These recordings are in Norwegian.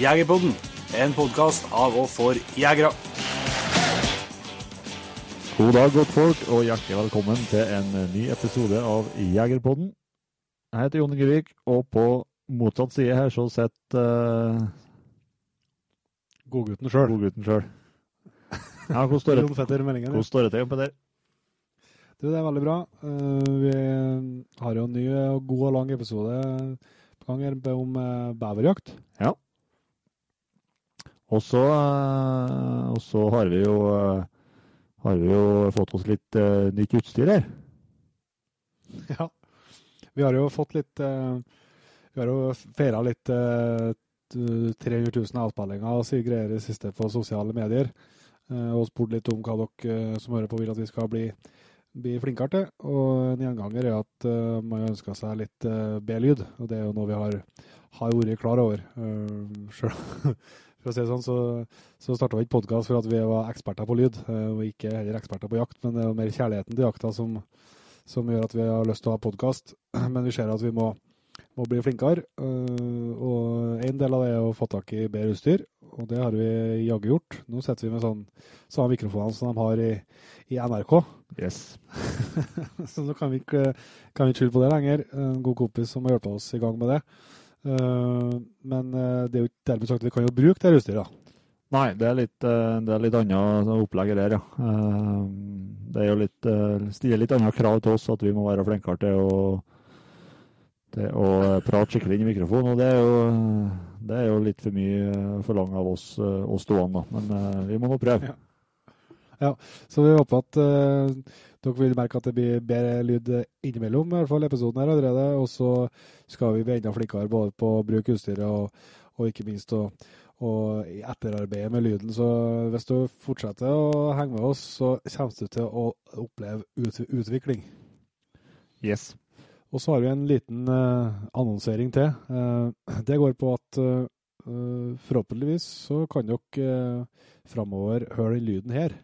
Jegerpodden, en podkast av og for jegere. God dag, godt folk, og hjertelig velkommen til en ny episode av Jegerpodden. Jeg heter Jon Inge og på motsatt side her så sitter uh, Godgutten sjøl. Godgutten sjøl. Ja, hvordan står det, til Fetter Meldingen. hvordan står det til, Petter? Du, det er veldig bra. Uh, vi har jo en ny og god og lang episode på gang her om beverjakt. Ja. Uh, og så har vi jo har vi jo fått oss litt nytt utstyr her. Ja. Vi har jo fått litt Vi har jo feira litt 300 000 avspillinger og sier greier i siste på sosiale medier. Og spurt litt om hva dere som hører på vil at vi skal bli bli flinkere til. Og en gjenganger er at uh, man ønsker seg litt uh, B-lyd, og det er jo noe vi har, har vært klar over. Uh, selv. For å si det sånn, så, så starta vi ikke podkast for at vi var eksperter på lyd, og ikke heller eksperter på jakt, men det er mer kjærligheten til jakta som, som gjør at vi har lyst til å ha podkast. Men vi ser at vi må, må bli flinkere. og en del av det er å få tak i bedre utstyr, og det har vi jaggu gjort. Nå sitter vi med sånn samme mikrofonene som de har i, i NRK. Yes. så nå kan vi ikke kan vi skylde på det lenger. En god kompis som har hjulpet oss i gang med det. Uh, men uh, det er jo ikke dermed sagt at vi kan jo bruke det utstyret. Nei, det er litt, uh, det er litt annet opplegg der, ja. Det er jo litt, stiller litt andre krav til oss at vi må være flinkere til å, til å prate skikkelig inn i mikrofonen. Og det er jo, det er jo litt for mye for lang av oss, oss stående. Men vi må nå prøve. Ja. Ja, så vi håper at uh, dere vil merke at det blir bedre lyd innimellom, i hvert fall episoden her allerede. Og så skal vi bli enda flinkere både på å bruke utstyret og, og ikke minst å og etterarbeide med lyden. Så hvis du fortsetter å henge med oss, så kommer du til å oppleve ut, utvikling. Yes. Og så har vi en liten uh, annonsering til. Uh, det går på at forhåpentligvis så kan dere framover høre den lyden her.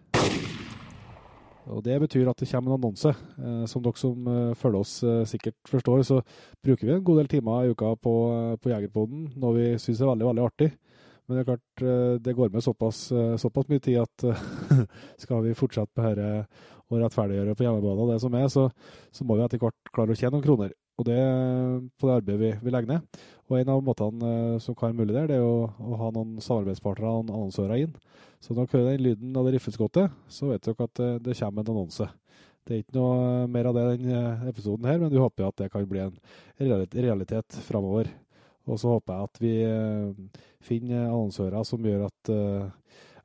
Og Det betyr at det kommer en annonse. Eh, som dere som eh, følger oss eh, sikkert forstår, så bruker vi en god del timer i uka på, på Jegerpoden, noe vi syns er veldig veldig artig. Men det er klart, det går med såpass, såpass mye tid at skal vi fortsette med dette og rettferdiggjøre på hjemmebane og det som er, så, så, må vi etter hvert klare å tjene noen kroner. Og det på det arbeidet vi, vi legger ned. Og en av måtene som kan være mulig der, det er å, å ha noen samarbeidspartnere og annonsører inn. Så når dere hører den lyden av det riffeskottet, så vet dere at det, det kommer en annonse. Det er ikke noe mer av det i denne episoden her, men vi håper at det kan bli en realitet framover. Og så håper jeg at vi finner annonsører som gjør at,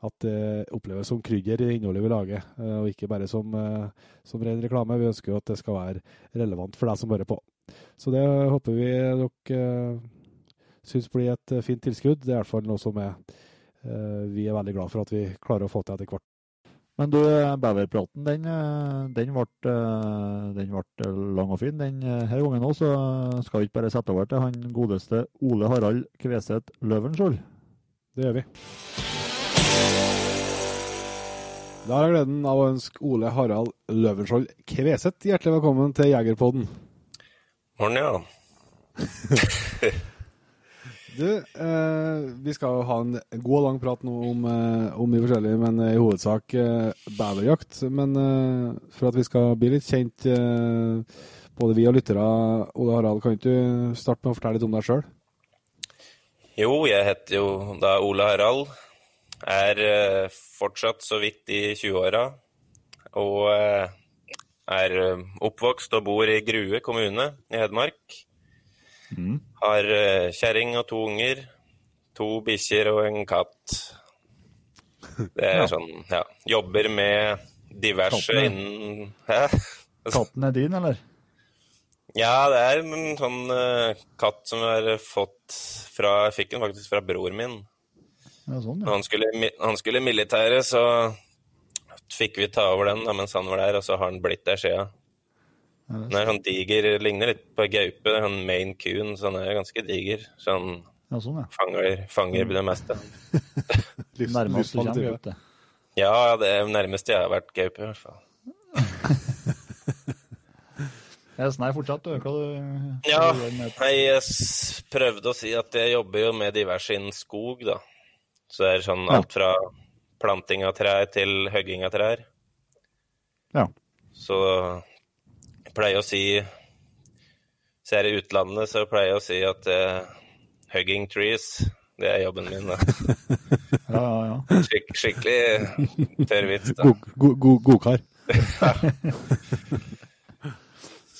at det oppleves som krydder i innholdet vi lager, og ikke bare som, som ren reklame. Vi ønsker jo at det skal være relevant for deg som hører på. Så det håper vi dere syns blir et fint tilskudd. Det er i hvert fall noe som er vi er veldig glad for at vi klarer å få til etter hvert. Men du, beverpraten den, den, ble, den ble lang og fin. Denne gangen òg, så skal vi ikke bare sette over til han godeste Ole Harald Kveseth Løvenskiold. Det gjør vi. Da har jeg gleden av å ønske Ole Harald Løvenskiold Kveseth hjertelig velkommen til Jegerpodden. Morgen, ja. Du, eh, vi skal jo ha en god og lang prat nå om, eh, om de forskjellige, men i hovedsak eh, beverjakt. Men eh, for at vi skal bli litt kjent, eh, både vi og lyttere, Ole Harald, kan ikke du starte med å fortelle litt om deg sjøl? Jo, jeg heter jo da Ole Harald. Er eh, fortsatt så vidt i 20-åra. Og er oppvokst og bor i Grue kommune i Hedmark. Mm. Har uh, kjerring og to unger. To bikkjer og en katt. Det er ja. sånn, ja. Jobber med diverse Katten innen Hæ? Katten er din, eller? Ja, det er en sånn uh, katt som jeg har fått fra Jeg fikk den faktisk fra bror min. Ja, sånn, ja. Han skulle, han skulle militæret, så fikk vi ta over den da, mens han var der, og så har han blitt der sia. Den er sånn diger, ligner litt på gaupe, sånn main Coon, så den er ganske diger. Sånn, ja, sånn ja. fanger, fanger det meste. Nærmest du kommer gaupe? Ja, det er nærmest jeg har vært gaupe, i hvert fall. Yes, nei, fortsatt, du. Hva du Ja, med- jeg s- prøvde å si at jeg jobber jo med diverse innen skog, da. Så det er sånn alt fra planting av trær til høgging av trær. Ja. Så jeg pleier å si Så er i utlandet, så pleier jeg å si at uh, hugging trees, det er jobben min, da. Ja, ja, ja. Skik skikkelig tørr vits, da. God- god- god- kar.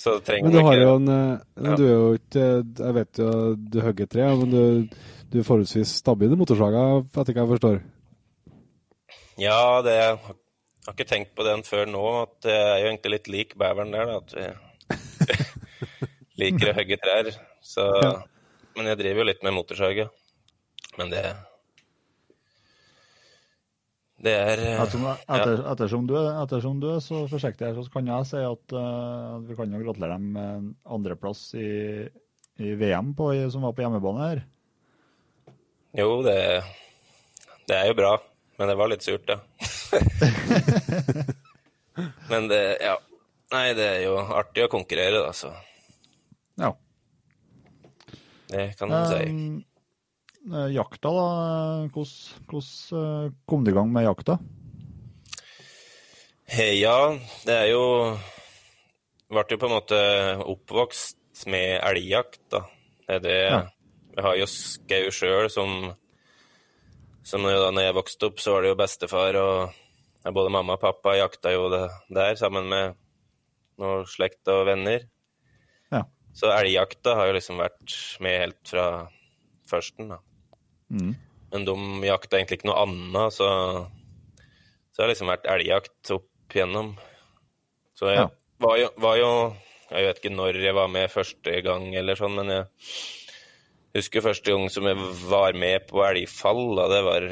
Så trenger Men du ikke jo en eh, Ja. Du er jo ikke Jeg vet jo du hogger tre, men du, du er forholdsvis stabil i motorsaga, etter hva jeg forstår. Ja, det jeg har ikke tenkt på den før nå, at jeg er jo egentlig litt lik beveren der, da. At vi liker å hogge trær. Så Ja. Men jeg driver jo litt med motorsag, ja. Men det Det er eh, Ettersom, etter, ettersom, du, er- ettersom du er så forsiktig her, så kan jeg si at uh, vi kan jo gratulere dem med andreplass i, i VM på, som var på hjemmebane her. Jo, det, det er jo bra. Men det var litt surt, ja. men det Ja. Nei, det er jo artig å konkurrere, da, så Ja. det kan man si. Eh, eh, jakta, da. Hvordan, hvordan eh, kom du i gang med jakta? Hei, Ja, det er jo Ble jo på en måte oppvokst med elgjakt, da. Det er det Ja. Vi har jo skau sjøl som Som da når jeg vokste opp, så var det jo bestefar og både mamma og pappa jakta jo det der sammen med noe slekt og venner. Ja. Så elgjakta har jo liksom vært med helt fra førsten, da. Mm. Men de jakta egentlig ikke noe annet, så, så det har liksom vært elgjakt opp igjennom. Så jeg Ja. var, jo, var jo Jeg vet ikke når jeg var med første gang, eller sånn, men jeg husker første gang som jeg var med på elgfall. Da, det var,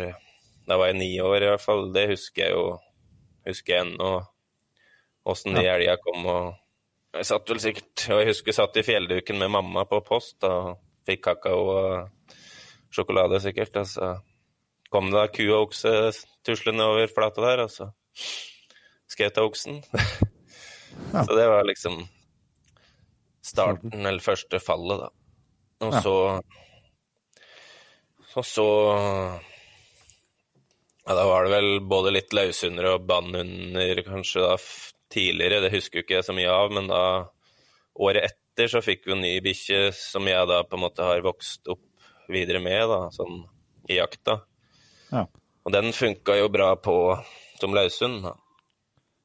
da var jeg ni år, i hvert fall. Det husker jeg jo husker jeg ennå. Åssen de elga kom og Jeg satt vel sikkert Og jeg husker jeg satt i fjellduken med mamma på post da, og fikk kakao og sjokolade, sikkert. Og så kom det da ku og okse tuslende over flata der, og så skjøt jeg oksen. Ja. Så det var liksom starten, eller første fallet, da. Og så Og så Ja, da var det vel både litt løshunder og bandhunder kanskje da tidligere, det husker jo ikke jeg så mye av, men da året etter så fikk vi en ny bikkje som jeg da på en måte har vokst opp videre med, da, sånn i jakta. Ja. Og den funka jo bra på som løshund, da.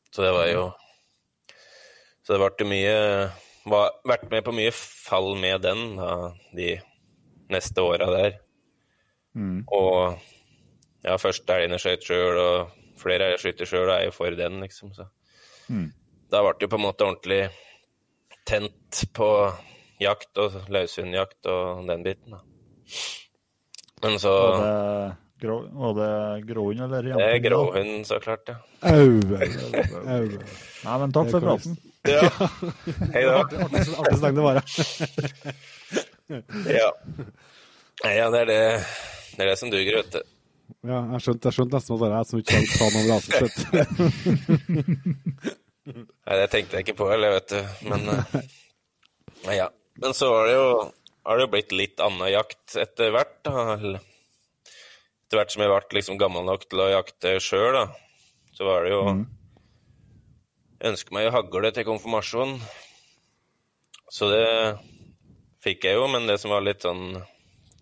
Så det var jo Så det ble mye var, Vært med på mye fall med den da, de neste åra der. Mm. Og ja, først elgene skjøt sjøl, og flere elger skyter sjøl, og er jo for den, liksom. Så Mm. da ble det jo på en måte ordentlig tent på jakt og løshundjakt og den biten, da. Men så Var det, grå, var det gråhund eller Det er gråhund, så klart, ja. Au, au, au. Nei, men takk for praten. Ja. Hei da. Artig det var, Ja. Ja, det er det, det er det som duger, vet du. Ja, jeg skjønte, jeg skjønte nesten at det er jeg som ikke tatt noe om. Nei, det tenkte jeg ikke på heller, vet du. Men eh, ja. Men så har det jo har det jo blitt litt annen jakt etter hvert, da. Etter hvert som jeg ble liksom gammel nok til å jakte sjøl. Så var det jo Jeg ønsker meg hagle til konfirmasjon. Så det fikk jeg jo, men det som var litt sånn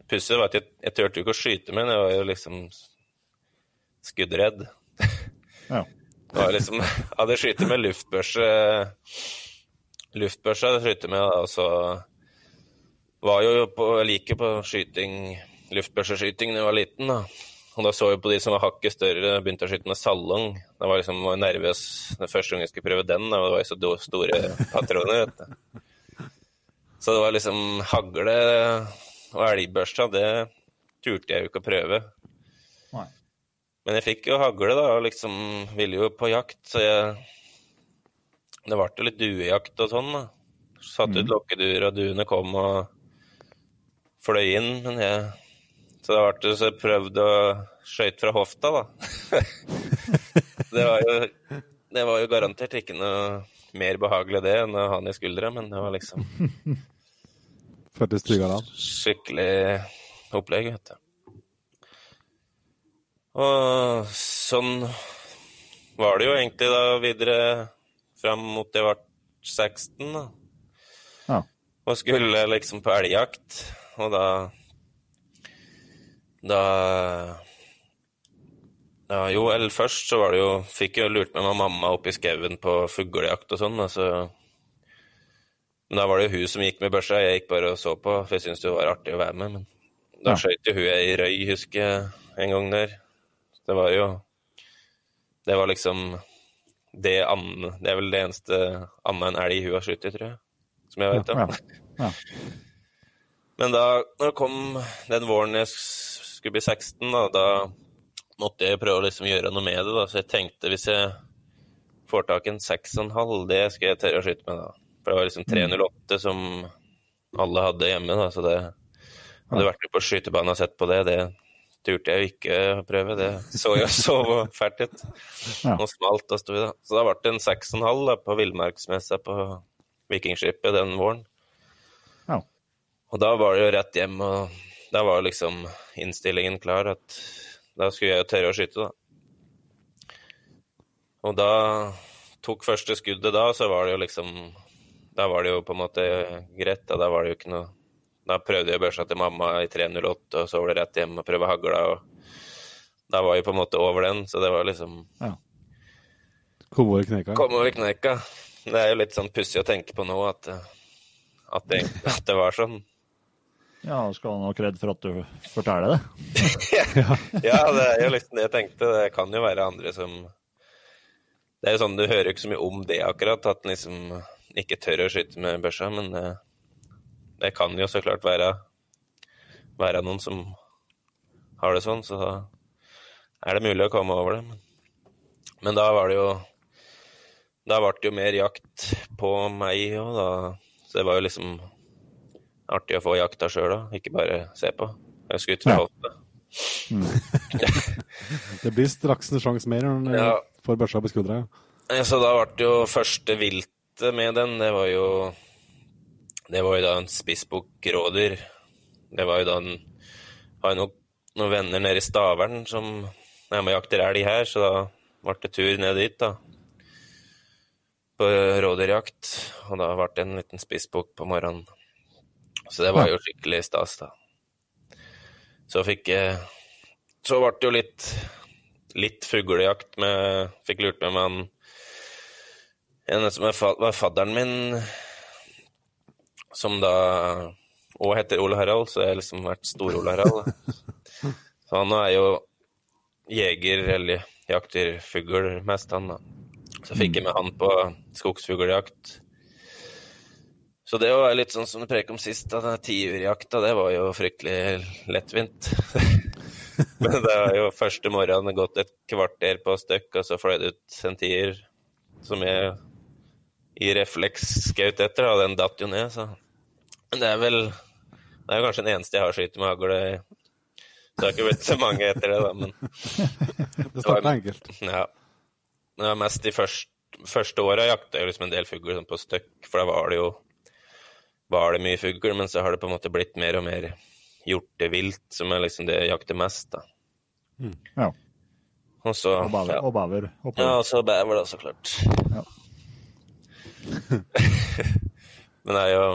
pussig, var at jeg, jeg turte jo ikke å skyte med den. Jeg var jo liksom skuddredd. Ja. Det var liksom, hadde skutt med luftbørse Luftbørse hadde skutt med, og så var jo på, like på skyting, luftbørseskyting da jeg var liten. da. Og da så jeg på de som var hakket større, begynte å skyte med salong. Da var liksom var nervøs den første gangen jeg skulle prøve den, og det var jo så store patroner. vet du. Så det var liksom hagle og elgbørsa, det turte jeg jo ikke å prøve. Nei. Men jeg fikk jo hagle, da, og liksom ville jo på jakt, så jeg Det ble jo litt duejakt og sånn, da. Satt ut lokkeduer, og duene kom og fløy inn, men jeg Så det ble så jeg prøvde å skøyte fra hofta, da. det var jo Det var jo garantert ikke noe mer behagelig det enn å ha den i skuldra, men det var liksom Føltes tryggere da? skikkelig opplegg, vet du. Og sånn var det jo egentlig da videre fram mot jeg ble 16, da. Ja. Og skulle liksom på elgjakt, og da Da ja, Jo, eller først så var det jo Fikk jo lurt med meg mamma opp i skauen på fuglejakt og sånn, altså. Men da var det jo hun som gikk med børsa, jeg gikk bare og så på, for jeg syntes det var artig å være med. Men da Ja. skøyt jo hun ei røy, husker jeg, en gang der. Det var jo Det var liksom det an, Det er vel det eneste annet enn elg hun har skutt i, tror jeg. Som jeg vet om. Ja, ja. Men da når det kom den våren jeg skulle bli 16, da, da måtte jeg prøve å liksom gjøre noe med det. da, Så jeg tenkte hvis jeg får tak i en 6,5, det skal jeg tørre å skyte med. da. For det var liksom 308 som alle hadde hjemme, da, så det hadde vært på skytebanen og sett på det. Det turte jeg jo ikke å prøve. Det så jo så fælt ut. Ja. Smalt da sto vi, da. Så da ble det en 6,5 på villmarksmessa på Vikingskipet den våren. Ja. Og da var det jo rett hjem, og da var liksom innstillingen klar at da skulle jeg jo tørre å skyte, da. Og da tok første skuddet da, så var det jo liksom Da var det jo på en måte greit, da. Da var det jo ikke noe Da prøvde jeg børsa til mamma i 308, og så var det rett hjem og prøve hagla, og da var jeg på en måte over den, så det var liksom Kom over kneika. Kom over kneika. Det er jo litt sånn pussig å tenke på nå at, at, det, at det var sånn. Ja, skal han ha kred for at du forteller det? Ja, det er jo liksom det jeg tenkte. Det kan jo være andre som Det er jo sånn, du hører jo ikke så mye om det akkurat, at en liksom ikke tør å skyte med børsa, men det, det kan jo så klart være, være noen som har det sånn, så da er det mulig å komme over det. Men, men da var det jo Da ble det jo mer jakt på meg òg, da. Så det var jo liksom artig å få jakta sjøl òg, ikke bare se på. Jeg skutt fra Ja. hofta. Det blir straks en sjanse mer når du Ja. får børsa på skuldra. Ja, Så da ble det jo første viltet med den, det var jo Det var jo da en spissbukk rådyr. Det var jo da en Har jo noen, noen venner nede i Stavern som er med og jakter elg her, så da ble det tur ned dit, da. På rådyrjakt. Og da ble det en liten spissbukk på morgenen. Så det var jo skikkelig stas, da. Så fikk jeg Så ble det jo litt litt fuglejakt med Fikk lurt med meg han en som var fadderen min, som da òg heter Ole Harald, så jeg har liksom vært Stor-Ole Harald. Så han er jo jeger, eller jakter fugl mest, han da. Så fikk jeg med han på skogsfugljakt. Så det var litt sånn som du prek om sist, at den tiurjakta, det var jo fryktelig lettvint. Men det var jo første morgenen gått et kvarter på støkk, og så fløy det ut en tier som jeg i refleks skjøt etter, og den datt jo ned, så Men det er vel Det er jo kanskje den eneste jeg har skutt med hagle. Så det har ikke blitt så mange etter det, da, men Det starta enkelt. ja. Det var mest de første, første åra jakta jeg liksom en del fugler sånn på støkk, for da var det jo var det mye fugl, men så har det på en måte blitt mer og mer hjortevilt, som er liksom det jeg jakter mest, da. Ja. Og så Og bever. ja. Og bever. Ja, og så bever, da, så klart. Ja. Men det er jo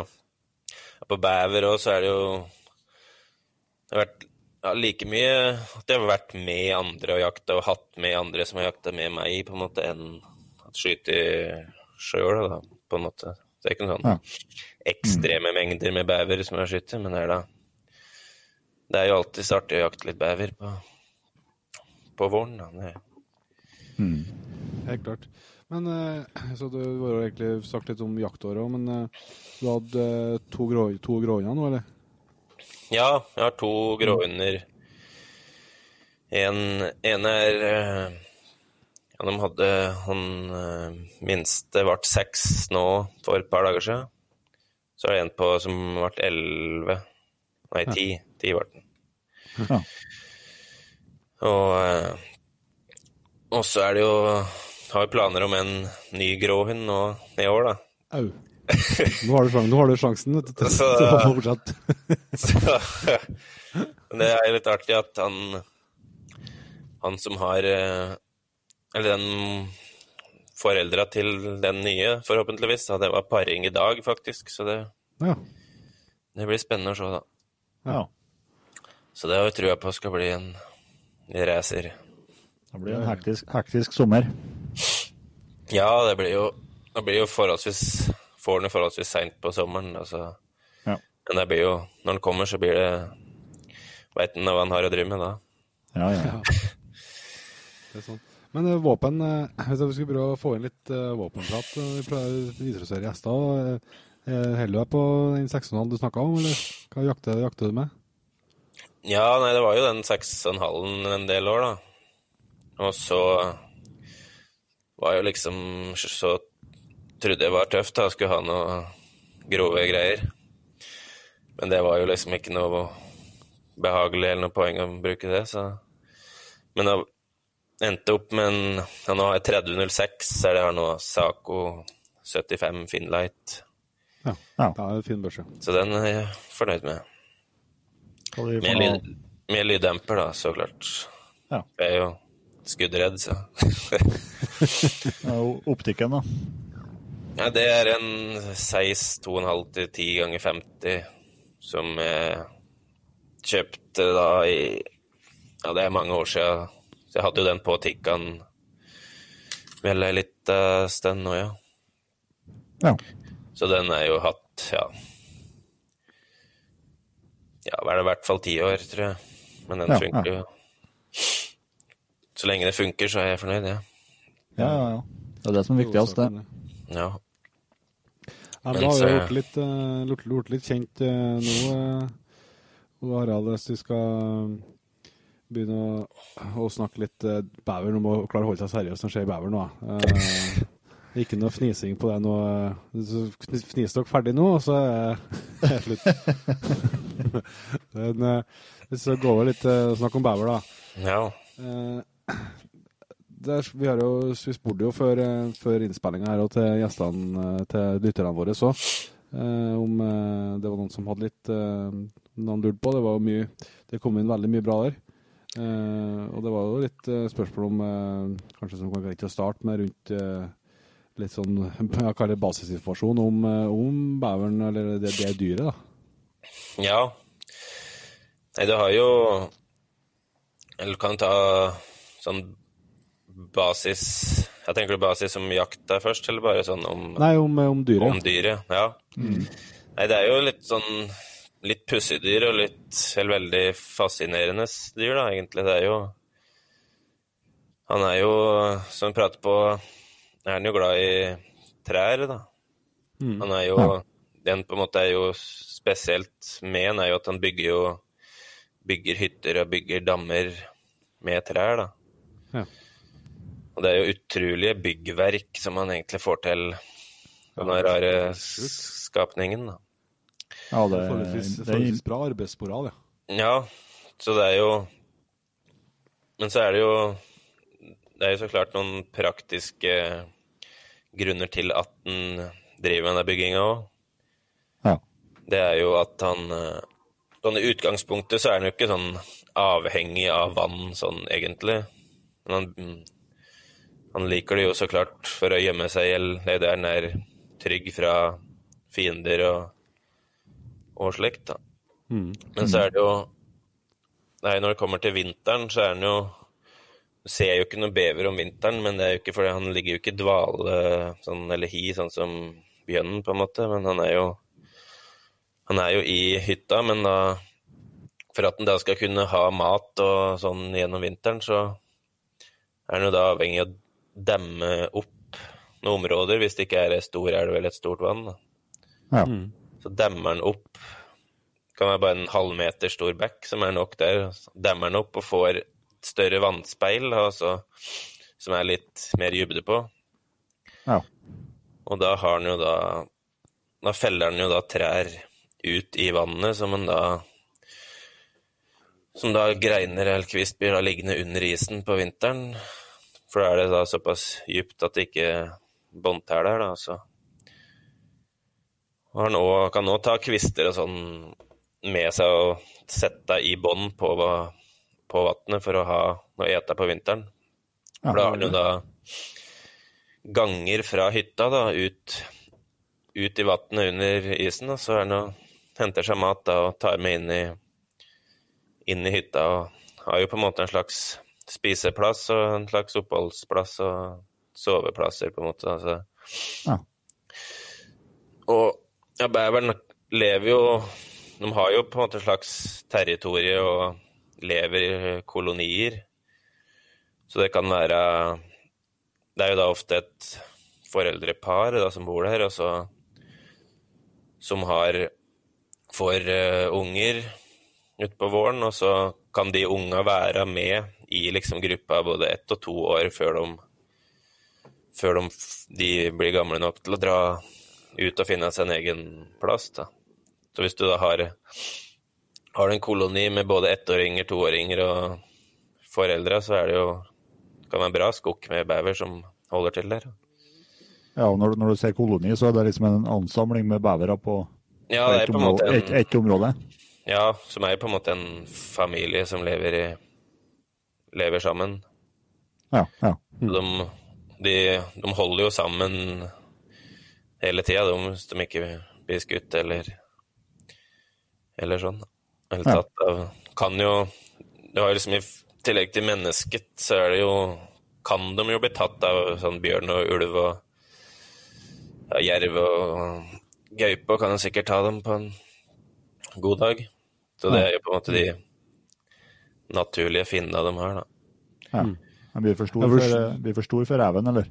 På bever òg, så er det jo Det har vært ja, like mye at jeg har vært med andre og jakta, og hatt med andre som har jakta med meg, på en måte, enn at skyte sjøl, da, på en måte. Det er ikke noen sånn Ja. ekstreme mengder med bever som jeg skyter, men det er da Det er jo alltid så artig å jakte litt bever på, på våren. Da. Det, Helt klart. Men eh, Så du har egentlig sagt litt om jaktåret òg, men eh, du hadde eh, to, grå, to gråhunder nå, eller? Ja, jeg har to gråhunder. En, en er Ja, de hadde Han eh, minste ble seks nå for et par dager siden. Så er det en på som ble elleve Nei, ti. Ti ble den. Ja. Og, eh, og så er det jo har vi planer om en ny gråhund nå i år, da. Au. Nå har du, sjans, nå har du sjansen vet du, til Så- til å fortsette. Så, det er litt artig at han Han som har eh, Eller den foreldra til den nye, forhåpentligvis, da, det var paring i dag, faktisk. Så det, Ja. det blir spennende å se, da. Ja. Så det har vi trua på skal bli en racer. Det blir en hektisk, hektisk sommer. Ja, det blir jo, det blir jo forholdsvis Får den jo forholdsvis seint på sommeren. Altså. Ja. Men det blir jo Når den kommer, så blir det Veit han hva han har å drive med da. Ja, ja. Det er sånn. Men eh, våpen eh, Hvis vi skulle prøve å få inn litt eh, våpenprat eh, Vi prøver å introdusere gjester. eh, Holder du deg på den 6,5 du snakka om, eller hva jakter, jakter du med? Ja, nei, det var jo den 6,5 en del år, da. Og så var jo liksom Så trodde jeg var tøft, da. Skulle ha noe grove greier. Men det var jo liksom ikke noe behagelig eller noe poeng å bruke det, så Men da endte opp med en ja, Nå har jeg 3006, så det her nå Saco 75 Finlight. Ja. Ja. Det er en fin børse. Så den er jeg fornøyd med. Med, lyd, med lyddemper, da, så klart. Ja. Jeg er jo skuddredd, så optikken, da. ja, Det er en 6 2,5 til 10 ganger 50 som jeg kjøpte da i Ja, det er mange år siden. Så jeg hadde jo den på Tikkan vel ei lita stund nå, ja. Ja. Så den er jo hatt, ja Ja, hva er det i hvert fall ti år, tror jeg. Men den Ja, funker ja. jo. Så lenge det funker, så er jeg fornøyd, jeg. Ja, ja, ja. Det er det som er viktigst, det. Ja. Ja, Men har vi gjort litt, uh, gjort, gjort litt kjent uh, nå, uh, Harald, hvis vi skal begynne å, å snakke litt uh, bever. Nå må klare å holde seg seriøs når det skjer bever nå. Uh, ikke noe fnising på det nå. eh, Så fnis- Fniser dere ferdig nå, og så er det slutt. Men vi går over litt uh, snakk om bever, da. ja. Der, vi, har jo, vi spurte jo før, før innspillinga her og til gjestene, til lytterne våre så, eh, om det var noen som hadde litt Noen lurt på. Det var mye Det kom inn veldig mye bra der. Eh, og det var jo litt uh, spørsmål om uh, Kanskje som kan greit å starte med rundt litt sånn jeg kaller det basisinformasjon om, om beveren, eller det, det dyret, da. Ja. Nei, du har jo Eller kan du ta sånn basis Jeg tenker du basis om jakta først, eller bare sånn om, Nei, om, om dyret. om dyret? Ja. Nei, det er jo litt sånn Litt pussig dyr og litt Eller veldig fascinerende dyr, da, egentlig. Det er jo Han er jo, som vi prater på, er han jo glad i trær, da. Han er jo Den på en måte er jo spesielt med han, er jo at han bygger jo Bygger hytter og bygger dammer med trær, da. Ja. Og det er jo utrolige byggverk som han egentlig får til, denne rare skapningen, da. Ja, det, Forholdsvis, det, forholdsvis bra arbeidsmoral, ja. Ja, så det er jo Men så er det jo Det er jo så klart noen praktiske grunner til at han driver med den bygginga òg. ja. Det er jo at han eh, Sånn i utgangspunktet så er han jo ikke sånn avhengig av vann sånn egentlig. Men han, han liker det jo så klart for å gjemme seg, eller det er der han er trygg fra fiender og, og slikt, da. Men så er det jo Nei, når det kommer til vinteren, så er han jo Du ser jo ikke noe bever om vinteren, men det er jo ikke fordi han ligger jo ikke i dvale sånn, eller hi, sånn som bjønnen, på en måte. Men han er jo Han er jo i hytta, men da For at han da skal kunne ha mat og sånn gjennom vinteren, så er han jo da avhengig av å demme opp noen områder, hvis det ikke er ei stor elv eller et stort vann. da. ja. Så demmer den opp. det Kan være bare en halvmeter stor bekk som er nok der. Så Demmer den opp og får et større vannspeil altså, som er litt mer dybde på. ja. Og da har den jo da Da feller den jo da trær ut i vannet som han da Som da greiner eller kvist blir da liggende under isen på vinteren. For da er det da såpass dypt at det ikke båndtæler, da. Så og han også, kan òg ta kvister og sånn med seg og sette i bånd på, på vannet for å ha noe å ete på vinteren. For da har jo da ganger fra hytta da, ut, ut i vannet under isen, og så er han og henter seg mat da, og tar med inn i, inn i hytta. og har jo på en måte en slags spiseplass og en slags oppholdsplass og soveplasser, på en måte. Altså. Ja. Og ja, beveren lever jo De har jo på en måte et slags territorie og lever i kolonier. Så det kan være Det er jo da ofte et foreldrepar da, som bor der, og så Som har får uh, unger utpå våren, og så kan de unga være med i liksom gruppa både ett og to år før de, før de, de blir gamle nok til å dra ut og finne seg en egen plass. Da. Så hvis du da har, har en koloni med både ettåringer, toåringer og foreldre, så er det jo kan være en bra skokk med bever som holder til der. Ja, og når, når, du ser koloni, så er det liksom en ansamling med bevere på, ja, på ett område, en, et, et område. Ja, som er på en måte en familie som lever, i, lever sammen. Ja, ja. De, de, de holder jo sammen hele tida, hvis de ikke blir skutt eller, eller sånn. Eller tatt av Kan jo Det har liksom i tillegg til mennesket, så er det jo Kan de jo bli tatt av sånn bjørn og ulv og ja, jerv og gaupe, og kan jo sikkert ta dem på en god dag. Så det er jo på en måte de naturlige fiendene de har, da. ja. Den blir for stor for- for reven, eller?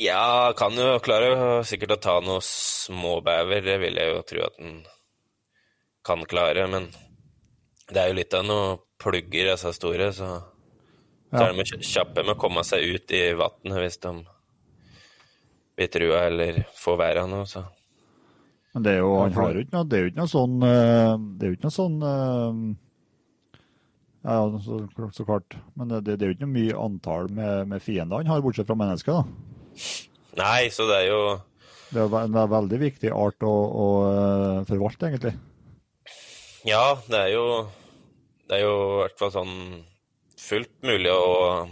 Ja, kan jo klare sikkert å ta noe småbever. Det vil jeg jo tro at den kan klare. Men det er jo litt av noe plugger, disse store, så, så er de kj- kjappe med å komme seg ut i vannet hvis de blir trua eller får være noe. Så. Men det er jo, han har jo ikke noe, det er jo ikke noe sånn eh, Det er jo ikke noe sånn eh, Ja, ja, så, så klart. Men det, det er jo ikke noe mye antall med, med fiender han har, bortsett fra mennesker. da. Nei, så det er jo Det er en veldig viktig art å, å eh, forvalte, egentlig. Ja, det er jo Det er jo i hvert fall sånn fullt mulig å,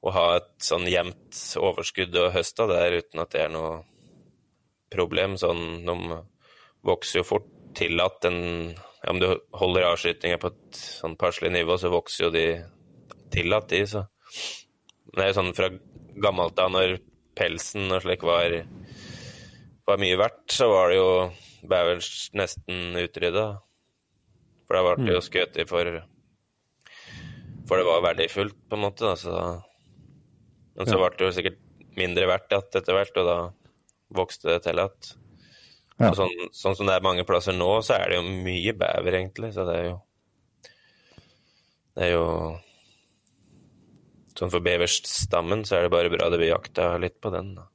å ha et sånn jevnt overskudd å høste av der uten at det er noe problem. Sånn, de vokser jo fort til at den ja, Om du holder avskytinga på et sånn passelig nivå, så vokser jo de til at de. Så det er jo sånn fra gammelt av, når pelsen og slik var, var mye verdt, så var det jo bever nesten utrydda. For da ble det jo skutt i for For det var verdifullt, på en måte. Da, så men så Ja. ble det jo sikkert mindre verdt igjen etter hvert, og da vokste det til igjen. Ja. Sånn, sånn som det er mange plasser nå, så er det jo mye bever, egentlig. Så det er jo Det er jo Sånn for beverstammen så er det bare bra det blir jakta litt på den. da.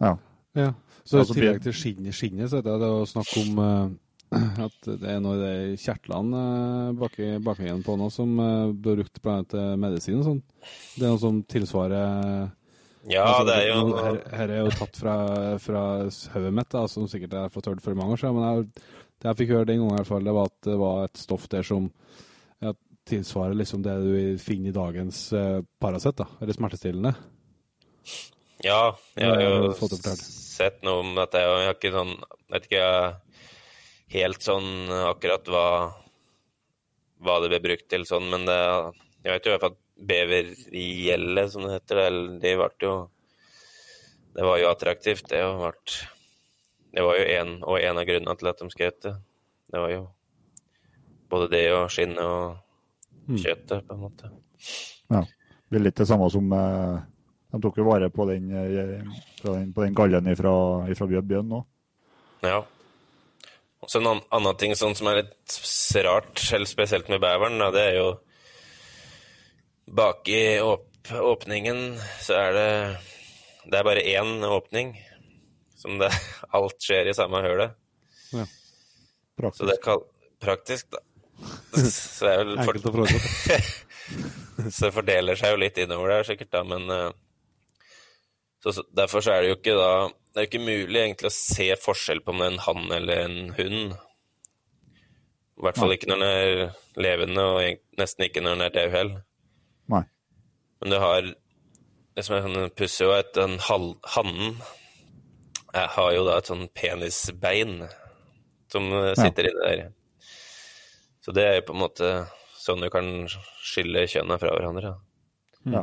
Ja. Ja. Så Altså, i tillegg til skinnet, skinnet så er det å snakke om uh, at det er noe i de kjertlene uh, baki, baki på noe som uh, blir brukt annet til medisin og sånn. Det er noe som tilsvarer Ja, altså, det er jo noe- her, her er jo tatt fra, fra hodet mitt, da, som sikkert har fått hørt for mange år siden. Men jeg, det jeg fikk høre den gangen, i hvert fall, det var at det var et stoff der som tilsvarer liksom det du finner i dagens uh, Paracet, da, eller smertestillende. Ja, jeg har jo jeg sett noe om dette. Jeg har ikke sånn Vet ikke helt sånn akkurat hva hva det ble brukt til sånn, men det, jeg vet jo i hvert fall at bevergjelle, som det heter, det, det ble jo Det var jo attraktivt, det. Ble, det var jo en, og en av grunnene til at de skrev det. Det var jo både det og skinnet og. Kjøttet, på en måte. ja. Det blir litt det samme som eh, De tok jo vare på den, på den, på den gallen fra, fra Bjørn nå. Ja. Og så en annen, annen ting sånn som er litt rart, eller spesielt med beveren, det er jo Baki åp åpningen så er det Det er bare én åpning. Som det Alt skjer i samme hølet. Ja. Praktisk. Så det er kal praktisk, da. Så det vel Enkelt å forholde seg til. fordeler seg jo litt innover der, sikkert, da, men eh, så, så, Derfor så er det jo ikke da Det er jo ikke mulig egentlig å se forskjell på om det er en hann eller en hund. I hvert fall ikke når den er levende, og nesten ikke når den er død heller. Men du har Det som er sånn pussig, er at den hannen eh, har jo da et sånn penisbein som sitter i inni der. Så det er jo på en måte sånn du kan skille kjønna fra hverandre. Ja.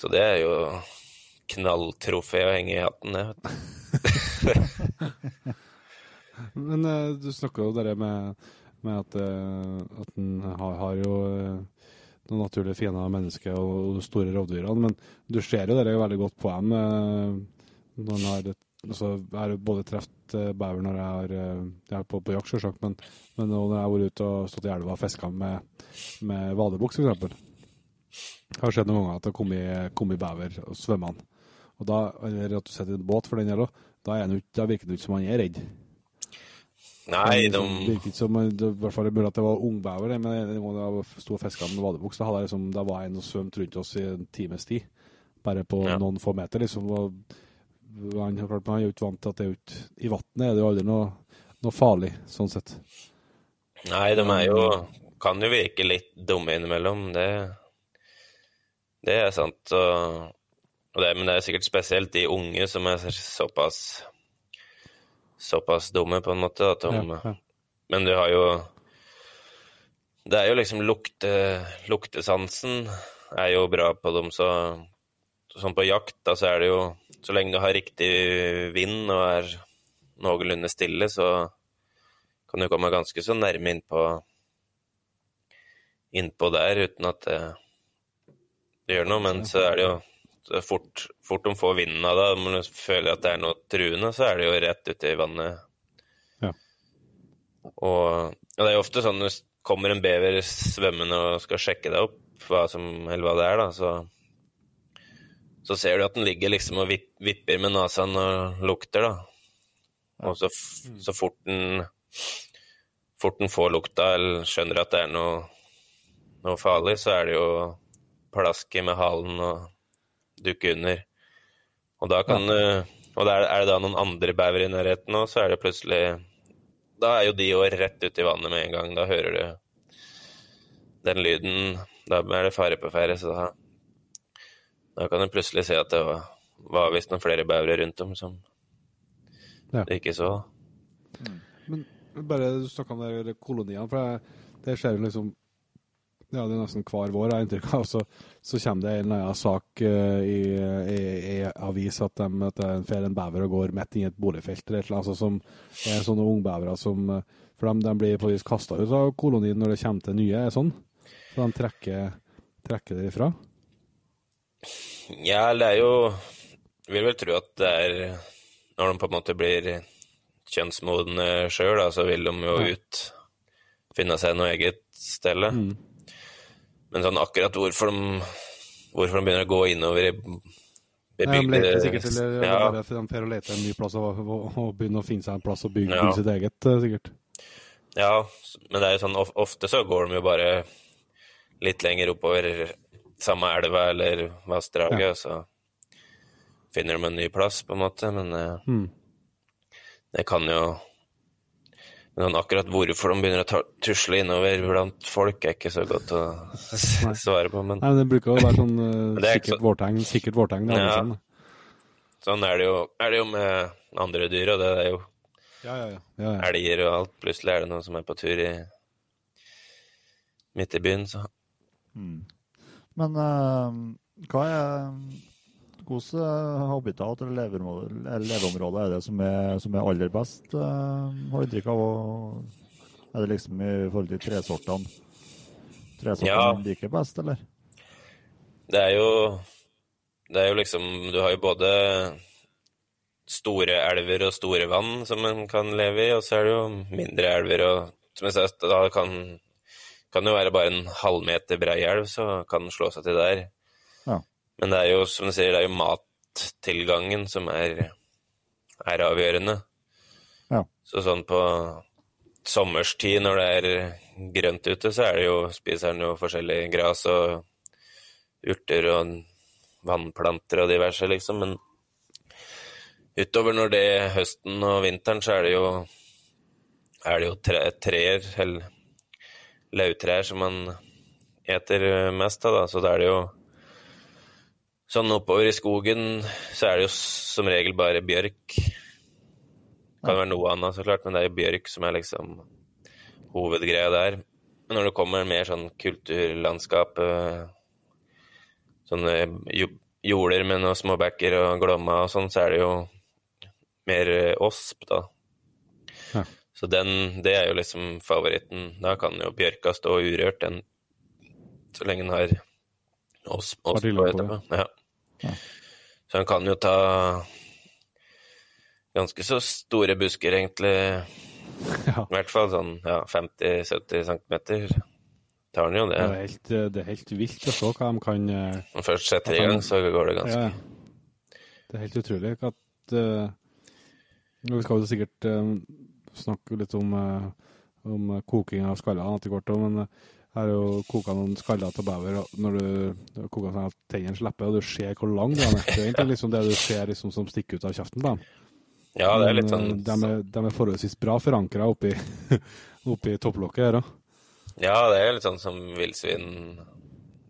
Så det er jo knalltrofé å henge i hatten, det. vet du. Men uh, du snakker jo det med, med at, uh, at en har, har jo uh, noen naturlige fiender av mennesket og, og de store rovdyrene, men du ser jo det veldig godt på dem. når en har et, altså, jeg har både truffet uh, bever når jeg har eh, Jeg er på, på jakt, selvsagt, men, men når jeg har vært ute og stått i elva og fiska med, med vadebuks, f.eks. Det har skjedd noen ganger at det har kommet, kommet bever og svømmende. Og da, eller at du sitter i en båt for den òg, da, da virker det ikke som han er redd. Nei, Det virket virker ikke som det, I hvert fall mulig at det var ungbever, men en gang jeg sto og fiska med vadebuks, da hadde jeg liksom, da var en og svømte rundt oss i en times tid. Bare på Ja. noen få meter, liksom. Og han, klart, han er jo ikke vant til at det er ute i vannet, er det jo aldri noe, noe farlig, sånn sett. Nei, de er jo Kan jo virke litt dumme innimellom. Det, det er sant. Og, og det, men det er sikkert spesielt de unge som er såpass Såpass dumme, på en måte, at de Ja, ja. Men du har jo Det er jo liksom lukte, Luktesansen er jo bra på dem, så Sånn på jakt, da, så er det jo Så lenge du har riktig vind og er noenlunde stille, så kan du komme ganske så nærme innpå innpå der uten at det, det gjør noe. Men så er det jo så fort, fort de får vinden av det, når du føler at det er noe truende, så er det jo rett ute i vannet. Ja. Og, ja, det er jo ofte sånn når det kommer en bever svømmende og skal sjekke deg opp, hva som, eller hva det er, da, så så ser du at den ligger liksom og vipper med nesa og lukter, da. Og så, så fort den fort den får lukta eller skjønner at det er noe, noe farlig, så er det jo plaske med halen og dukke under. Og da kan du Og er, det da noen andre bever i nærheten òg, så er det plutselig Da er jo de jo rett ut i vannet med en gang. Da hører du den lyden. Da er det fare på ferde, så da Da kan du plutselig se at det var, var visst noen flere bauere rundt om som Ja. det ikke så. Men bare du snakka om de der koloniene, for det skjer jo liksom ja, det er nesten hver vår, jeg har inntrykk av. Så, så kommer det en eller annen sak uh, i, i, i avis at de at det får en bever og går midt inn i et boligfelt eller et eller annet, som er sånne ungbevere som For de, de blir på en vis kasta ut av kolonien når det kommer til nye, er sånn? Så de trekker, trekker det ifra? Ja, det er jo Vil vel tro at det er Når de på en måte blir kjønnsmodne sjøl, så vil de jo Ja. ut finne seg noe eget stelle. Mm. Men sånn akkurat hvorfor de, hvorfor de begynner å gå innover i Ja, de leter sikkert til ja, å lete en ny plass og, og, og begynne å finne seg en plass og bygge, Ja. bygge sitt eget, eh, sikkert. ja, men det er jo sånn ofte så går de jo bare litt lenger oppover samme elva eller vassdraget, ja. så finner de en ny plass, på en måte. Men Mm. Det kan jo Men akkurat hvorfor de begynner å tusle innover blant folk, er ikke så godt å svare på. Men Nei, men Det bruker å være sånn ikke sikkert så- vårtegn. Sikkert vårtegn. Det er Ja. sånn. sånn er det, jo, er det jo med andre dyr, og det er jo Ja, ja, ja. ja, ja. elger og alt. Plutselig er det noen som er på tur i midt i byen, så Men uh, hva er Hvilke habitat eller leveområder er det som er, som er aller best, uh, har inntrykk av? Er det liksom i forhold til tresortene? Tresortene Ja. liker best, eller? Det er jo Det er jo liksom Du har jo både store elver og store vann som en kan leve i, og så er det jo mindre elver og Som jeg sa, da kan kan jo være bare en halvmeter brei elv, så kan den slå seg til der. Ja. Men det er jo, som du sier, det er jo mattilgangen som er, er avgjørende. Ja. Så sånn på sommerstid, når det er grønt ute, så er det jo, spiser den jo forskjellig gras og urter og vannplanter og diverse, liksom. Men utover når det er høsten og vinteren, så er det jo, er det jo tre, treer, eller lauvtrær, som man eter mest av, da. Så da er det jo Sånn oppover i skogen så er det jo som regel bare bjørk. Det kan være noe annet, så klart, men det er jo bjørk som er liksom hovedgreia der. Men når det kommer mer sånn kulturlandskap, eh, sånne jorder med noen småbekker og glomma og sånn, så er det jo mer eh, osp, da. Ja. Så den, det er jo liksom favoritten. Da kan jo bjørka stå urørt den, så lenge den har oss, oss på etterpå. Ja. Ja. Så han kan jo ta ganske så store busker, egentlig. Ja. I hvert fall sånn ja, 50-70 cm. Tar han jo det. Det er helt, det er helt vilt å se hva de kan eh, Når først setter i gang, så går det ganske Ja, det er helt utrolig at uh, Vi skal jo sikkert eh, snakke litt om, eh, om koking av skallene etter hvert, òg, men jeg her er jo koka noen skaller til bever og når du koker sånn at tennene slipper, og du ser hvor lang den er. Det er egentlig liksom det du ser liksom, som stikker ut av kjeften på dem. Ja, det er litt sånn eh, de, er, de er forholdsvis bra forankra oppi, oppi topplokket her òg. Ja, det er litt sånn som villsvin.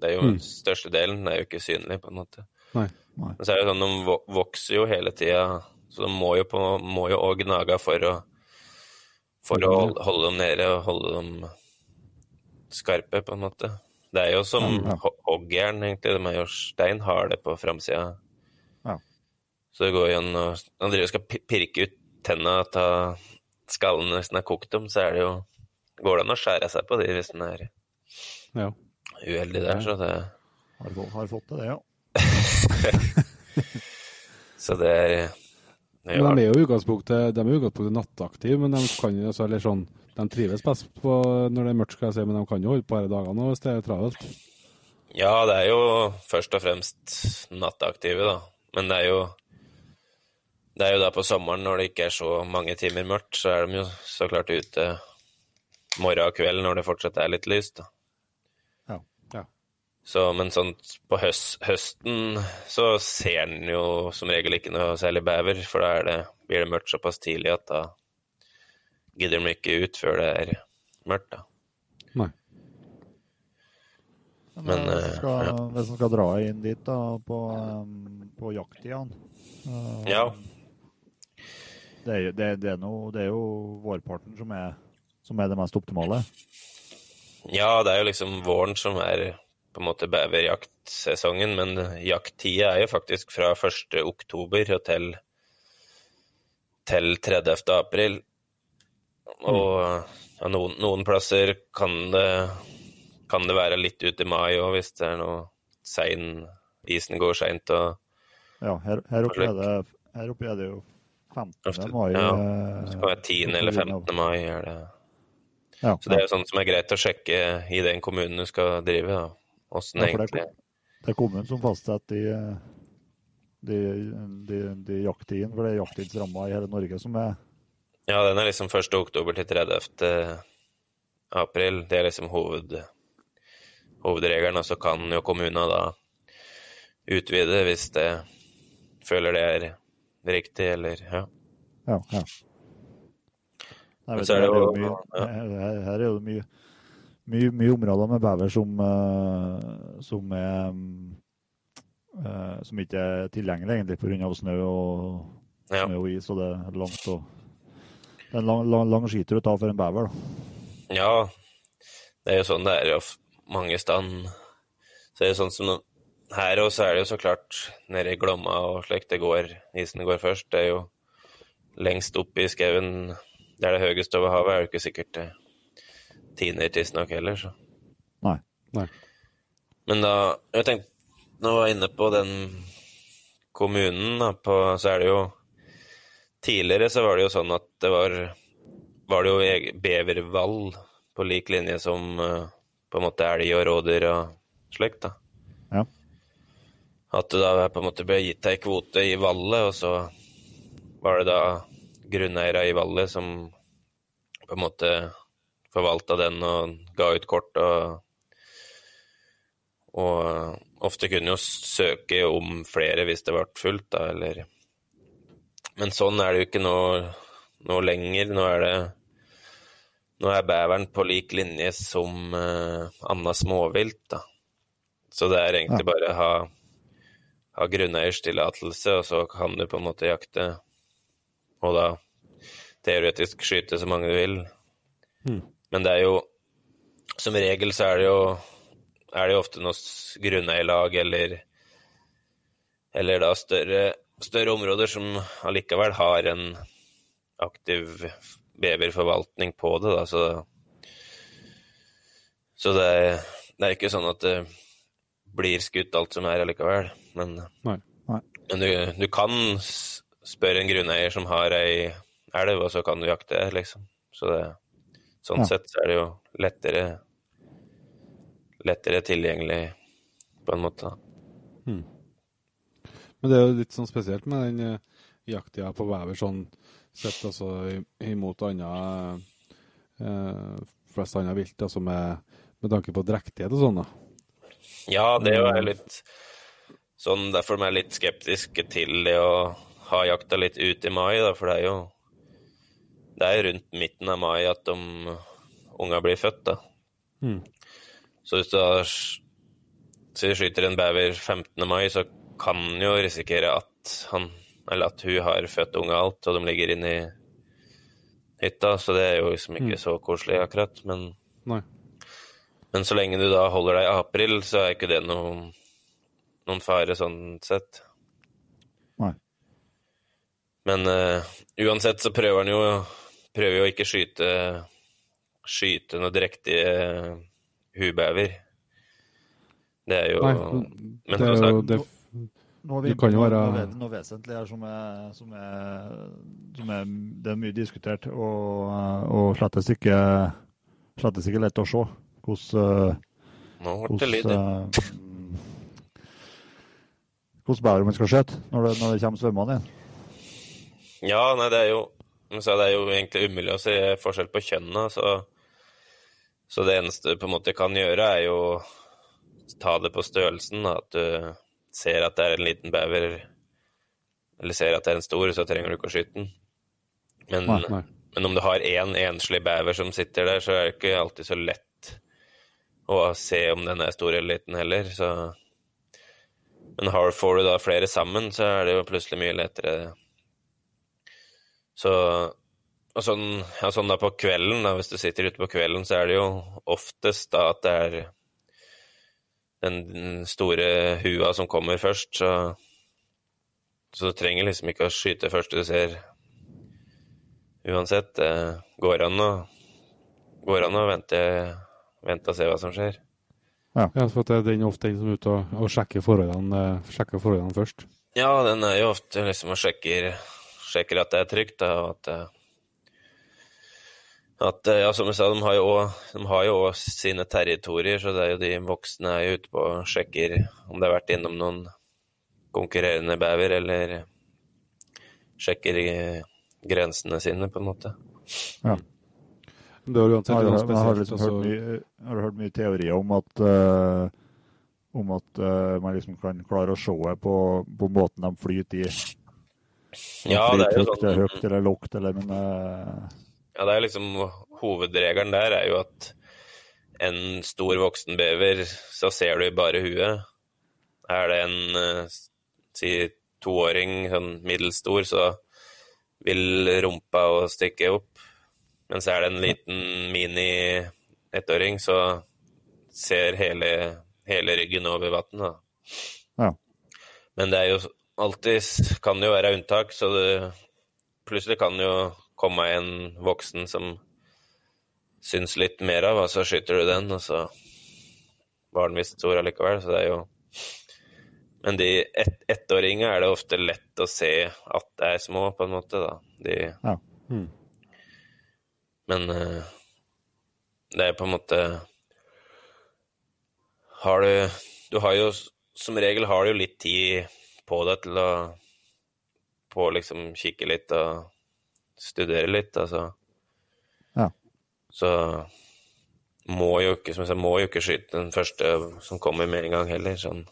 Det er jo Mm. største delen er jo ikke synlig, på en måte. Nei. Men så er det sånn, de vokser jo hele tida, så de må jo òg må gnage for å for å holde, holde dem nede og holde dem skarpe, på en måte. Det er jo som Ja. ho- hoggjern, egentlig. De er jo steinharde på framsida. Ja. Så det går jo an å Han driver og skal pirke ut tenna ta skallen hvis den er kokt om, så er det jo Går det an å skjære seg på de hvis den er Ja. uheldig der, så det Har, fått- har fått til det, ja. Så det er Men de er jo utgangspunktet, de er utgangspunktet nattaktive, men de kan jo altså, eller sånn, de trives best på, når det er mørkt, skal jeg si, men de kan jo holde på disse dagene hvis det er travelt. Ja, det er jo først og fremst nattaktive, da. Men det er jo Det er jo da på sommeren, når det ikke er så mange timer mørkt, så er de jo så klart ute morgen og kveld når det fortsatt er litt lyst, da. Så, men sånn på høst, høsten så ser en jo som regel ikke noe særlig bever, for da er det, blir det mørkt såpass tidlig at da gidder de ikke ut før det er mørkt, da. Nei. Men, hvis, uh, skal, ja. hvis en skal dra inn dit da, på, um, på jakttida uh, Ja. det, er, det, det, er noe, det er jo vårparten som er, som er det mest optimale. Ja, det er jo liksom våren som er på en måte beverjaktsesongen, men jakttida er jo faktisk fra 1. oktober til, til 30. april. Og ja, noen, noen plasser kan det, kan det være litt ut i mai òg, hvis det er noe sein Isen går seint og Ja, her, her, oppe det, her oppe er det jo 15. Ofte, mai. ja. eh, det kan være 10. eller 15. mai. Er det. Ja, Så det er jo sånt som er greit å sjekke i den kommunen du skal drive. da. Åssen Ja, det, egentlig det er kommunen som fastsetter de, de, de, de jakttidene, for det er jakttidsramma i hele Norge som er Ja, den er liksom 1. oktober til 30. april. Det er liksom hoved, hovedregelen, og så kan jo kommunen da utvide hvis det føler det er riktig, eller ja. Ja. ja. Nei, vet så er det jo- mye, her, her- her er jo mye, mye, mye områder med bever som, eh, som er eh, som ikke er tilgjengelig egentlig pga. snø og, ja. snø og is, og det er langt og det er en lang, lang, lang skitur å ta for en bever. da. Ja, det er jo sånn det er jo mange steder. Så det er jo sånn som her her også er det jo så klart nede i Glomma og slikt det går, isen går først. Det er jo lengst opp i skauen der det er høyest over havet, er det ikke sikkert det tiner tidsnok heller, så. Nei. Nei. Men da Jeg tenkte Nå var jeg inne på den kommunen, da, på, så er det jo Tidligere så var det jo sånn at det var Var det jo bevervall på lik linje som eh, på en måte elg og rådyr og slikt, da. Ja. At det da på en måte ble gitt ei kvote i vallet, og så var det da grunneiere i vallet som på en måte forvalta den og ga ut kort og og ofte kunne jo søke om flere hvis det ble fullt, da, eller Men sånn er det jo ikke nå, nå lenger. Nå er det Nå er beveren på lik linje som uh, anna småvilt, da. Så det er egentlig bare å ha, ha grunneiers tillatelse, og så kan du på en måte jakte, og da teoretisk skyte så mange du vil. Men det er jo Som regel så er det jo er det jo ofte noe grunneierlag eller eller da større, større områder som allikevel har en aktiv beverforvaltning på det, da, så Så det, er- det er ikke sånn at det blir skutt alt som er allikevel, men Nei. men du, du kan spørre en grunneier som har ei elv, og så kan du jakte, liksom. Så det, sånn Ja. sett så er det jo lettere lettere tilgjengelig, på en måte. Men det er jo litt sånn spesielt med den uh, jakttida på bever sånn sett altså imot andre uh, flest andre vilt, altså med, med tanke på drektighet og sånn, da. Ja, det er jo litt sånn derfor er jeg litt skeptisk til det å ha jakta litt ut i mai, da, for det er jo det er rundt midten av mai at de unga blir født, da. Mm. Så hvis du da så skyter en bever 15. mai, så kan jo risikere at han eller at hun har født unga alt, og de ligger inne i hytta, så det er jo liksom ikke så koselig akkurat, men Nei. men så lenge du da holder deg i april, så er ikke det noen, noen fare sånn sett. Nei. Men uh, uansett så prøver han jo prøver jo ikke skyte skyte noe direkte hubever. Det er jo Nei, Men det som er jo sagt, det, Nå er Det kan jo noe, være- noe, noe vesentlig her som er, som er, som er Det er mye diskutert, og, og slettes ikke, slettes ikke lett å se hvordan Nå ble det lyd. hvordan bærer man skal skjøte når det, når det kommer svømmende igjen? Ja, nei, det er jo sa, det er jo egentlig umulig å se forskjell på kjønnene, så, så det eneste du på en måte kan gjøre, er jo ta det på størrelsen, at du ser at det er en liten bever, eller ser at det er en stor, så trenger du ikke å skyte den. Men, Nei, nei. men om du har én en enslig bever som sitter der, så er det ikke alltid så lett å se om den er stor eller liten heller, så Men har, får du da flere sammen, så er det jo plutselig mye lettere så og sånn, ja, sånn da på kvelden, da, hvis du sitter ute på kvelden, så er det jo oftest da at det er den store hua som kommer først, så så du trenger liksom ikke å skyte første du ser uansett. Det går an å, går an å vente, vente og se hva som skjer. Ja, for at det er den ofte den som er ute og, og sjekker forholdene, eh, sjekker forholdene først. Ja, den er jo ofte liksom og sjekker, sjekker at det er trygt, da, og at eh, at, eh, ja, som jeg sa, de har jo også, de har jo også sine territorier, så det er jo de voksne er jo ute på og sjekker om det har vært innom noen konkurrerende bever, eller sjekker grensene sine, på en måte. Det uansett Jeg noe har, jeg har spesielt. liksom altså, hørt, mye, har hørt mye teorier om at, uh, om at uh, man liksom kan klare å se på, på måten de flyter i. Ja, det er jo flyter er høyt eller lågt eller men uh... Ja, det er liksom Hovedregelen der er jo at en stor voksen bever, så ser du bare huet. Er det en eh, si toåring, sånn middels stor, så vil rumpa og stikke opp. Mens er det en liten mini-ettåring, så ser hele, hele ryggen over vann. Ja. Men det er jo alltid Kan det jo være unntak, så det plutselig kan jo komme en voksen som syns litt mer av, og så skyter du den, og så var den visst stor allikevel, så det er jo Men de ett, ettåringene er det ofte lett å se at det er små, på en måte, da. De Ja. Mm. Men eh, det er på en måte Har du Du har jo Som regel har du jo litt tid på det til å På å liksom kikke litt og studere litt, altså. Ja. Så må jo ikke, som jeg sa, må jo ikke skyte den første som kommer med en gang heller. Sånn.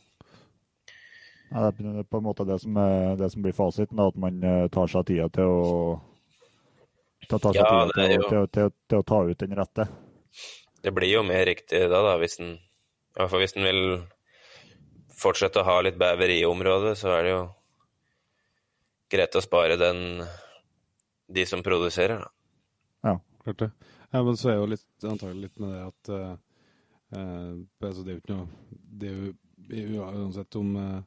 Ja, det er på en måte det som, er, det som blir fasiten, da, at man eh, tar seg tida til å til å ta, seg Ja, tida til, til, til, til å ta ut den rette. Det blir jo mer riktig da, da hvis en I hvert fall hvis en vil fortsette å ha litt bever i området, så er det jo greit å spare den de som produserer, da. Klart det. Ja, men så er jo litt, antagelig litt med det at uh, eh, altså det er jo ikke noe Det er jo uansett om uh,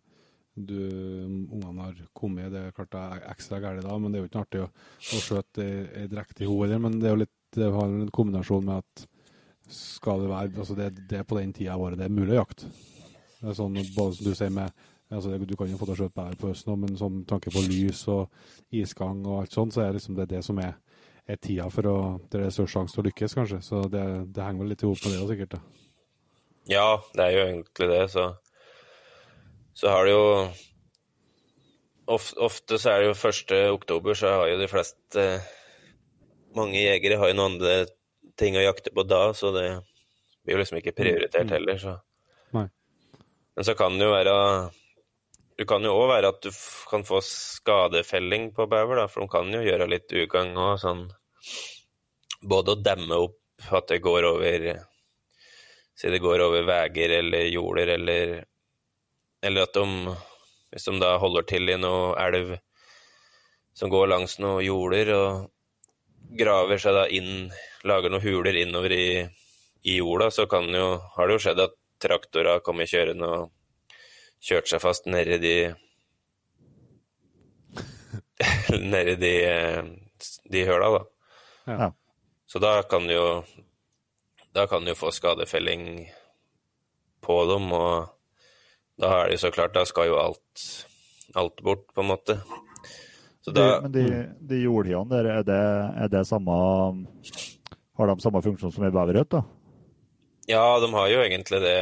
du, ungene har kommet, det er klart det er ekstra galt da, men det er jo ikke noe artig å, å skjøte ei- ei drektig ho heller. Men det er jo litt det har en kombinasjon med at skal det være altså det, det er på den tida av året det er mulig å jakte. Sånn, både som du sier med altså Du kan jo få her på høsten òg, men sånn tanke på lys og isgang og alt sånt, så er liksom det det som er er tida for å Det er størst sjanse til å lykkes, kanskje. Så det, det henger vel litt i hop med det sikkert. Da. Ja, det er jo egentlig det, så Så har det jo of, Ofte så er det jo 1. oktober, så har jo de fleste Mange jegere har jo noen andre ting å jakte på da, så det blir jo liksom ikke prioritert heller, så. Men så kan det jo være Det kan jo òg være at du kan få skadefelling på bever, da, for de kan jo gjøre litt ugagn òg, sånn. Både å demme opp at det går over Si det går over veier eller jorder, eller Eller at de Hvis de da holder til i noe elv som går langs noen jorder, og graver seg da inn Lager noen huler innover i, i jorda, så kan jo Har det jo skjedd at traktorer har kommet kjørende og kjørt seg fast nedi de Nedi de, de høla, da. Ja. Så da kan du jo Da kan du jo få skadefelling på dem, og da er det jo så klart Da skal jo alt alt bort, på en måte. Så De, men de, de jordhiene der, er det, er det samme Har de samme funksjon som i bæverød, da? Ja, de har jo egentlig det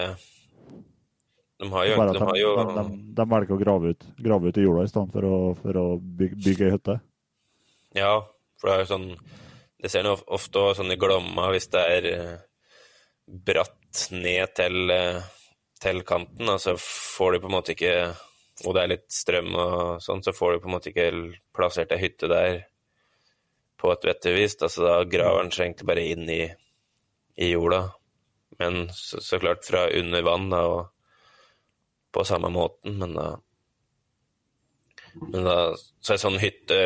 De har jo, de har jo de, de, de velger å grave ut, grave ut i jorda i stedet for å, for å bygge, bygge ei hytte? Ja, for det er jo sånn Det ser man ofte også sånn i Glomma hvis det er eh, bratt ned til, eh, til kanten, og så får du på en måte ikke Og det er litt strøm og sånn, så får du på en måte ikke plassert ei hytte der på et vettig vis. Da, da graver den seg egentlig bare inn i, i jorda. Men så, så klart fra under vann, da, og på samme måten, men da Men da Så er sånn hytte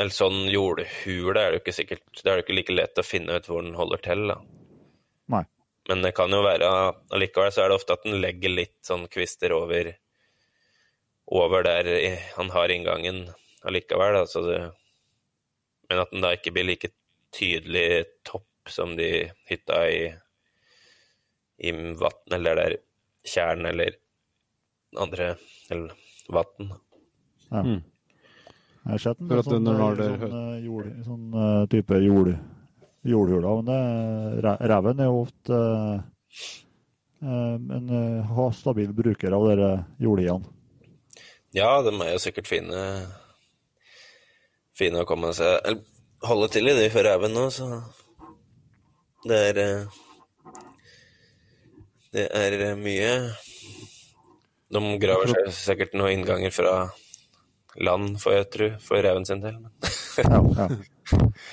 eller sånn jordhule er det jo ikke sikkert Det er jo ikke like lett å finne ut hvor den holder til, da. Nei. Men det kan jo være Allikevel så er det ofte at den legger litt sånn kvister over over der han har inngangen allikevel, da, så det Men at den da ikke blir like tydelig topp som de hytta i i vann, eller der tjern eller andre eller vann. Ja. Mm. Jeg har sett sånn, har eh, dere sånn, eh, jord, sånn eh, type jord, jordhuler. Men det, reven er jo ofte en eh, ha- stabil bruker av dere jordhiene. Ja, de er jo sikkert fine Fine å komme seg Eller holde til i de for reven nå, så Det er eh, Det er eh, mye De graver seg sikkert noen innganger fra land, får jeg tro, for reven sin del. Ja, ja.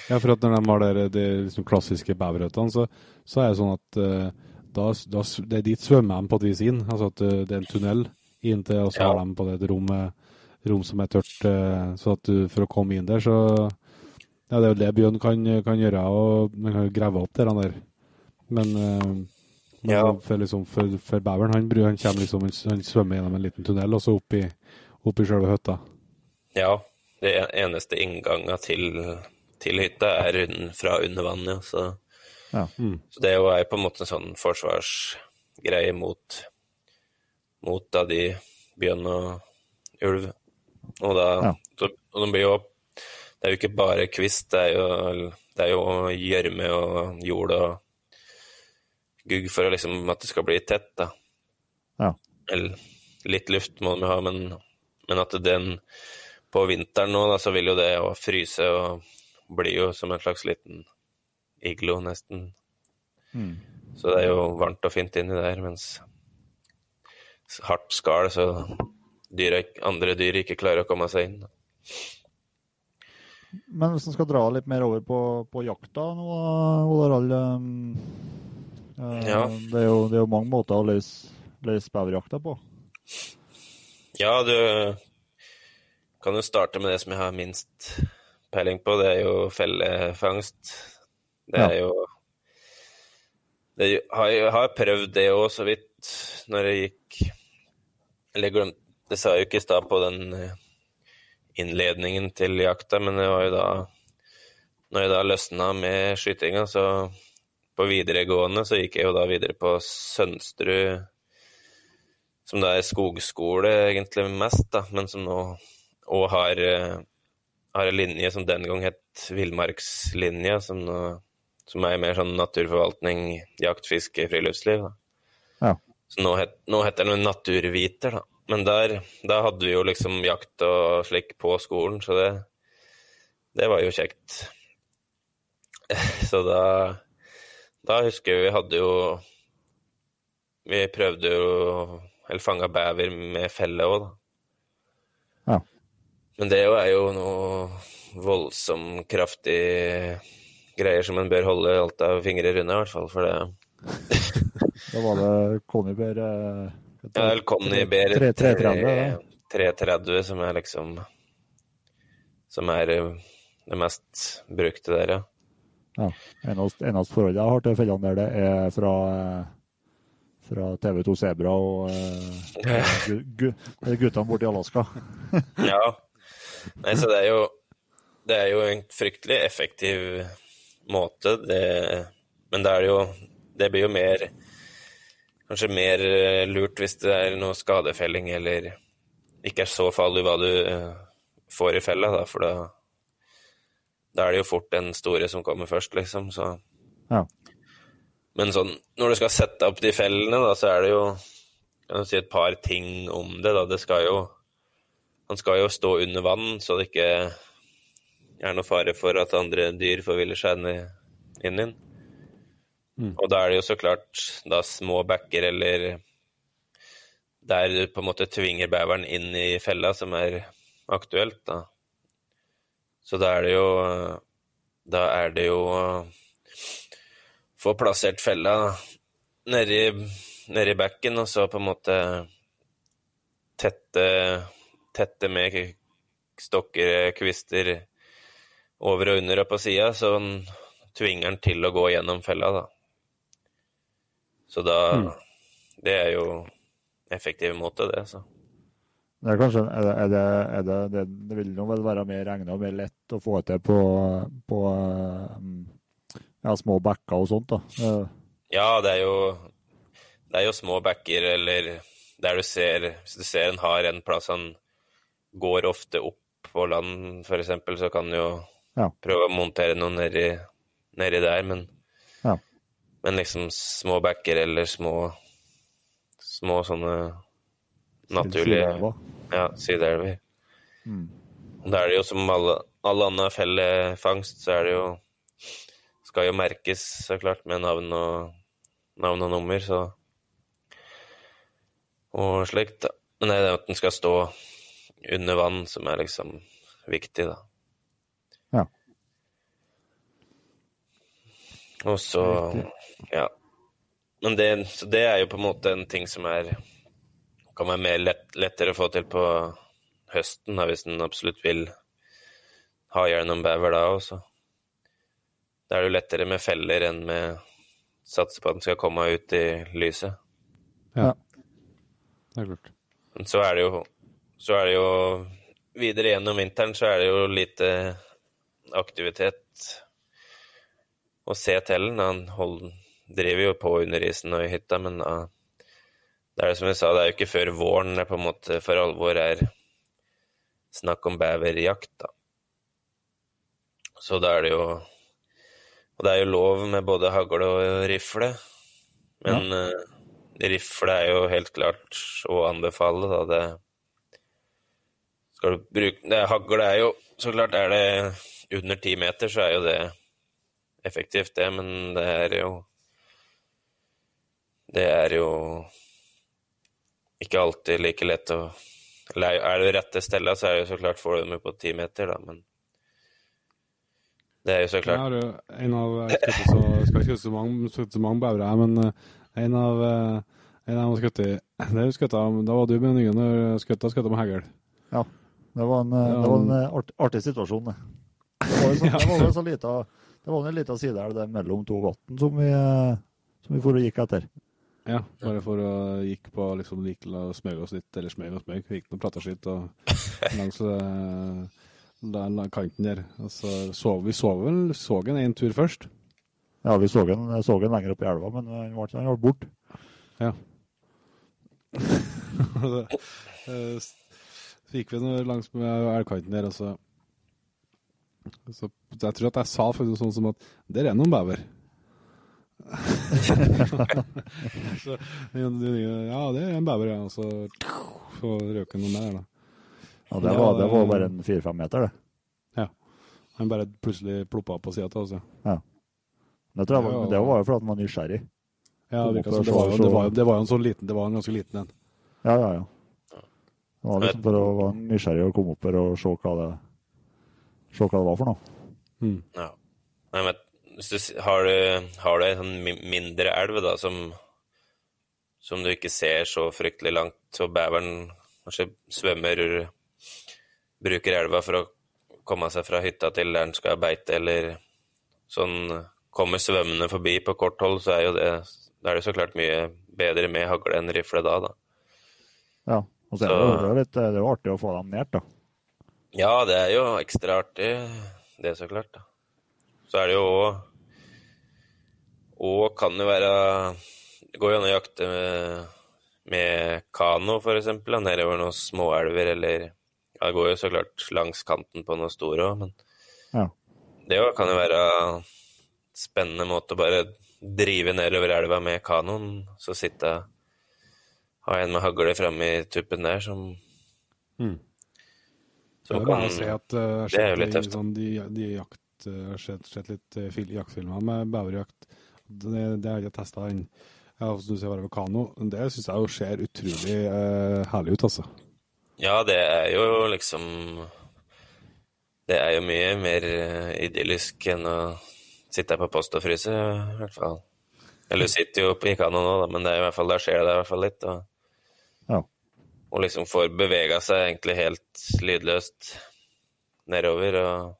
Ja, for at når de har der, de liksom klassiske beverrøttene, så, så er det sånn at uh, da, da, det er dit svømmer de på et vis inn. Altså at uh, det er en tunnel inntil, og så Ja. har de på det et rom, rom som er tørt. Uh, så at du, for å komme inn der, så Ja, det er jo det bjørn kan, kan gjøre, og man kan jo grave opp der. der. Men Ja. for, liksom, for, for beveren, han, han liksom, han, svømmer gjennom en liten tunnel, og så opp i, opp i selve hytta. Ja, det eneste inngangen til, til hytta er un, fra under vann, ja. Så, Ja. Mm. så det er jo på en måte en sånn forsvarsgreie mot, mot da de bjørn og ulv. Og da Ja. så, Og de blir jo Det er jo ikke bare kvist, det er jo gjørme og jord og gugg for liksom at det skal bli tett, da. Ja. Eller litt luft må de ha, men, men at den på vinteren nå, da, så vil jo det å fryse og bli jo som en slags liten iglo, nesten. Mm. Så det er jo varmt og fint inni der, mens hardt skall, så dyr, andre dyr ikke klarer å komme seg inn. Men hvis en skal dra litt mer over på, på jakta nå, Ola Rall um, uh, Ja. det, er jo, det er jo mange måter å løse, løse beverjakta på. Ja, du kan jo starte med det som jeg har minst peiling på. Det er jo fellefangst. Det er Ja. jo det har, Jeg har prøvd det òg, så vidt, når jeg gikk Eller glemte Det sa jeg jo ikke i stad på den eh, innledningen til jakta, men det var jo da Når jeg da løsna med skytinga, så på videregående så gikk jeg jo da videre på Sønsterud som da er skogskole egentlig mest, da, men som nå òg har, eh, har en linje som den gang het villmarkslinja, som, som er mer sånn naturforvaltning, jakt, fiske, friluftsliv. Ja. Så nå, het, nå heter den Naturviter, da. Men der, der, hadde vi jo liksom jakt og slik på skolen, så det, det var jo kjekt. Så da, da husker jeg vi hadde jo Vi prøvde jo Eller fanga bever med felle òg, da. Ja. Men det er jo noe voldsomt kraftig greier som en bør holde alt av fingre unna, i hvert fall. For det Da var det Connyber eh, Ja, eller Conny ber 330, ja. 330, som er liksom Som er eh, det mest brukte der, ja. Ja. Eneste, eneste forholdet jeg har til fellene der, det er fra, eh, fra TV2 Sebra og uh, gu, gu, guttene borte i Alaska. Ja. Nei, så det er jo Det er jo en fryktelig effektiv måte, det Men det er jo Det blir jo mer Kanskje mer eh, lurt hvis det er noe skadefelling eller ikke er så farlig hva du får i fella, da, for da Da er det jo fort den store som kommer først, liksom, så Ja. Men sånn, når du skal sette opp de fellene, da, så er det jo Kan du si et par ting om det, da. Det skal jo Han skal jo stå under vann, så det ikke er noe fare for at andre dyr forviller seg inn i- inn. Og da er det jo så klart da små bekker eller der du på en måte tvinger beveren inn i fella, som er aktuelt, da. Så da er det jo Da er det jo å få plassert fella nedi, nedi bekken, og så på en måte tette, tette med stokker, kvister over og under og på sida, så tvinger den til å gå gjennom fella, da. Så da Det er jo effektiv måte, det, så. Det er kanskje er det, er det, er det, det, det vil nå vel være mer egnet og mer lett å få til på, på eh, ja, små bekker og sånt. da. Ja, det er jo Det er jo små bekker eller der du ser Hvis du ser en har en plass han går ofte opp på land, f.eks., så kan du jo Ja. prøve å montere noe nedi, nedi der, men Ja. Men liksom små bekker eller små Små sånne sideelver. Ja, sideelver. Mm. Da er det jo som alle, all annen fellefangst, så er det jo Skal jo merkes, så klart, med navn og, navn og nummer, så Og slikt, da. Men det er at den skal stå under vann, som er liksom viktig, da. Ja. Og så Ja. Men det, så det er jo på en måte en ting som er kan være mer lett, lettere å få til på høsten, da, hvis en absolutt vil ha gjennom bever da også. Da er det jo lettere med feller enn med satse på at den skal komme ut i lyset. Ja. Det er klart. Men så er det jo så er det jo videre gjennom vinteren så er det jo lite aktivitet å se til den. Han hold, driver jo på under isen og i hytta, men da det er det som jeg sa, det er jo ikke før våren det på en måte for alvor er snakk om beverjakt, da. Så da er det jo Og det er jo lov med både hagle og rifle, men eh, rifle er jo helt klart å anbefale, da. Det skal du bruke det, Hagle er jo Så klart er det under ti meter, så er jo det effektivt, det, men det er jo Det er jo ikke alltid like lett å Eller er det rette stella, så er det jo så klart får du dem jo på ti meter, da, men det er jo så klart jo en av Jeg skal ikke så, skal ikke så mange, så mange bevere, men eh, en av eh, en av dem det skutt Da var du med Nyggen og skutt skutt med hagl. Det var en, eh, Ja, det var en art, artig situasjon, det. Det var, så, det var lita, det var en liten sideelv mellom to vann som vi, som vi for og gikk etter. Ja, bare for å gikk på liksom lik og smøg oss litt, eller smøg og smøg, gikk noe prata skitt og langs eh, den den kanten der. Og så så vi så vel så en en tur først. Ja, vi så den, så den lenger opp i elva, men han ble, han ble borte. Ja. s- Så gikk vi langs med elgkanten der, og så, så Jeg tror at jeg sa faktisk sånn som at Der er noen bever. så, ja, det er en bever, ja. Og så, så røk han noen der, da. Ja, det, var, det var bare en fire-fem meter, det. Han bare plutselig ploppa opp på sida av oss. ja. Det, tror jeg var, Ja. men det var jo fordi han var nysgjerrig. Ja, det, var jo, det, var, det var jo en sånn liten Det var en ganske liten en. Ja, ja, ja. Det var liksom for å være nysgjerrig og komme opp her og se hva det, se hva det var for noe. Mm. Ja. Nei, men hvis du har du, har du en sånn mindre elv da, som, som du ikke ser så fryktelig langt, og beveren kanskje svømmer Bruker elva for å komme seg fra hytta til der den skal beite, eller sånn kommer svømmende forbi på kort hold, så er jo det Da er det så klart mye bedre med hagle enn rifle da, da. Ja. Og så er det, jo- litt, det er jo artig å få dem nært, da. Ja, det er jo ekstra artig, det er så klart. da. Så er det jo òg Og kan jo være Det går jo an å jakte med, med kano, for eksempel, nedover noen småelver, eller ja, Det går jo så klart langs kanten på noe store òg, men Ja. det jo kan jo være spennende måte å bare drive nedover elva med kanoen, så sitte ha en med hagle framme i tuppen der som Mm. Så det er bare å se at uh, det er jo litt tøft. Sånn, de, de jakt, uh, sett, sett litt uh, jaktfilmer med beverjakt. Det, det har jeg ikke testa ennå. Ja, som du ser bare ved kano. Det syns jeg jo ser utrolig eh, herlig ut, altså. Ja, det er jo liksom Det er jo mye mer eh, idyllisk enn å sitte her på post og fryse, i hvert fall. Eller du sitter jo på kano nå, da, men det er i hvert fall, da skjer det i hvert fall litt. Og, Ja. og liksom får bevega seg egentlig helt lydløst nedover og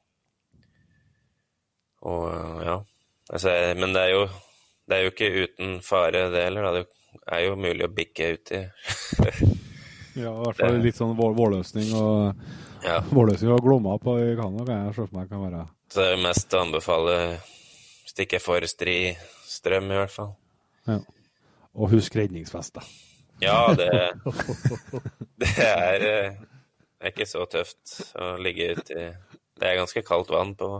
Og ja. Altså, men det er jo det er jo ikke uten fare, det heller. Det er jo mulig å bikke uti. Ja, i hvert fall litt sånn vår, vårløsning og ja. Vårløsning og glomma på i Canada kan jeg se for meg kan være Så det er mest å anbefale hvis det ikke er for stri strøm, i hvert fall. ja. Og husk redningsvest, da. Ja, det, det er, eh, det er ikke så tøft å ligge ute Det er ganske kaldt vann på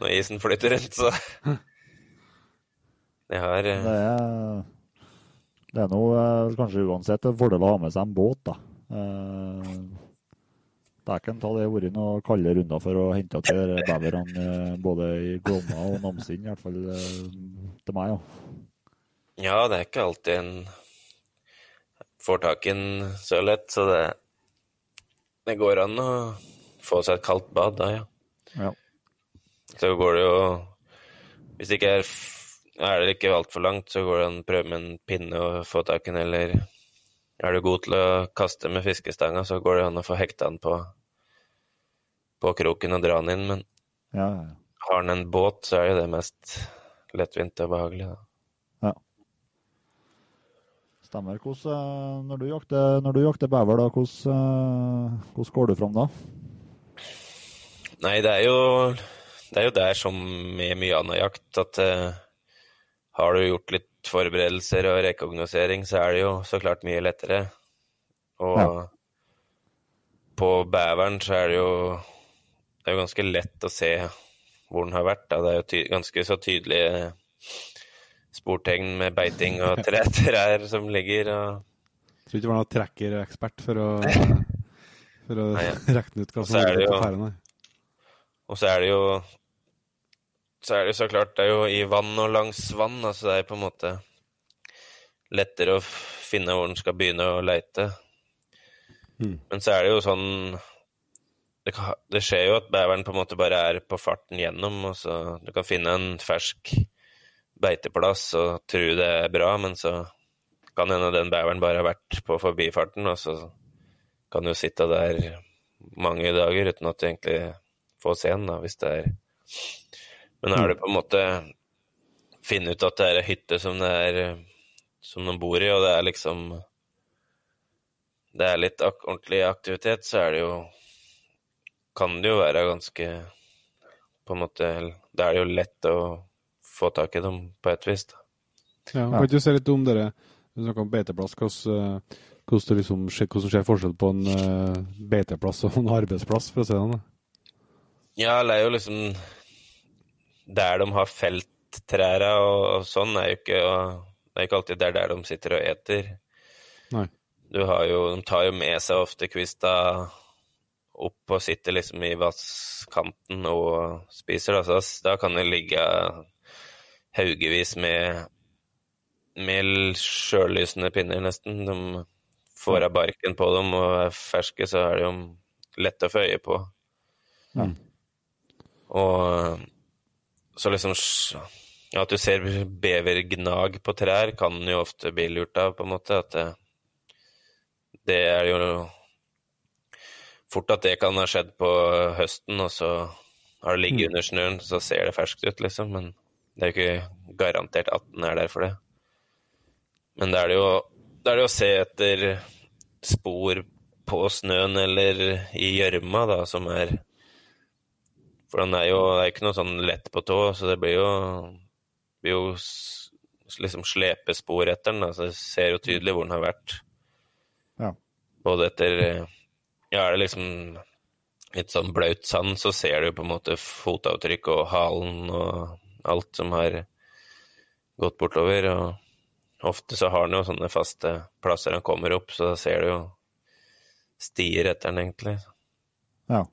når isen flyter rundt, så Det har eh, Det er, det er noe eh, kanskje uansett en fordel å ha med seg en båt, da. Eh, Dæken ta det vært noen kalde runder for å hente til beverne eh, både i Glomma og Namsinn, i hvert fall eh, til meg. Ja. Ja, det er ikke alltid en får tak i en så lett, så det Det går an å få seg et kaldt bad da, ja. Ja. Så går det jo Hvis det ikke er er det ikke altfor langt, så går det an å prøve med en pinne og få tak i den, eller er du god til å kaste med fiskestanga, så går det an å få hekta den på, på kroken og dra den inn, men Ja, ja, ja. har den en båt, så er jo det mest lettvint og behagelig, da. Stemmer. Hvordan, eh, når, du jakter, når du jakter bever, da, hvordan, eh, hvordan går du fram da? Nei, det er jo det er jo der som med mye annen jakt at uh, har du gjort litt forberedelser og rekognosering, så er det jo så klart mye lettere. Og Ja. på beveren så er det jo det er jo ganske lett å se hvor den har vært. Da. Det er jo ty ganske så tydelige sportegn med beiting og tre trær som ligger. og Tror ikke det var noen trekkerekspert for å For å regne ut hva som ligger er på ferdene. Og så er det jo Så er det så klart Det er jo i vann og langs vann, altså det er på en måte lettere å finne hvor den skal begynne å leite. Mm. Men så er det jo sånn det, kan, det skjer jo at beveren på en måte bare er på farten gjennom, og så du kan finne en fersk beiteplass og tro det er bra, men så kan hende den beveren bare har vært på forbifarten, og så kan du sitte der mange dager uten at du egentlig får se den, da, hvis det er Men er det på en måte finne ut at det er ei hytte som det er som de bor i, og det er liksom Det er litt ak ordentlig aktivitet, så er det jo Kan det jo være ganske På en måte Da er det jo lett å få tak i dem på et vis, da. Ja, kan ikke du si litt om dere Du snakker om beiteplass. Hvordan, eh, hvordan, liksom, hvordan skjer forskjell på en eh, beiteplass og en arbeidsplass, for å si det sånn? Ja, det er jo liksom Der de har felt trærne og, og sånn, er jo ikke Det er ikke alltid det er der de sitter og eter. Nei. Du har jo De tar jo med seg ofte kvista opp og sitter liksom i vasskanten og spiser, da. Så da- kan det ligge haugevis med med sjøllysende pinner, nesten. De får av barken på dem og er ferske, så er det jo lett å få øye på. Ja. Og så liksom At du ser bevergnag på trær, kan jo ofte bli lurt av, på en måte. At det, det er jo fort at det kan ha skjedd på høsten, og så har det ligget under snøen, så ser det ferskt ut, liksom. Men det er jo ikke garantert at den er der for det. Men da er det jo, det er det å se etter spor på snøen eller i gjørma, da, som er For den er jo det er ikke noe sånn lett på tå, så det blir jo, blir jo liksom slepespor etter den. Altså, jeg ser jo tydelig hvor den har vært. Ja. Både etter Ja, er det liksom litt sånn blaut sand, så ser du jo på en måte fotavtrykk og halen og alt som har gått bortover. og Ofte så har den jo sånne faste plasser han kommer opp, så da ser du jo stier etter den, egentlig. Ja.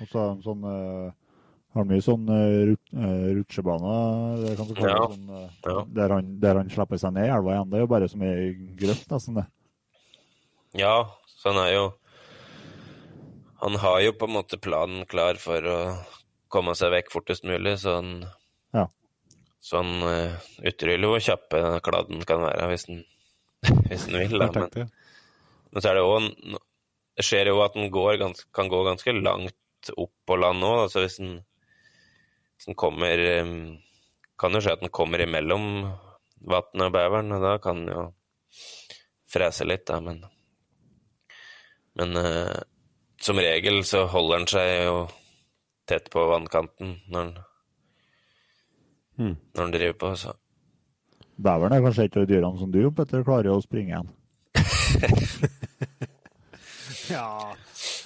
Og så har han sånn eh, Har mye sånn uh, rut, eh, rutsjebaner, det kan du kalle Ja. sånn, eh, Ja. der, han, der han slipper seg ned i elva igjen. Det er jo bare som ei grøft, nesten det. Ja, så han er jo Han har jo på en måte planen klar for å komme seg vekk fortest mulig, så han Ja. Så han uh, utryller hvor kjappe kladden kan være, hvis han, hvis han vil. Da. Men, men så er det òg Det skjer jo at den går gans, kan gå ganske langt opp på land òg. Altså hvis den, den kommer Kan jo skje at den kommer imellom vannet og beveren, og da kan den jo frese litt, da, men Men uh, som regel så holder den seg jo tett på vannkanten når den, hmm. når den driver på, så Beveren er kanskje et av dyrene som du, Petter, klarer å springe igjen. Ja,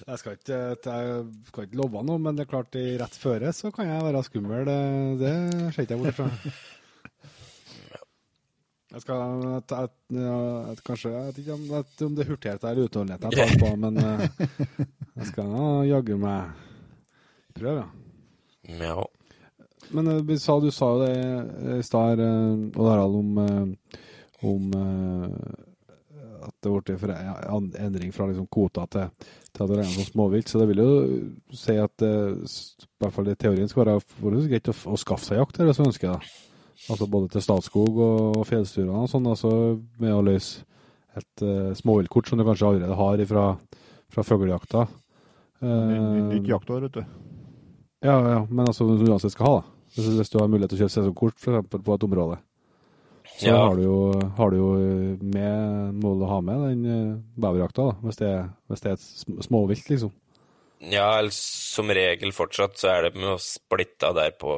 jeg skal ikke, jeg skal ikke love noe, men det er klart i rett føre så kan jeg være skummel. Det, ser ikke jeg bort fra. Jeg skal jeg, jeg, jeg, Kanskje Jeg vet ikke om, det- er hurtighet eller utholdenhet jeg tar på, men eh, jeg skal nå jaggu meg prøve, ja. ja. Men eh, vi sa, du sa jo det eh, i stad, eh, Odd Harald, om, eh, om eh, at det ble for en- endring fra liksom kvota til, til at det regnes som småvilt. Så det vil jo si at det, i hvert fall i teorien skal være forholdsvis greit å, å skaffe seg jakt, hvis man ønsker det. Altså både til Statskog og fjellstyrene og sånn, altså med å løse et uh, småviltkort som du kanskje allerede har fra, fra fuglejakta. Uh, Nytt Eh, jaktår, vet du. ja, ja, men altså som du uansett skal ha, da. Hvis, hvis du har mulighet til å kjøpe sesongkort f.eks. på et område, så Ja. har, du jo, har du jo med må du ha med den uh, beverjakta, da, hvis det, er- hvis det er et småvilt, liksom. Ja, som regel fortsatt så er det med å splitte der på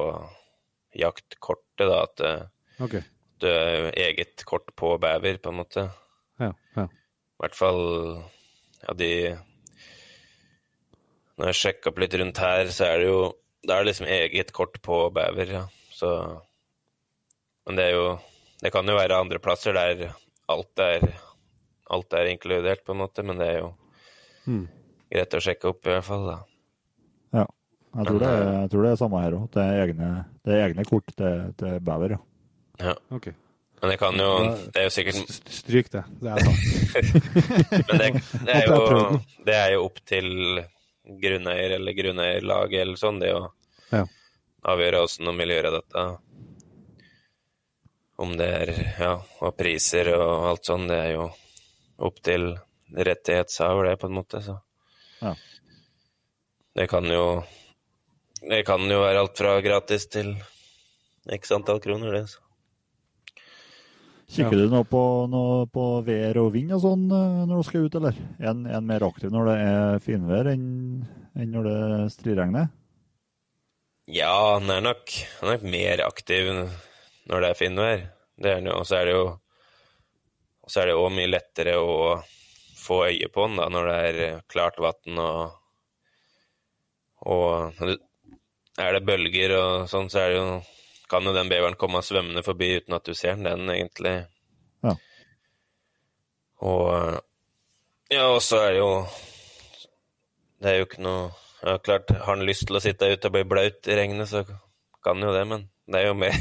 jaktkortet, da, at det, du har eget kort på bever, på en måte. Ja, ja. I hvert fall ja, de Når jeg sjekka opp litt rundt her, så er det jo Da er det liksom eget kort på bever, ja. Så Men det er jo Det kan jo være andre plasser der alt er Alt er inkludert, på en måte, men det er jo hmm. greit å sjekke opp, i hvert fall, da. Ja. Jeg tror, det, jeg tror det er samme her òg. Det, egne- det er egne kort til, til bever, ja. Ja. Okay. Men det kan jo Det er jo sikkert Stryk det. Det er sant. Men det, det, er jo, det er jo opp til grunneier eller grunneierlaget eller sånn, det å Ja. avgjøre åssen de vil gjøre dette. Om det er Ja, og priser og alt sånn, det er jo opp til rettighetshaver, det, på en måte, så. Ja. Det kan jo Det kan jo være alt fra gratis til x antall kroner, det. Så. Kikker du nå på, noe på vær og vind og sånn eh, når du skal ut, eller? Er en, en mer aktiv når det er finvær enn enn når det striregner? Ja, han er nok, han er nok mer aktiv når det er finvær. Og så er det jo og så er det òg mye lettere å få øye på den da, når det er klart vann og Og er det bølger og sånn, så er det jo kan jo den beveren komme svømmende forbi uten at du ser den, den egentlig. Ja. Og ja, og så er det jo Det er jo ikke noe ja, Klart, har han lyst til å sitte ute og bli blaut i regnet, så kan jo det, men det er jo mer,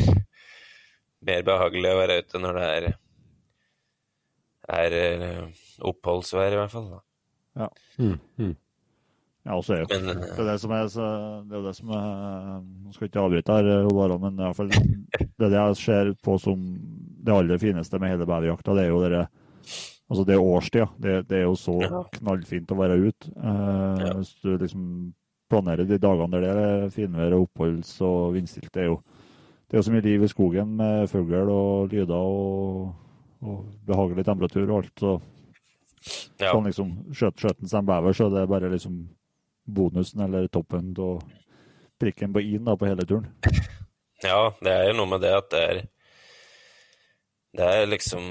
mer behagelig å være ute når det er er eh, oppholdsvær, i hvert fall. Da. Mm, mm. Ja, og så er jo Men det eh, er det som er, så, det er det som er Nå skal jeg ikke avbryte her, eh, bare, men i hvert fall det er det jeg ser på som det aller fineste med hele beverjakta, det er jo dere Altså, det er årstida. Det, det er jo så Ja. knallfint å være ute. Eh, Ja. Hvis du liksom planerer de dagene der det er finvær og oppholds og vindstilt, det er jo det er jo så mye liv i skogen med fugl og lyder og, og behagelig temperatur og alt. så ja. kan liksom skjøt, skjøten seg en bever, så det er bare liksom bonusen eller toppen og prikken på i-en på hele turen. ja, det er jo noe med det at det er Det er liksom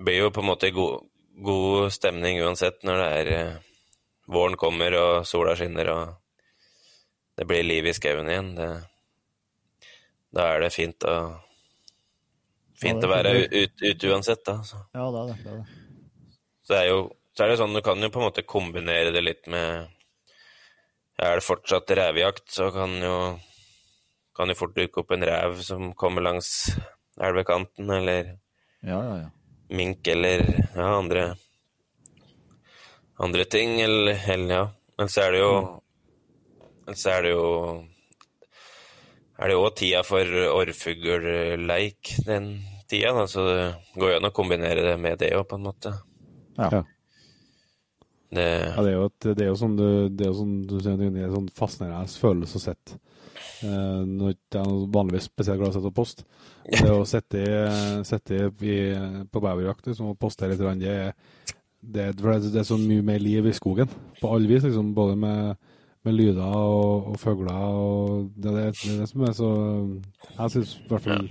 blir jo på en måte god, god stemning uansett når det er eh, Våren kommer og sola skinner og det blir liv i skauen igjen. Det, da er det fint å Fint Ja, å være ute ut uansett, da. Så. Ja, det er det. det, er det. Så det er jo så er det sånn, du kan jo på en måte kombinere det litt med Er det fortsatt revejakt, så kan jo kan jo fort dukke opp en rev som kommer langs elvekanten, eller Ja, ja, ja. mink, eller ja, andre andre ting, eller, eller ja. Men så er det jo Men så er det jo er det òg tida for orrfuglleik, den tida, da, så det går jo an å kombinere det med det òg, på en måte. Ja. Ja. Det, Ja, det er jo, et, det er jo sånn du, det er jo sånn, det er en sånn fascinerende følelse å sette. eh, Når ikke jeg er vanligvis spesielt glad i å sette opp post. Det å sitte, i- sitte i, på beverjakt liksom, og poste litt, det, er- det, er- det, er- det er så mye mer liv i skogen. På alle vis, liksom, både med, med lyder og, og fugler. Og det, det, det er det som er så Jeg syns i hvert fall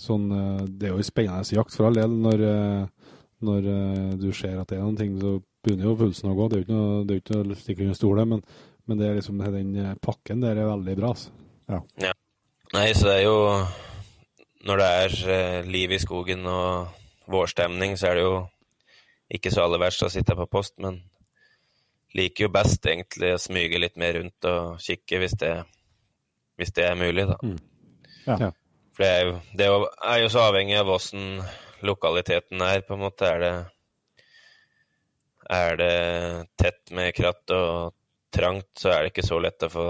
sånn eh, Det er jo en spennende jakt for all del når, eh, når eh, du ser at det er noen ting, så begynner jo pulsen å gå. Det er jo ikke noe, det ikke noe stikke under stolen, men, men det er liksom den pakken der er veldig bra. Altså. Nei, så det er jo Når det er liv i skogen og vårstemning, så er det jo ikke så aller verst å sitte på post, men liker jo best egentlig å smyge litt mer rundt og kikke hvis det, hvis det er mulig, da. Mm. Ja. Ja. For det er jo, det er jo, så avhengig av åssen lokaliteten er, på en måte. Er det, er det tett med kratt og trangt, så er det ikke så lett å få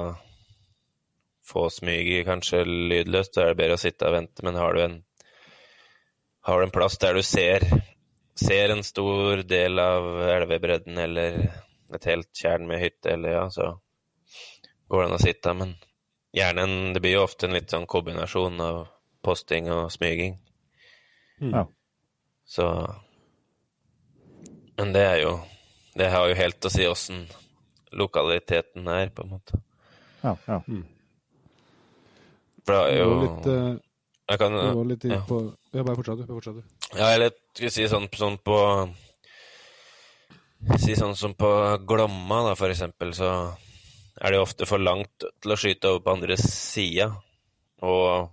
få smyget kanskje lydløst, så er det bedre å sitte og vente. Men har du en, har du en plass der du ser, ser en stor del av elvebredden eller et helt tjern med hytte, eller ja, så går det an å sitte. Men gjerne en, det blir jo ofte en litt sånn kombinasjon av posting og smyging. Mm. Ja. Så Men det er jo Det har jo helt å si åssen lokaliteten er, på en måte. Ja, ja. For det er jo litt, eh, jeg kan, litt inn ja. på Ja, bare fortsett, du. bare fortsett, du. Ja, eller skal vi si sånn, sånn på Si sånn som på Glomma, da, for eksempel, så er det jo ofte for langt til å skyte over på andre sida. Og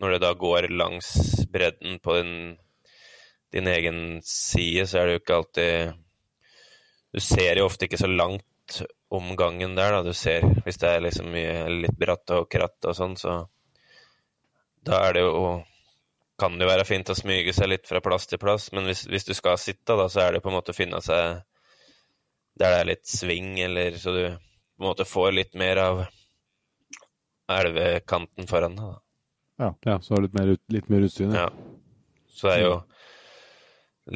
når det da går langs bredden på din, din egen side, så er det jo ikke alltid Du ser jo ofte ikke så langt om gangen der, da. Du ser hvis det er liksom mye litt bratt og kratt og sånn, så da er det jo kan det jo være fint å smyge seg litt fra plass til plass, men hvis, hvis du skal sitte, da, så er det på en måte å finne seg der det er litt sving, eller så du på en måte får litt mer av elvekanten foran deg. da. Ja, så har du litt mer, litt mer utsyn? Ja. Ja. Så det er jo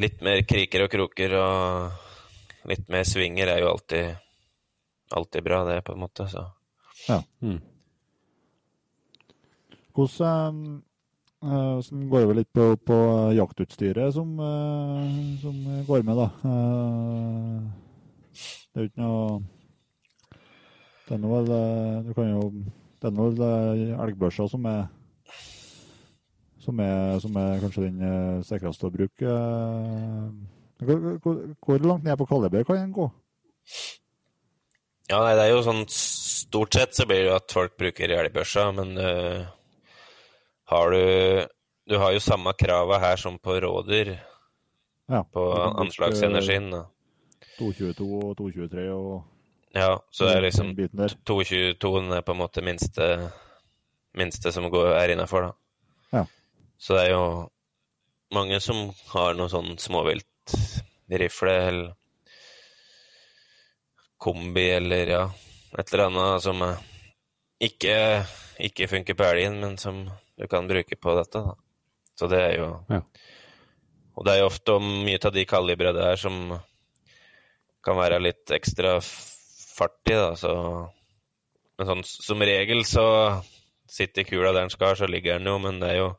litt mer kriker og kroker og litt mer svinger er jo alltid, alltid bra, det, på en måte. Så Mm. Hvordan eh, som går over litt på, på jaktutstyret som, uh, som går med, da. Uh, det er jo ikke noe Det er vel Du kan jo Det er nå vel elgbørsa som er som er, som er kanskje den sikreste å bruke. Hvor, hvor, hvor langt ned på kaliber kan en gå? Ja, nei, det er jo sånn Stort sett så blir det jo at folk bruker elgbørsa, men eh, har du Du har jo samme krava her som på rådyr, Ja, på anslagsenergien. 222 og 223 og Ja, så det er liksom den 222 er på en måte minste, minste som går, er innafor, da. Ja. Så det er jo mange som har noe sånn småviltrifle eller kombi eller ja, et eller annet som ikke, ikke funker på elgen, men som du kan bruke på dette, da. Så det er jo Ja. Og det er jo ofte mye av de kalibre der som kan være litt ekstra fartig, da, så Men sånn som regel så sitter kula der den skal, så ligger den jo, men det er jo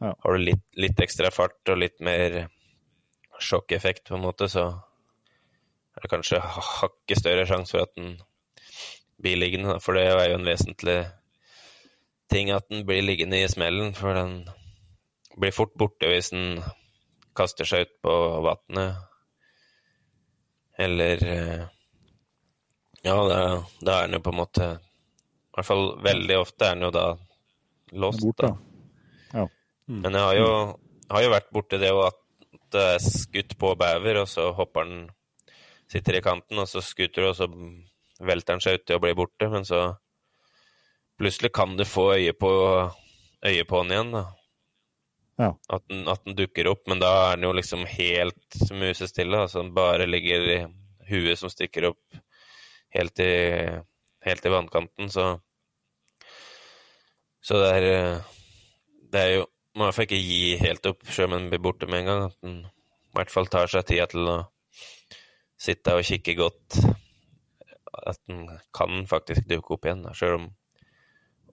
Ja. Har du litt, litt ekstra fart og litt mer sjokkeffekt, på en måte, så er det kanskje ha- hakket større sjanse for at den blir liggende, da. For det er jo en vesentlig ting at den blir liggende i smellen, for den blir fort borte hvis den kaster seg ut på vannet. Eller eh, Ja, da, da er den jo på en måte I hvert fall veldig ofte er den jo da låst. Bort, da. Mm. Men jeg har jo, har jo vært borti det at det er skutt på bever, og så hopper den Sitter i kanten, og så skuter du, og så velter den seg uti og blir borte. Men så plutselig kan du få øye på, øye på den igjen, da. Ja. At den, at den dukker opp, men da er den jo liksom helt musestille. Altså den bare ligger i huet som stikker opp helt i, helt i vannkanten, så Så det er Det er jo Må i hvert fall ikke gi helt opp sjøl om den blir borte med en gang. At den i hvert fall tar seg tida til å sitte og kikke godt. At den kan faktisk dukke opp igjen, da. sjøl om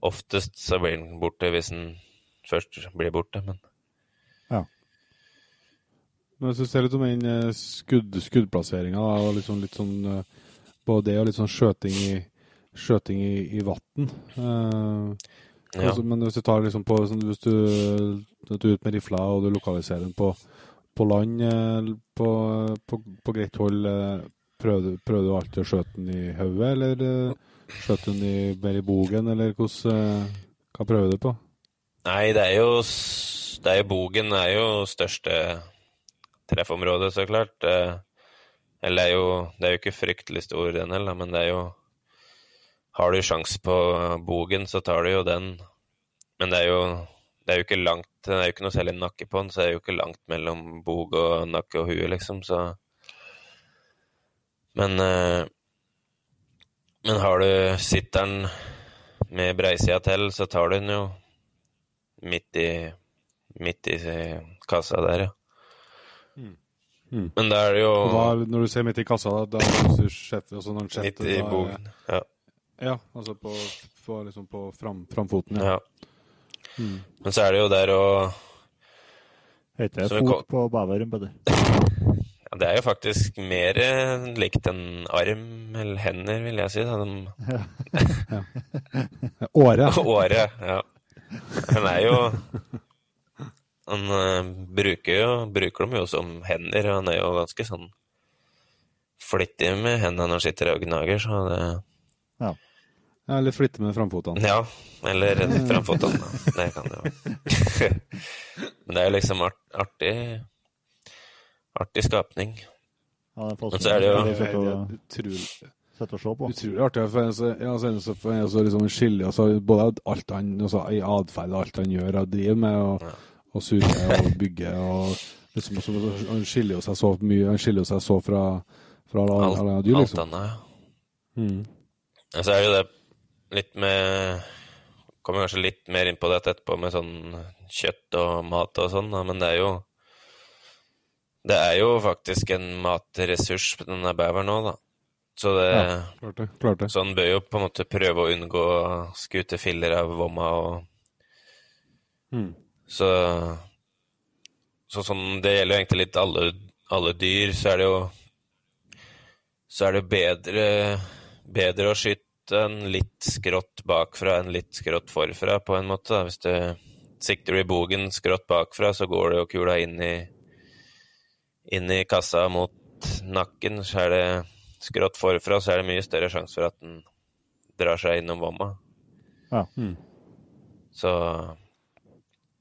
oftest så blir den borte hvis den først blir borte. Men Ja. Men jeg du det er litt om den eh, skudd, skuddplasseringa, og liksom litt sånn eh, Både det og litt sånn skjøting i, skjøting i, i vann. Eh, ja. altså, men hvis du tar liksom på sånn, Hvis du, du er ute med rifla og du lokaliserer den på, på land eh, på, på, på greit hold, eh, prøver, prøver du alltid å skjøte den i hodet, eller eh, hun du den i, bogen, eller hvordan eh, Hva prøver du på? Nei, det er jo det er jo Bogen er jo største treffområdet, så klart. Eh, Eller det er jo Det er jo ikke fryktelig stor den heller, men det er jo Har du sjanse på Bogen, så tar du jo den. Men det er jo det er jo ikke langt Det er jo ikke noe særlig nakke på den, så det er jo ikke langt mellom bog og nakke og hue, liksom, så Men eh, Men har du Sitter den med breisida til, så tar du den jo midt i midt i kassa der, ja. Mm. Men da er det jo da, når du ser midt i kassa, da, da setter, altså når den midt i bogen. Ja. Ja, altså på, på, liksom på fram, framfoten. Ja. ja. Mm. Men så er det jo der å Heter det fot på Bæverum, Peder? Det er jo faktisk mer eh, likt en arm eller hender, vil jeg si. Åre. Året, ja. Den er jo Han eh, bruker jo bruker dem jo som hender, og han er jo ganske sånn flittig med hendene når han sitter og gnager, så det Ja, Eller flytte med framfotene. Ja, eller framfotene. Det kan det jo Men det er jo liksom art, artig Artig skapning. Ja, det er Men så er det jo- Det Sett er utrolig, se på. utrolig artig. For en så- ja, så er så for en så liksom skiller altså, både alt han, altså, i atferd og alt han gjør og driver med, og, Ja. og surrer og bygger. og liksom, så, Han skiller jo seg så mye Han skiller seg så fra, fra alle, Alt, alle dyr, alt liksom. annet, ja. Mm. Så er det jo det litt med Kommer kanskje litt mer inn på dette etterpå med sånn kjøtt og mat og sånn, men det er jo Det er jo faktisk en matressurs, denne beveren òg, da. Så det Ja. Klart det. klart det. Så han bør jo på en måte prøve å unngå å skute filler av vomma og Mm. Så Så sånn Det gjelder jo egentlig litt alle, alle dyr, så er det jo Så er det bedre Bedre å skyte en litt skrått bakfra enn litt skrått forfra, på en måte. da. Hvis du sikter i bogen skrått bakfra, så går det jo kula inn i inn i kassa mot nakken. Så er det skrått forfra, så er det mye større sjanse for at den drar seg innom vomma. Ja. Mm. Så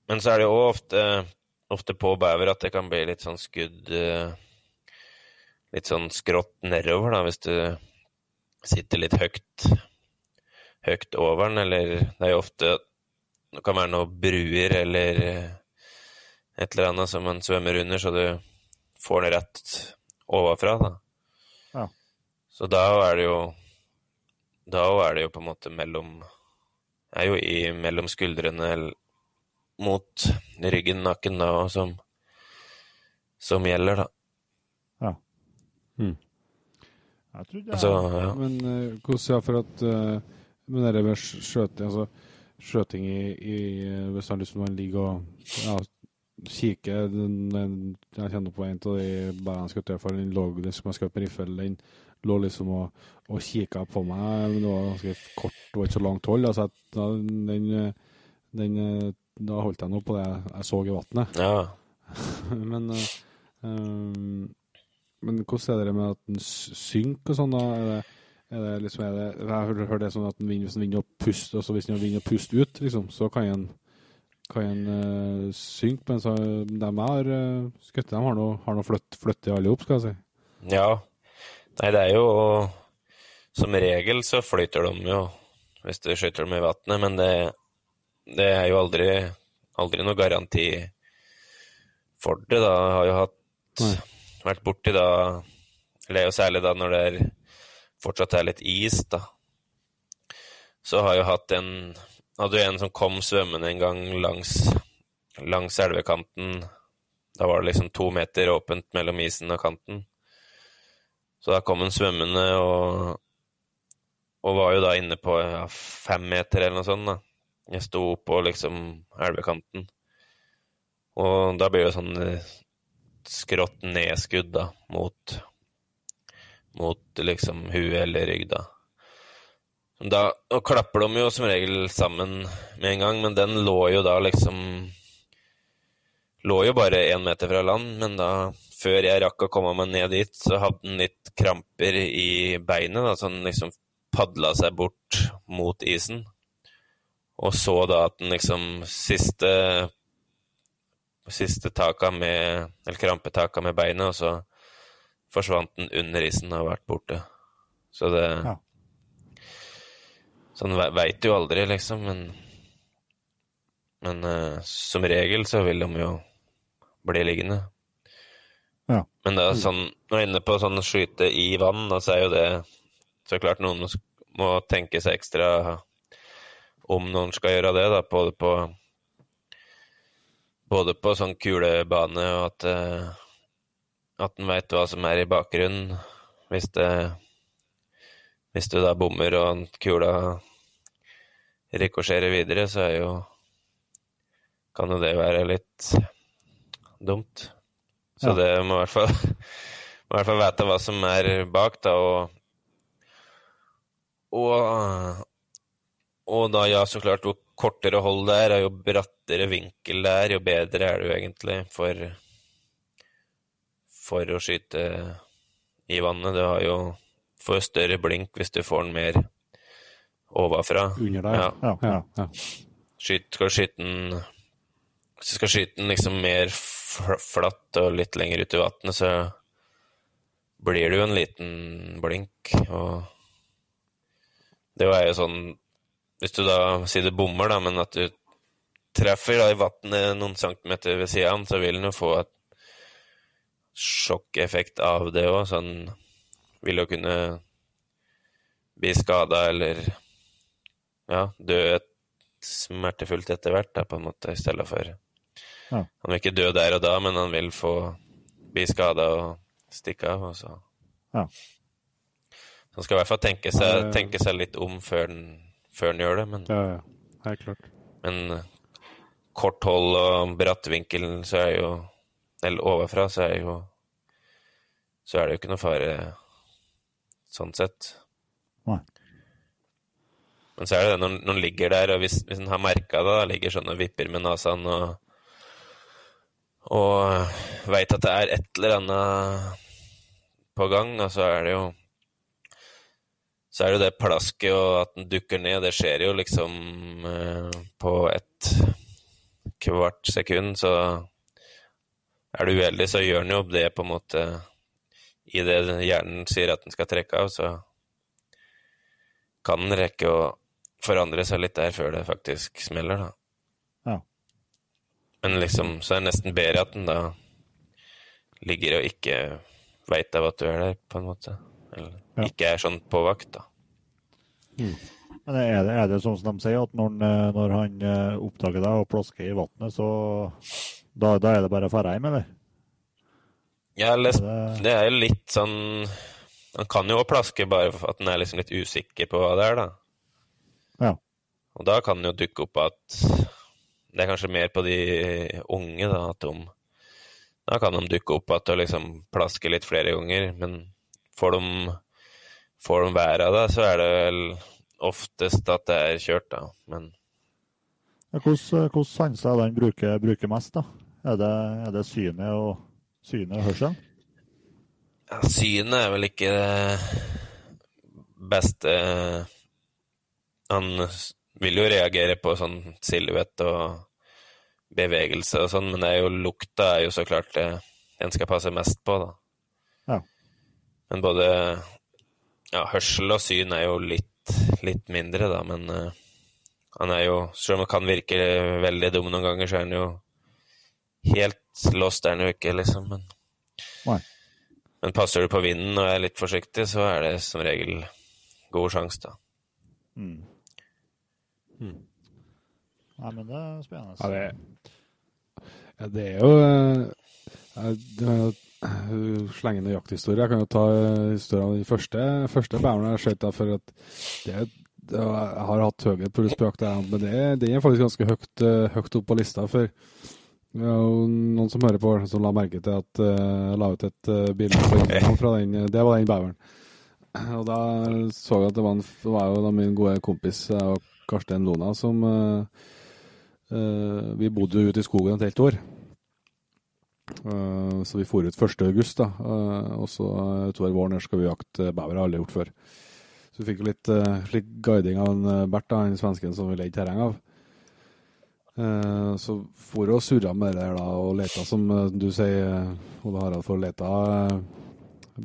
Men så er det jo ofte, ofte på bever at det kan bli litt sånn skudd eh, Litt sånn skrått nedover, da, hvis du sitter litt høyt høyt over den, eller det er jo ofte Det kan være noen bruer eller eh, et eller annet som man svømmer under, så du får den rett ovenfra, da. Ja. Så da er det jo Da er det jo på en måte mellom Er jo i mellom skuldrene mot ryggen, nakken, da, og som som gjelder, da. Ja. Jeg trodde det Altså, ja. Men uh, hvordan ja, for at uh, Men det med skjøting altså, Skjøting i, i eh, Hvis han liksom man ligger og ja, kikker den, den, Jeg kjenner på en av de bandene jeg skjøt, i den lå som jeg skjøt med riffel, den lå liksom og, og kikka på meg. Det var ganske kort, det var ikke så langt hold. Altså, den, den, eh, da holdt jeg nå på det jeg, så i vannet. Ja. men um, Men hvordan er det med at den synker og sånn, da? Er det, er det liksom, er det, jeg har hørt- hørt det sånn at den vinner, hvis den vinner å puste, og så hvis den vinner å puste ut, liksom, så kan den kan eh, synke, men så de har uh, skutt, de har noe, no, flytt, flyttet alle opp, skal jeg si. Ja. Nei, det er jo Som regel så flyter de jo hvis du skyter dem i vannet, men det, det er jo aldri, aldri noe garanti for det, da. Jeg har jo hatt Nei. vært borti da Eller jo særlig da når det er, fortsatt er litt is, da. Så har jeg hatt en Hadde jo en som kom svømmende en gang langs, langs elvekanten. Da var det liksom to meter åpent mellom isen og kanten. Så da kom han svømmende og, og var jo da inne på ja, fem meter eller noe sånt. da. Jeg sto på liksom elvekanten. Og da blir det sånn eh, skrått nedskudd da, mot, mot liksom huet eller rygg, da. Da klapper de jo som regel sammen med en gang, men den lå jo da liksom Lå jo bare én meter fra land, men da, før jeg rakk å komme meg ned dit, så hadde den litt kramper i beinet, da, så den liksom padla seg bort mot isen. Og så da at den liksom siste Siste taka med Eller krampetaka med beinet, og så forsvant den under isen og vært borte. Så det Ja. Sånn ve- veit du jo aldri, liksom, men Men uh, som regel så vil de jo bli liggende. Ja. Men det er sånn, når jeg er inne på sånn skyte i vann, da, så er jo det så klart noen må tenke seg ekstra om noen skal gjøre det, da, både på både på sånn kulebane og at eh, at en veit hva som er i bakgrunnen. Hvis det Hvis du da bommer og kula rikosjerer videre, så er jo Kan jo det være litt dumt. Så Ja. det må i hvert fall må i hvert fall vite hva som er bak, da, og og, og da, ja, så klart, jo kortere hold det er, og jo brattere vinkel det er, jo bedre er det jo egentlig for for å skyte i vannet. Du har jo får større blink hvis du får den mer ovenfra. Under deg, Ja. Ja, ja. Skyt, skal skyte den Hvis du skal skyte den liksom mer flatt og litt lenger ut i vannet, så blir det jo en liten blink. Og det er jo sånn Hvis du da sier du bommer, da, men at du treffer da i vannet noen centimeter ved sida av den, så vil den jo få et sjokkeffekt av det òg. Så han vil jo kunne bli skada eller ja, dø et smertefullt etter hvert, på en måte, i stedet for Ja. Han vil ikke dø der og da, men han vil få bli skada og stikke av. Og så. Ja. Så han skal i hvert fall tenke seg, Ja, ja. tenke seg litt om før han, før han gjør det, men, Ja, ja. Klart. men kort hold og bratt vinkel, så er jo Eller overfra, så er jo Så er det jo ikke noe fare sånn sett. Nei. Men så er det det når, han ligger der, og hvis, hvis den har merka det, da, ligger sånn og vipper med nesen og og veit at det er et eller annet på gang, og så er det jo Så er det jo det plasket og at den dukker ned, det skjer jo liksom eh, på et kvart sekund, så er du uheldig, så gjør den jo det på en måte i det hjernen sier at den skal trekke av, så kan den rekke å forandre seg litt der før det faktisk smeller, da. Ja. Men liksom, så er det nesten bedre at den da ligger og ikke veit av at du er der, på en måte. Eller Ja. ikke er sånn på vakt, da. Men er det, er det sånn som de sier, at når, når han eh, oppdager deg og plasker i vannet, så da, da er det bare å dra hjem, eller? Jeg har lest Det- er jo litt sånn Han kan jo også plaske bare for at han er liksom litt usikker på hva det er, da. Ja. Og da kan det jo dukke opp at Det er kanskje mer på de unge, da, at de Da kan de dukke opp at de liksom plasker litt flere ganger, men får de Får de været av det, så er det vel oftest at det er kjørt, da. Men Ja, hvordan sanser er det han bruker, bruker mest, da? Er det, er det synet og, synet og hørselen? ja, synet er vel ikke det beste Han vil jo reagere på sånn silhuett og bevegelse og sånn, men det er jo lukta er jo så klart det en skal passe mest på, da. Ja. Men både ja, hørsel og syn er jo litt, litt mindre, da, men uh, han er jo Selv om han kan virke veldig dum noen ganger, så er han jo helt lost er den jo ikke, liksom. Men, Nei. men passer du på vinden og er litt forsiktig, så er det som regel god sjanse, da. Mm. Nei, men det er spennende. Ja, det, ja, det er jo eh, jeg, jeg, jeg slenger inn en jakthistorie. Jeg kan jo ta eh, historien av den første, første bæren jeg skjøt. For at det, det, jeg har hatt høyere puls på jakt, men det, det er faktisk ganske høyt, eh, høyt opp på lista. For det og noen som hører på, som la merke til at jeg jeg la ut et uh, bilde på Instagram fra den. Det var den bæveren. Og da så jeg at det var, en, det var jo da min gode kompis og Karsten Lona som uh, uh, Vi bodde jo ute i skogen et helt år. Så vi for ut 1. august, da. og så utover våren her skal vi jakte bever. Har alle gjort før. Så vi fikk litt, litt guiding av en Bert, da, den svensken som vi leide terreng av. Eh, så for å surra med det der da, og leta, som eh, du sier, eh, Ole Harald, for å lete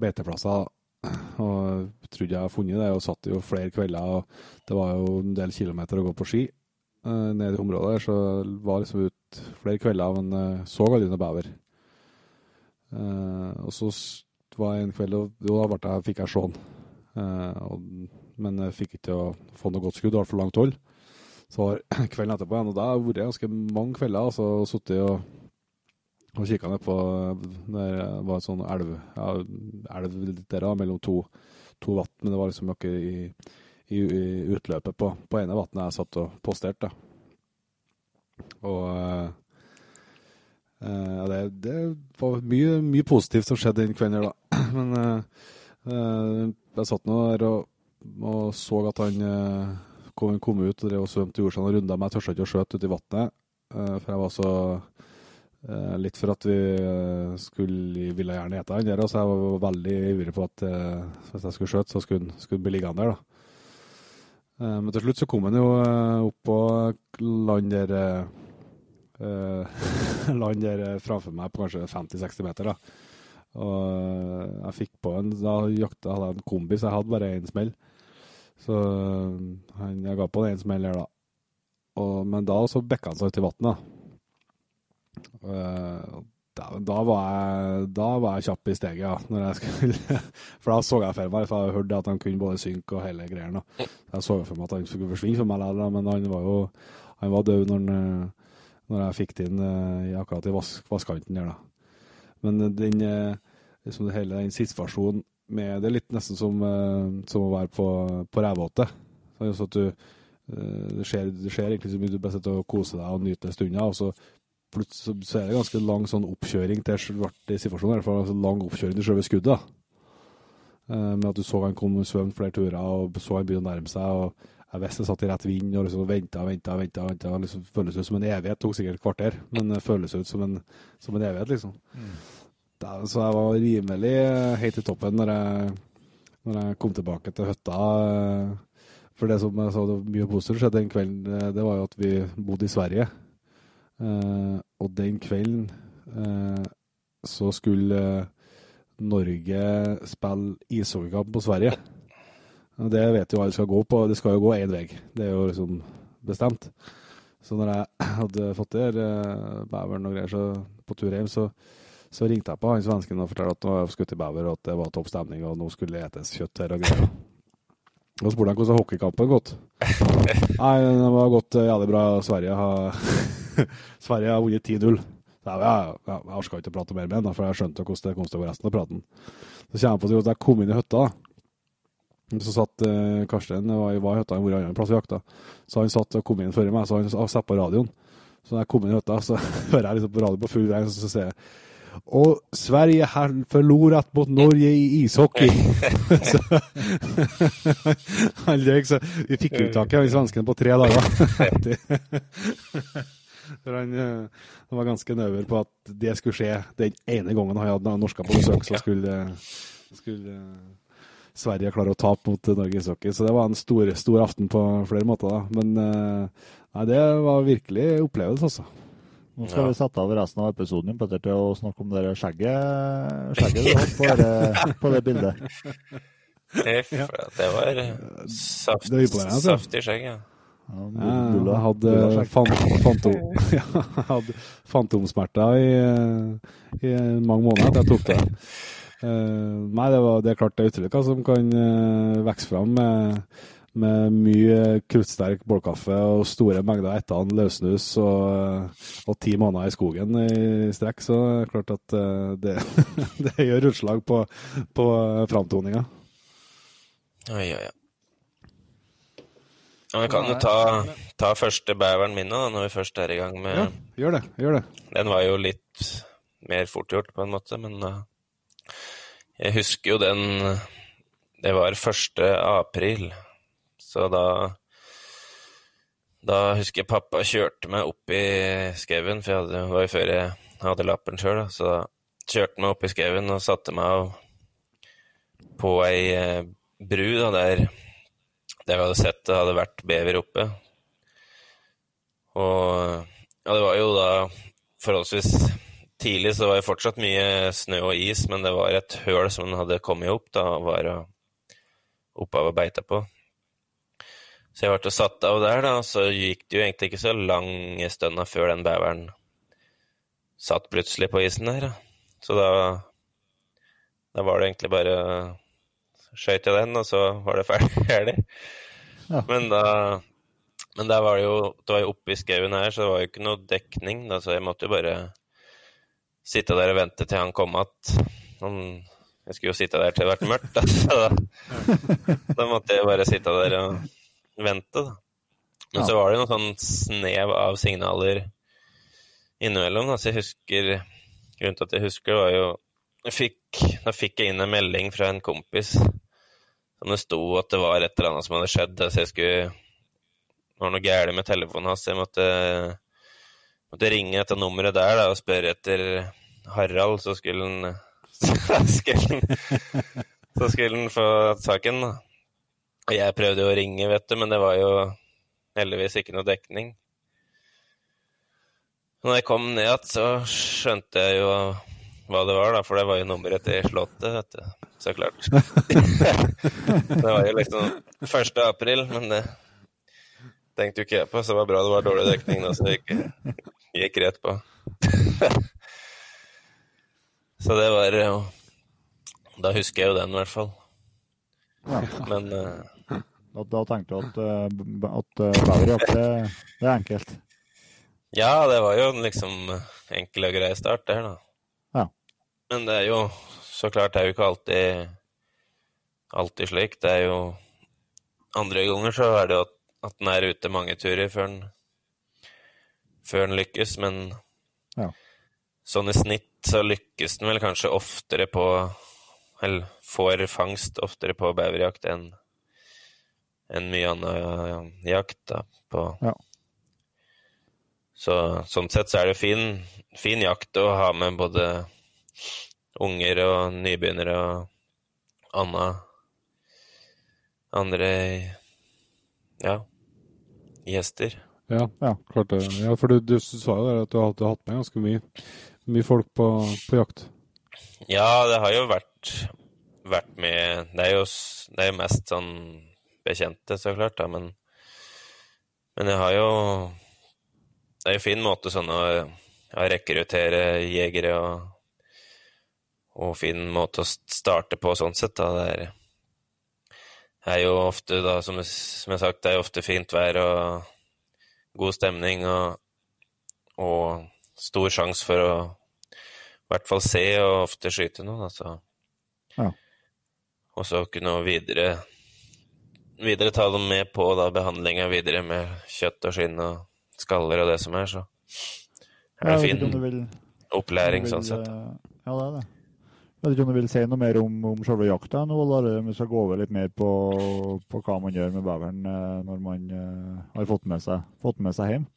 beteplasser. Og trodde jeg hadde funnet det, og satt jo flere kvelder. og Det var jo en del kilometer å gå på ski nede ned i området, der, så var liksom ut flere kvelder, men så aldri noe bever. Og så var det en kveld, og da ble jeg, fikk jeg se den. Men jeg fikk ikke å få noe godt skudd, det var for langt hold. Så var kvelden etterpå igjen, og da har jeg ganske mange kvelder, altså, sittet og, og kikka ned på der det var en sånn elv, ja, elv der da, mellom to, to vann, men det var liksom noe i, i, i utløpet på, på ene vannet jeg satt og posterte. Og eh, eh, det, det var mye, mye positivt som skjedde den kvelden der, da. Men eh, eh, jeg satt nå der og, og så at han eh, kom, kom ut og drev og svømte jordsand og runda meg. Tørste ikke å skjøte uti vannet, eh, for jeg var så eh, Litt for at vi eh, skulle, ville gjerne ete han der, så jeg var veldig ivrig på at hvis jeg skulle skjøte, så skulle han bli liggende der. da. Men til slutt så kom han jo opp på land der eh, Land der framfor meg på kanskje 50-60 meter. da. Og jeg fikk på en Da jakta hadde jeg en kombi, så jeg hadde bare én smell. Så eh, han, jeg ga på en smell her, da. og, men da så bekka han seg ut i vannet. Uh, da, da, var jeg, da var jeg kjapp i steget, ja. Når jeg skulle, for da så jeg for meg, for jeg hørte at han kunne både synke og hele greiene. Jeg så for meg at han skulle forsvinne for meg, men han var jo han var død når, når jeg fikk det inn akkurat i vasskanten der. da. Men den, liksom hele den situasjonen med Det er litt nesten som, som å være på, på rævåte. Så at du, det, skjer, det skjer egentlig så mye du bare sitter og koser deg og nyter stunda, og så plutselig så er det ganske lang sånn oppkjøring til svart situasjonen, i hvert fall altså lang oppkjøring til selve skuddet. Uh, med at du så han kom svømme flere turer, og så han begynne å nærme seg. og Jeg visste jeg satt i rett vind og liksom venta og venta. venta, venta, liksom føles ut som en evighet. Det tok sikkert et kvarter, men det føles ut som en, som en evighet, liksom. Mm. Så jeg var rimelig helt i toppen når jeg, når jeg kom tilbake til hytta. For det som jeg sa det var mye positivt skjedde den kvelden, det var jo at vi bodde i Sverige. Og den kvelden så skulle Norge spille ishockeykamp på Sverige. Det vet jo alle skal gå på. Det skal jo gå én vei. Det er jo liksom bestemt. Så når jeg hadde fått det beveren og greier så, på tur hjem, så, så, ringte jeg på han svensken og fortalte at nå var jeg skutt i bever, og at det var topp stemning, og nå skulle det etes kjøtt her og greier. Og spurte han hvordan hockeykampen gått. Nei, det var gått jævlig bra. Sverige har Sverige har vunnet 10-0. Jeg, jeg, jeg orka ikke å prate mer med ham, for jeg skjønte hvordan det kom til å gå resten av praten. Så kommer jeg på at jeg kom inn i hytta. Så satt eh, Karsten var i hytta, han var en plass i jakta. Så han satt og kom inn før meg, så han satt på radioen. Så da jeg kom inn i hytta, så hører jeg liksom på radio på full vei, så sier jeg og Sverige har forlorat mot Norge i ishockey. så, han løy, så vi fikk uttaket av svenskene på tre dager. For han, han, var ganske nøver på at det skulle skje den ene gangen han hadde norska på besøk, så skulle, skulle Sverige klare å tape mot Norge ishockey. Så det var en stor, stor aften på flere måter. Da. Men nei, det var virkelig opplevelse, altså. Nå skal ja. vi sette av resten av episoden Petter, til å snakke om det skjegget, skjegget du på, det, på det bildet. Det var saft, saftig skjegg, ja. Ja, jeg hadde, fantom, ja, hadde fantomsmerter i, i, mange måneder etter jeg tok det. Uh, nei, det, var, det er klart det er uttrykk som kan uh, vokse fram med, med mye kruttsterk bålkaffe og store mengder ettan løssnus og, og, ti måneder i skogen i strekk. Så det er klart at uh, det, det, gjør utslag på, på framtoninga. Oi, oi, oi. Ja, Vi kan jo ta, ta første bæveren min nå, når vi først er i gang med Ja, gjør det. Gjør det. Den var jo litt mer fortgjort, på en måte, men uh, jeg husker jo den Det var 1. april, så da Da husker jeg pappa kjørte meg opp i skauen, for jeg hadde, var jo før jeg hadde lappen sjøl, så da kjørte meg opp i skauen og satte meg av på ei uh, bru da, der der vi hadde sett, det hadde vært bever oppe. Og ja, det var jo da forholdsvis tidlig, så det var jo fortsatt mye snø og is, men det var et høl som den hadde kommet opp da, og var oppover beita på. Så jeg ble satt av der, da, så gikk det jo egentlig ikke så lange stønna før den beveren satt plutselig på isen der. Så da, da var det egentlig bare skøyt jeg den, og så var det ferdig. Ja. Men da men der var det jo det var jo oppe i skauen her, så det var jo ikke noe dekning. Da, så jeg måtte jo bare sitte der og vente til han kom igjen. Jeg skulle jo sitte der til det ble mørkt, da. Så da, da, måtte jeg bare sitte der og vente, da. Men så var det noe sånn snev av signaler innimellom. Altså jeg husker Grunnen til at jeg husker, det var jo jeg fikk, Da fikk jeg inn en melding fra en kompis som det sto at det var et eller annet som hadde skjedd. Så jeg skulle Det var noe galt med telefonen hans. Jeg måtte, måtte ringe etter nummeret der da, og spørre etter Harald, så skulle han Så skulle han få saken. Da. Jeg prøvde jo å ringe, vet du, men det var jo heldigvis ikke noe dekning. Når jeg kom ned igjen, så skjønte jeg jo hva det var, da, for det var jo nummeret til Slottet, vet du. Så klart. det var jo liksom 1. april, men det, tenkte jo ikke jeg på, så det var bra det var dårlig dekning nå, så det gikk, gikk rett på. så det var jo Da husker jeg jo den, i hvert fall. Men eh, Da, da tenkte du at, eh, at eh, beverjakt, det, det er enkelt. ja, det var jo liksom enkel og grei start der, da. Ja. Men det er jo så klart det er jo ikke alltid alltid slik. Det er jo Andre ganger så er det jo at, at den er ute mange turer før den før den lykkes, men Ja. sånn i snitt så lykkes den vel kanskje oftere på Eller får fangst oftere på beverjakt enn enn mye annen jakt da, på Ja. Så sånn sett så er det fin, fin jakt å ha med både unger og nybegynnere og anna andre ja, gjester. Ja, Ja. klart det. Ja, for du, du sa jo der at du har hatt- med ganske mye, mye folk på, på jakt. Ja, det har jo vært, vært med Det er jo, det er mest sånn bekjente, så klart, da, men Men jeg har jo Det er jo fin måte sånn å ja, rekruttere jegere og Og fin måte å starte på sånn sett, da. Det er, er jo ofte, da, som, som jeg har sagt, det er jo ofte fint vær og god stemning og, og stor sjanse for å i hvert fall se og ofte skyte noe, altså. Ja. Og så kunne videre videre ta dem med på da behandlinga videre med kjøtt og skinn og skaller og det som er, så er det fin vil, opplæring vil, sånn sett. eh, Ja, det er det. Jeg vet ikke om du vil si noe mer om, om selve jakta nå, eller om vi skal gå over litt mer på, på hva man gjør med beveren eh, når man eh, har fått med seg, fått med seg hjem.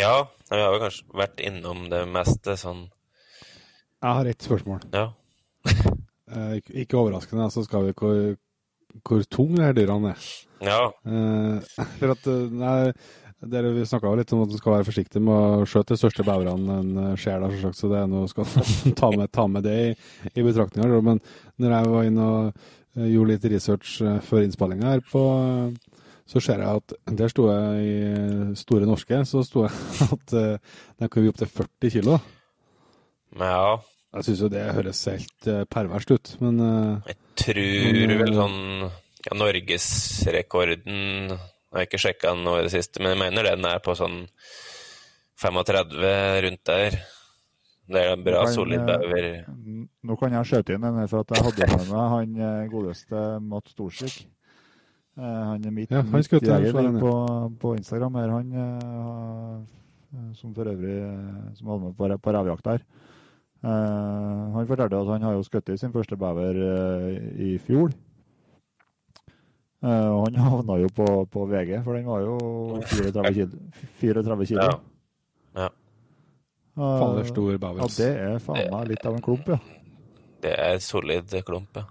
Ja, vi har jo kanskje vært innom det meste sånn, Jeg har ett spørsmål. ja. Eh, ikke overraskende, så skal vi hvor, tung de her dyrene er. Ja, Eh, for at eh, nei, dere, Vi snakka litt om at du skal være forsiktig med å skjøte de største beverne en eh, ser der, så det er noe skal ta med, ta med det i, i betraktninga. Men når jeg var inne og eh, gjorde litt research før innspillinga her, på, så ser jeg at der sto jeg i Store Norske, så sto jeg at uh, den kan bli opptil 40 kilo. ja. Jeg syns jo det høres helt eh, perverst ut, men eh, Jeg tror vel sånn ja, Norgesrekorden Jeg har ikke sjekka den nå i det siste, men jeg mener den er på sånn 35 rundt der. Det er en bra, kan, solid eh, bever. Nå kan jeg skjøte inn den for at jeg hadde med meg han eh, godeste Matt Storsvik. Eh, Han er mitt, Ja, han mitt jeger på, på Instagram her, han eh, som for øvrig eh, som var med på, på revejakt der. Eh, han fortalte at han har jo skutt i sin første bever eh, i fjor. Eh, og han havna jo på, på VG, for den var jo 34 kilo. 34 kilo. Ja. Ja. Faller stor ja, det er faen meg litt av en klump, ja. Det er solid klump, ja.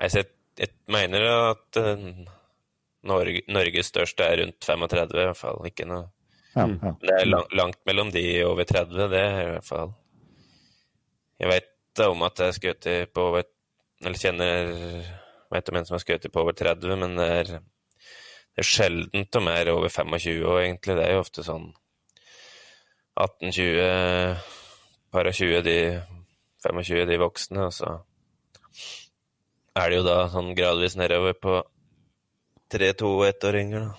Jeg, ser, jeg mener at Norge, Norges største er rundt 35, i hvert fall. Ikke noe ja, Mm. ja. Det er lang, langt mellom de over 30, det er i hvert fall Jeg vet om at jeg har skutt på over Eller kjenner Vet om en som har skutt på over 30, men det er, det er sjeldent de er over 25 år, egentlig. Det er jo ofte sånn 18-20, par og 20, de 25, de voksne, og så er det jo da sånn gradvis nedover på 3-2-ettåringer, da.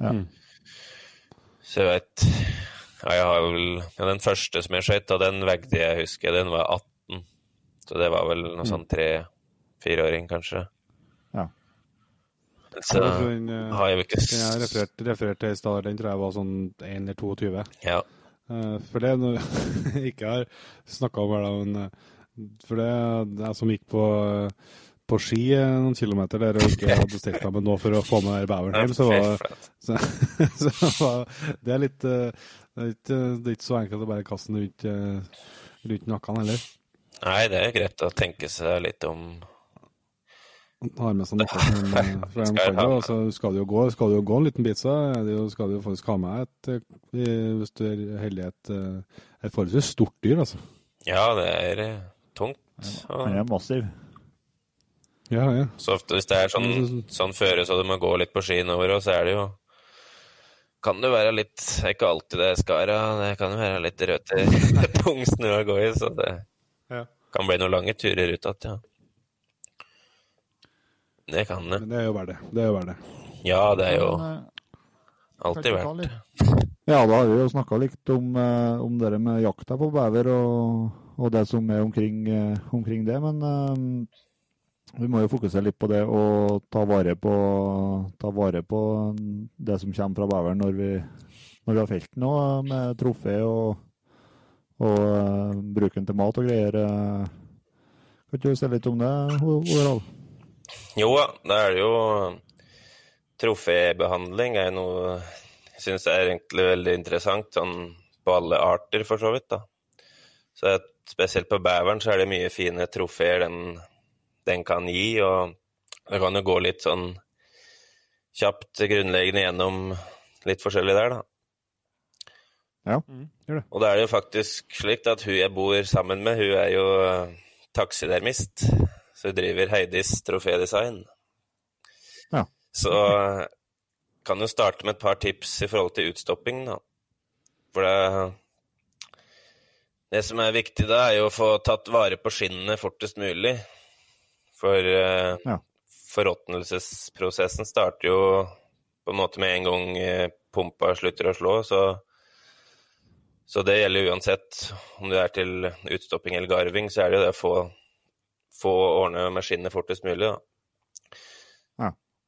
Ja. Mm. Så jeg Ja, jeg har vel ja, Den første som jeg skøyt, og den veide jeg, husker jeg, den var 18. Så det var vel noe sånn tre-fireåring, kanskje. Ja. Så Jeg den, eh, har jeg jo ikke Den jeg refererte, refererte referert til i stad, den tror jeg var sånn 1 eller 22. Ja. Eh, For det når jeg ikke har snakka om her, da, men eh, For det er jeg som gikk på, på ski eh, noen kilometer der og ikke hadde stilt meg med noe for å få med beveren hjem, så var, så, så var det er litt eh, det er, ikke, det er ikke så enkelt å bare kaste den rundt, eh, rundt nakken heller. Nei, det er greit å tenke seg litt om. Har med seg noe som eh, for de Skal kan jo, altså, skal du jo gå, skal du jo gå en liten bit, så det skal du jo faktisk ha med et eh, Hvis du er heldig, et, eh, et forholdsvis stort dyr, altså. Ja, det er eh, tungt. Han Og, er massiv. Ja, ja. Så ofte hvis det er sånn, sånn føre så du må gå litt på ski innover, så er det jo Kan det være litt det er Ikke alltid det er skara, det kan jo være litt røte pungsnø å gå i, så det Ja. kan bli noen lange turer ut igjen, ja. Det kan det. Men det er jo verdt det. Det er jo verdt det. Ja, det er jo eh, alltid verdt det. Ja, da har vi jo snakka litt om, eh, om det med jakta på bever og, og det som er omkring, eh, omkring det. Men vi må jo fokusere litt på det og ta vare på, ta vare på det som kommer fra beveren når når vi har felt den med trofé og, og uh, bruken til mat og greier. eh. Kan ikke du si litt om det, Oral? Jo da, det er jo Trofébehandling er noe jeg syns er egentlig veldig interessant, sånn på alle arter, for så vidt. da. Så Spesielt på beveren så er det mye fine trofeer den, den kan gi, og det kan jo gå litt sånn kjapt grunnleggende gjennom litt forskjellig der, da. Ja, gjør det. Og da er det jo faktisk slik at hun jeg bor sammen med, hun er jo taksidermist. taxidermist. Så hun driver Heidis trofédesign. Ja. Så eh, kan jo starte med et par tips i forhold til utstopping, da. For det Det som er viktig da, er jo å få tatt vare på skinnene fortest mulig. For uh, Ja. forråtnelsesprosessen starter jo på en måte med en gang eh, pumpa slutter å slå, så så det gjelder uansett om du er til utstopping eller garving, så er det jo det å få, få ordne med skinnet fortest mulig. da.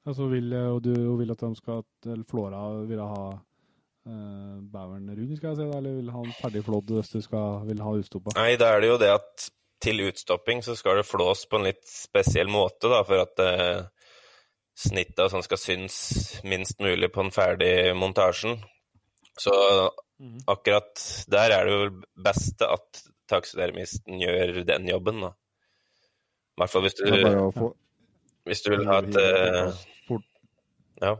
Altså vil, og du vil at de skal Eller Flora vil ha eh, beveren rund, skal jeg si, eller vil ha den ferdig flådd hvis du skal, vil ha utstoppa? Nei, da er det jo det at til utstopping så skal det flås på en litt spesiell måte, da, for at eh, snittet og sånn skal synes minst mulig på den ferdige montasjen. Så akkurat der er det jo beste at taksidermisten gjør den jobben, da. I hvert fall hvis du, få hvis du vil ha et uh... Ja.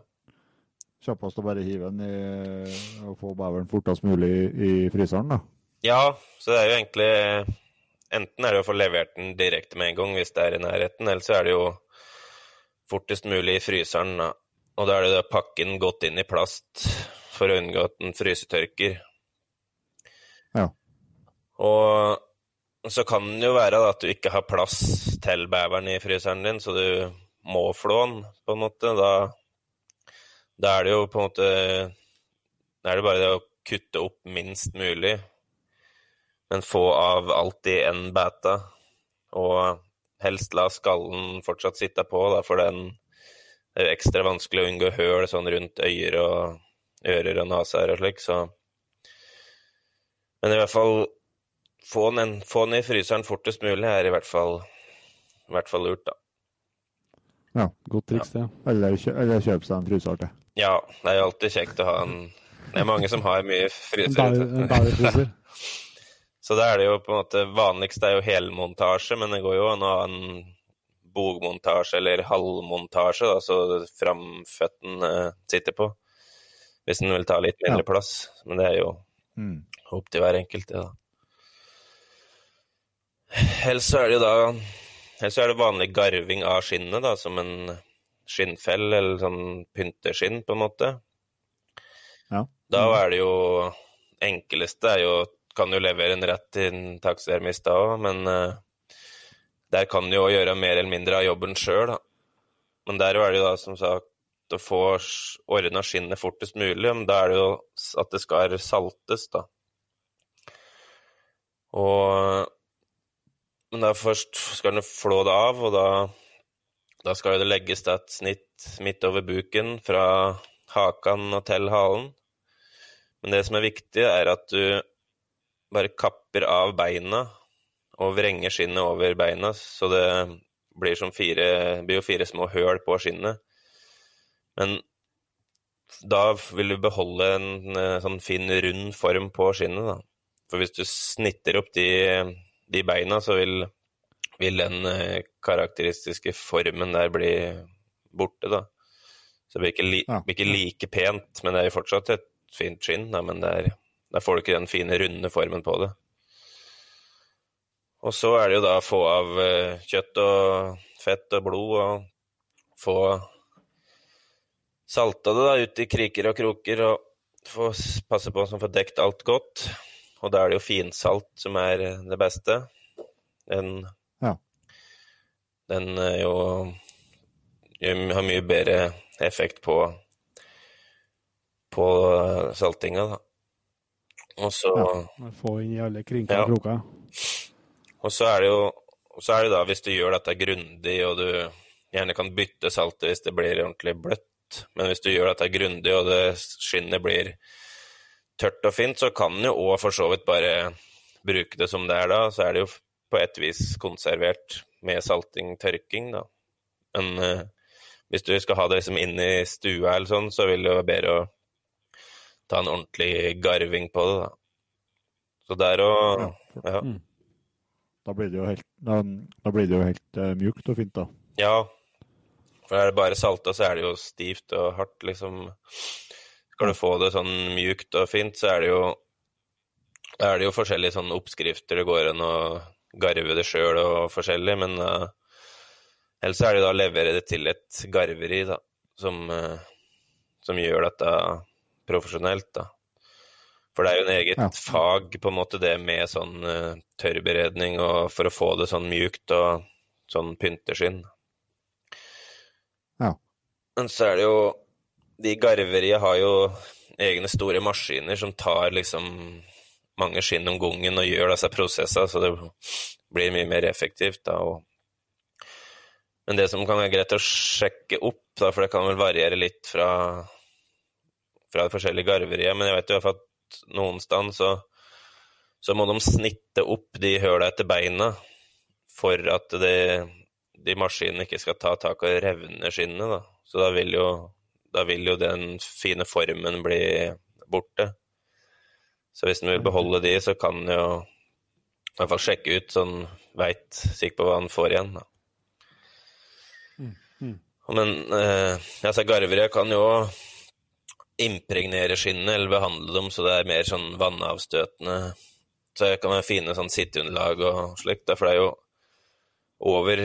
kjappest å bare hive den i og få beveren fortest mulig i fryseren, da. Ja, så det er jo egentlig Enten er det å få levert den direkte med en gang hvis det er i nærheten, eller så er det jo fortest mulig i fryseren. da. Og da er det å pakke den godt inn i plast for å unngå at den frysetørker. Ja. Og så kan det jo være da, at du ikke har plass til beveren i fryseren din, så du må flå den, på en måte. Da, da er det jo på en måte Da er det bare det å kutte opp minst mulig men få av alt i en beta, og helst la skallen fortsatt sitte på, da, for den det er jo ekstra vanskelig å unngå høl sånn rundt øyer og ører og naser og slik, så Men i hvert fall få den, få den i fryseren fortest mulig er i hvert fall, i hvert fall lurt, da. Ja. Godt triks, det. Eller, kjø eller kjøpe seg en fryser til. Ja, det er jo alltid kjekt å ha en Det er mange som har mye fryser. en bæverfryser. Så da er det jo på en måte Vanligst er jo helmontasje, men det går jo an å ha en bogmontasje eller halvmontasje, da, så framføtten uh, sitter på. Hvis den vil ta litt mindre Ja. plass. Men det er jo Mm. opp til hver enkelt, det, da. Ellers så er det jo da Ellers er det vanlig garving av skinnet, da, som en skinnfell eller sånn pynteskinn, på en måte. Ja. Da er det jo Enkleste er jo Kan jo levere en rett til en taxidermist da òg, men eh, der kan du jo gjøre mer eller mindre av jobben sjøl, da. Men der er det jo da som sagt å få ordna skinnet fortest mulig, men da er det jo at det skal saltes, da. Og Men da først skal den flå det av, og da, da skal det legges til et snitt midt over buken fra hakan og til halen. Men det som er viktig, er at du bare kapper av beina og vrenger skinnet over beina, så det blir, som fire, blir jo fire små høl på skinnet. Men da vil du beholde en eh, sånn fin, rund form på skinnet, da. For hvis du snitter opp de, de beina, så vil, vil den eh, karakteristiske formen der bli borte, da. Så det blir ikke, li, blir ikke like pent, men det er jo fortsatt et fint skinn, da, men det er, der får du ikke den fine, runde formen på det. Og så er det jo da å få av eh, kjøtt og fett og blod, og få salta det da ut i kriker og kroker, og få passe på å få dekt alt godt. Og da er det jo finsalt som er det beste. Den, Ja. den er jo har mye bedre effekt på på saltinga, da. Og så Få inn i alle krinker Ja. og kroker. Og så er det jo så er det da, hvis du gjør dette grundig, og du gjerne kan bytte saltet hvis det blir ordentlig bløtt, men hvis du gjør dette grundig, og det skinnet blir tørt og fint, så kan du òg for så vidt bare bruke det som det er da. Så er det jo på et vis konservert med salting, tørking, da. Men eh, hvis du skal ha det liksom inn i stua eller sånn, så vil det være bedre å ta en ordentlig garving på det, da. Så der og ja. Da blir det jo helt, da, da blir det jo helt uh, mjukt og fint, da. Ja, for er det bare salta, så er det jo stivt og hardt, liksom. Skal du få det sånn mjukt og fint, så er det jo Da er det jo forskjellige sånne oppskrifter det går an å garve det sjøl og forskjellig, men uh, ellers er det jo da å levere det til et garveri, da, som, uh, som gjør dette profesjonelt, da. For det er jo en eget Ja. fag, på en måte, det med sånn uh, tørrberedning og for å få det sånn mjukt og sånn pynteskinn. Ja. Men så er det jo De garveriet har jo egne store maskiner som tar liksom mange skinn om gangen og gjør disse prosessene, så det blir mye mer effektivt da. Og... Men det som kan være greit å sjekke opp, da, for det kan vel variere litt fra, fra forskjellige garverier, men jeg vet jo i hvert fall at noen steder så, så må de snitte opp de høla etter beina for at de, de maskinene ikke skal ta tak og revne skinnet, da. Så da vil jo, da vil jo den fine formen bli borte. Så hvis en vil beholde de, så kan en jo i hvert fall sjekke ut sånn veit sikkert på hva en får igjen, da. Men eh, altså, garvere kan jo impregnere skinnene eller behandle dem så det er mer sånn vannavstøtende. Så det kan være fine sånn sitteunderlag og slikt. For det er jo over,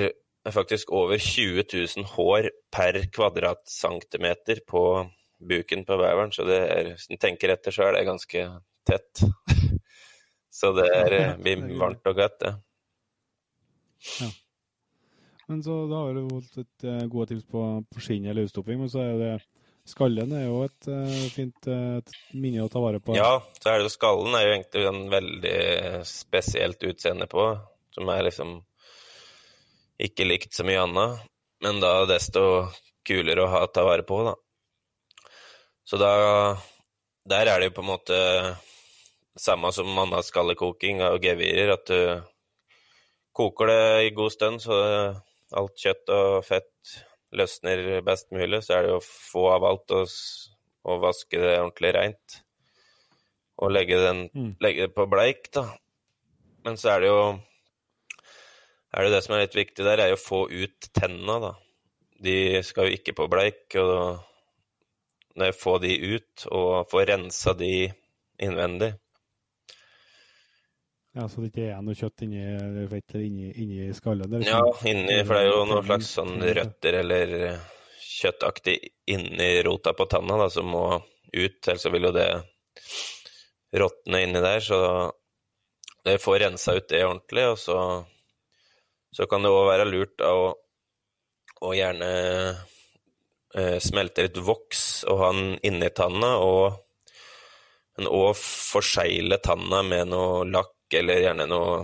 faktisk over 20 000 hår per kvadratcentimeter på buken på beveren. Så det er, hvis en tenker etter, så er det ganske tett. så det er, eh, blir varmt og godt, det. Men så da har du holdt et eh, gode tips på, på skinn eller utstopping, men så er det skallen er jo et uh, fint uh, minne å ta vare på. Ja, så er det jo skallen er jo egentlig en veldig spesielt utseende på, som er liksom ikke likt så mye annet, men da desto kulere å ha ta vare på, da. Så da Der er det jo på en måte samme som annen skallekoking og gevirer, at du koker det i god stund, så alt kjøtt og fett løsner best mulig. Så er det å få av alt og, og vaske det ordentlig reint. Og legge, den, Mm. legge det på bleik, da. Men så er det jo er det det som er litt viktig der, er jo å få ut tenna, da. De skal jo ikke på bleik, og å få de ut og få rensa de innvendig. Ja, Så det ikke er noe kjøtt inni, fett inni, inni skallen? eller Ja, sånn. inni, for det er jo noen slags sånn røtter eller kjøttaktig inni rota på tanna da, som må ut, ellers vil jo det råtne inni der, så det får rensa ut det ordentlig, og så, så kan det òg være lurt å, å gjerne eh, smelte litt voks og ha den inni tanna, og men òg forsegle tanna med noe lakk eller gjerne noe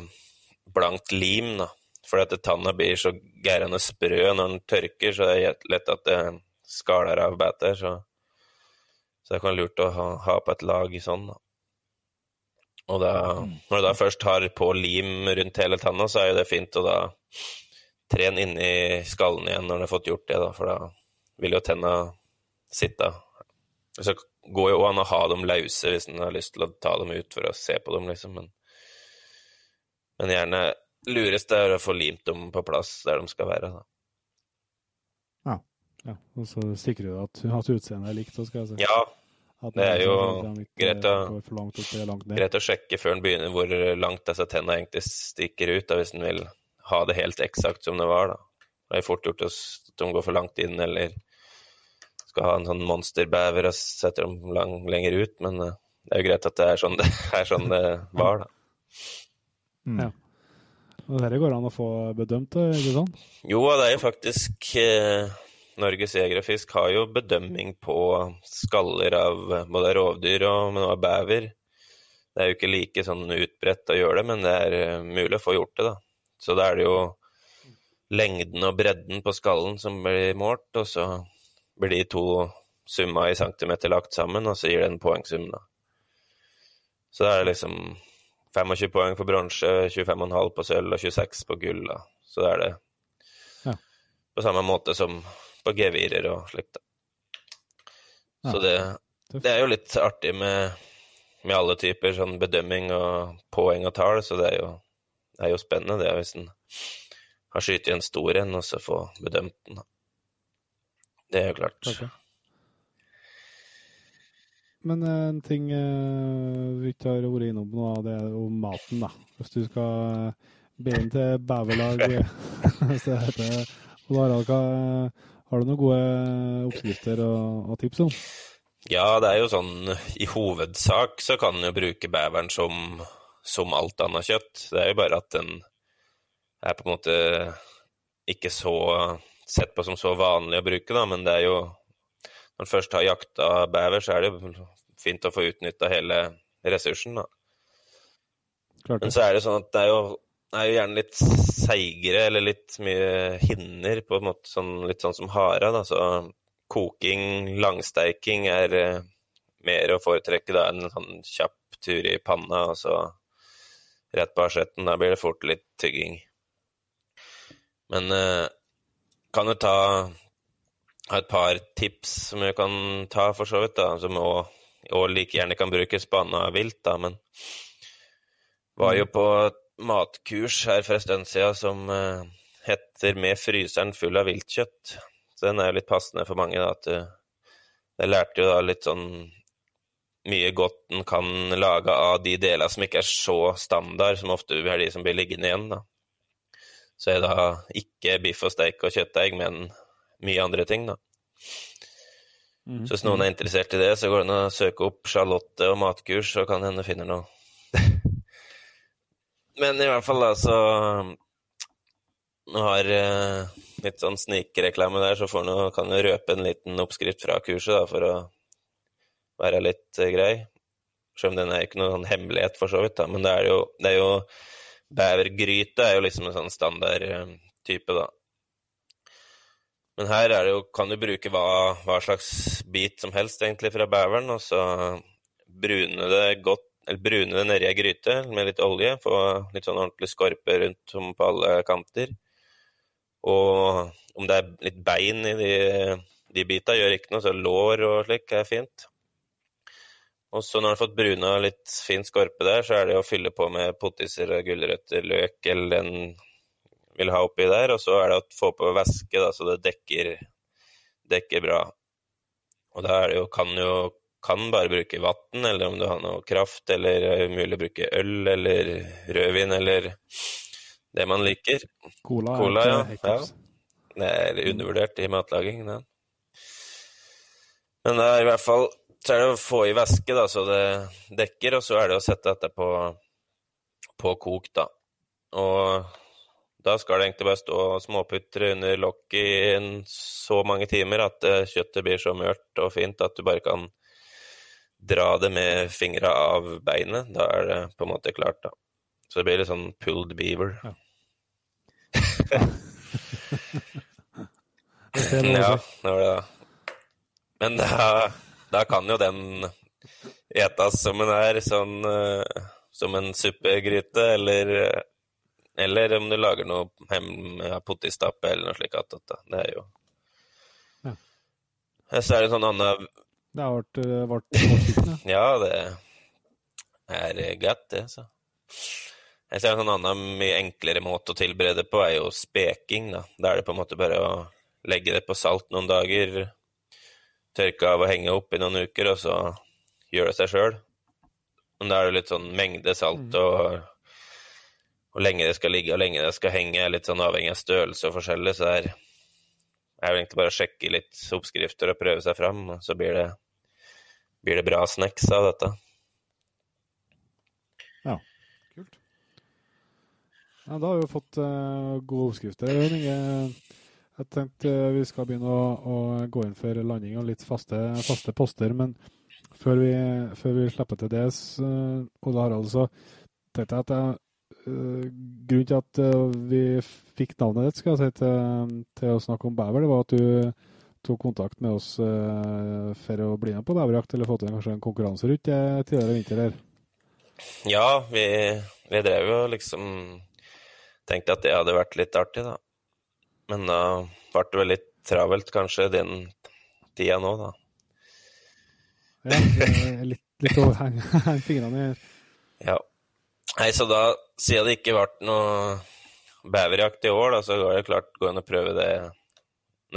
blankt lim, da. For at tanna blir så gærende sprø når den tørker, så det er lett at det skaller av beter. Så, så det kan være lurt å ha, ha på et lag sånn, da. Og da, når du da først har på lim rundt hele tanna, så er jo det fint å da trene inni skallen igjen når du har fått gjort det, da, for da vil jo tenna sitte. Så går jo an å ha dem løse hvis en har lyst til å ta dem ut for å se på dem, liksom, men, men gjerne lurest er å få limt dem på plass der de skal være, da. Ja, og så sikrer du at, at utseendet er likt. Så skal jeg si. Ja, At det er jo at greit å- langt opp langt greit å sjekke før en begynner hvor langt disse tenna egentlig stikker ut, da, hvis en vil ha det helt eksakt som det var, da. Det er fort gjort at de går for langt inn, eller skal ha en sånn monsterbever og setter dem lang, lenger ut. Men uh, det er jo greit at det er sånn det, er sånn det var, da. Mm. Ja. Og dette går an å få bedømt, ikke sant? Jo, det er jo faktisk eh, Norges Jeger og Fisk har jo bedømming på skaller av både rovdyr og men også bever. Det er jo ikke like sånn utbredt å gjøre det, men det er eh, mulig å få gjort det, da. Så da er det jo lengden og bredden på skallen som blir målt, og så blir de to summa i centimeter lagt sammen, og så gir det en poengsum, da. Så det er liksom 25 poeng for bronse, 25,5 på sølv og 26 på gull, da. Så det er det Ja. på samme måte som på gevirer og slikt, Ja. Så det, det er jo litt artig med, med alle typer sånn bedømming og poeng og tall, så det er jo, det er jo spennende det hvis en har skutt i en stor en, og så få bedømt den. Det er jo klart. Ok. Men eh, en ting eh, vi ikke har vært innom nå, det er jo maten, da. Hvis du skal eh, be inn til beverlag så heter Harald, har du noen gode oppskrifter og, og tips om? Ja, det er jo sånn i hovedsak så kan en jo bruke beveren som, som alt annet kjøtt. Det er jo bare at den er på en måte ikke så sett på som så vanlig å bruke, da, men det er jo Når en først har jakta bever, så er det jo fint å få utnytta hele ressursen, da. Klart Men så er det sånn at det er jo, det er jo gjerne litt seigere, eller litt mye hinner, på en måte sånn, litt sånn som hara, da. Så koking, langsteiking er eh, mer å foretrekke da enn en sånn kjapp tur i panna, og så rett på asjetten. Da blir det fort litt tygging. Men eh, kan jo ta ha et par tips som jeg kan ta, for så vidt, da, som òg og like gjerne kan brukes på annet vilt, da, men var jo på matkurs her for en stund siden som eh, heter 'Med fryseren full av viltkjøtt'. Så den er jo litt passende for mange, da, at du Jeg lærte jo da litt sånn mye godt en kan lage av de delene som ikke er så standard, som ofte er de som blir liggende igjen, da. Så er da ikke biff og steik og kjøttdeig, men mye andre ting, da. Mhm. Så hvis noen er interessert i det, så går det an å søke opp Charlotte og matkurs, så kan hende finner noe. Men i hvert fall, da, så Nå har eh, litt sånn snikreklame der, så får nå, kan du røpe en liten oppskrift fra kurset, da, for å være litt eh, grei. Selv om den er ikke noen hemmelighet, for så vidt, da. Men det er jo, det er jo Bevergryte er jo liksom en sånn standard eh, da. Men her er det jo, kan du bruke hva, hva slags bit som helst egentlig fra beveren, og så brune det godt, eller brune det nedi ei gryte med litt olje, få litt sånn ordentlig skorpe rundt om på alle kanter. Og om det er litt bein i de, de bita, gjør ikke noe, så lår og slik er fint. Og så når du har fått bruna litt fin skorpe der, så er det å fylle på med potiser og gulrøtter, løk eller den vil ha oppi der, og så er det å få på væske, da, så det dekker, dekker bra. Og da er det jo, kan jo kan bare bruke vann, eller om du har noe kraft, eller er mulig å bruke øl eller rødvin, eller det man liker. Cola, Cola, ja. ja. Det er undervurdert i matlaging, den. Men det er i hvert fall så er det å få i væske, da, så det dekker, og så er det å sette dette på, på kok, da. Og da skal det egentlig bare stå og småputre under lokket i en så mange timer at eh, kjøttet blir så mørt og fint at du bare kan dra det med fingra av beinet. Da er det på en måte klart, da. Så det blir litt sånn pulled beaver. Ja. Ja, det var det. Men da, da kan jo den etas som den er, sånn eh, som en suppegryte, eller eh, eller om du lager noe potetstappe eller noe slikt. Det det er jo Ja. Så er det sånn annen Det har vært, vært, vært ja. Ja, det er godt, det, så. Jeg ser en sånn annen mye enklere måte å tilberede på, er jo speking, da. Da er det på en måte bare å legge det på salt noen dager, tørke av og henge opp i noen uker, og så gjøre det seg sjøl. Men da er det litt sånn mengde salt og, hvor lenge det skal ligge og lenge det skal henge, er litt sånn avhengig av størrelse og forskjellig. Så er, er jo egentlig bare å sjekke litt oppskrifter og prøve seg fram, så blir det, blir det bra snacks av dette. Ja, kult. Ja, da har vi jo fått uh, gode oppskrifter. Jeg, tenkte vi skal begynne å, å, gå inn for landing og litt faste, faste poster, men før vi, før vi slipper til det, uh, Olle Harald, så tenkte jeg at jeg, grunnen til at uh, vi fikk navnet ditt skal jeg si, til, til, å snakke om bever, det var at du tok kontakt med oss for å bli med på beverjakt, eller få til kanskje en konkurranse rundt det tidligere vinter her. Ja, vi, vi drev jo liksom Tenkte at det hadde vært litt artig, da. Men da ble det vel litt travelt kanskje den tida nå, da. Ja, litt, litt å henge fingrene i. Ja. Nei, så da, siden det ikke ble noe beverjakt i år, da, så var det klart gå inn og prøve det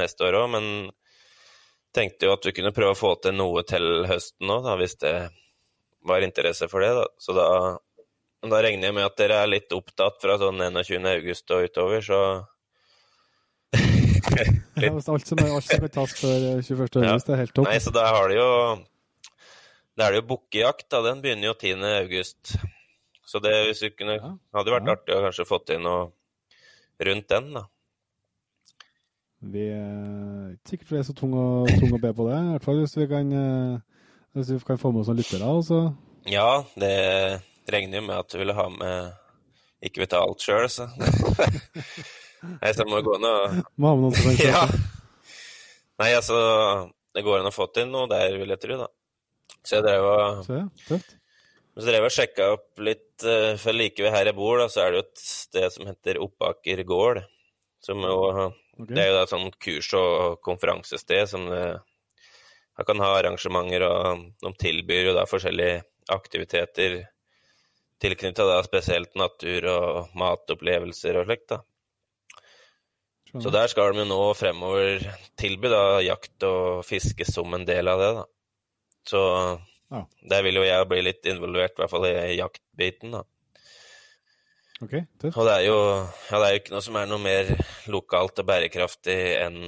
neste år òg. Men tenkte jo at vi kunne prøve å få til noe til høsten òg, hvis det var interesse for det. da. Så da da regner jeg med at dere er litt opptatt fra sånn 21. august og utover, så litt... Alt som er, alt som er tatt før 21. august, ja. er helt topp. Nei, så da har det jo Da er det jo bukkejakt, da. Den begynner jo 10. Så det kunne, hadde vært artig å kanskje fått inn noe rundt den, da. Vi er ikke sikkert vi er så tunge tung å be på det, i hvert fall hvis vi kan, eh, hvis vi kan få med oss noen lyttere. Altså. Ja, det regner jo med at du ville ha med Ikke vil ta alt sjøl, så Nei, så må gå an å Må ha med noen som kan Ja. Nei, altså Det går an å få til noe der, vil jeg tro, da. Så jeg drev og Så, drev jeg og sjekka opp litt, uh, for like ved her jeg bor, da, så er det jo et sted som heter Oppaker gård. Som jo okay. Det er jo et sånt kurs- og konferansested som det, kan ha arrangementer, og de tilbyr jo da forskjellige aktiviteter tilknytta spesielt natur og matopplevelser og slikt. da. Så der skal de jo nå fremover tilby da, jakt og fiske som en del av det. da. Så ja. der vil jo jeg bli litt involvert, i hvert fall i jaktbiten. da. Ok, tøft. Og det er, jo, ja, det er jo ikke noe som er noe mer lokalt og bærekraftig enn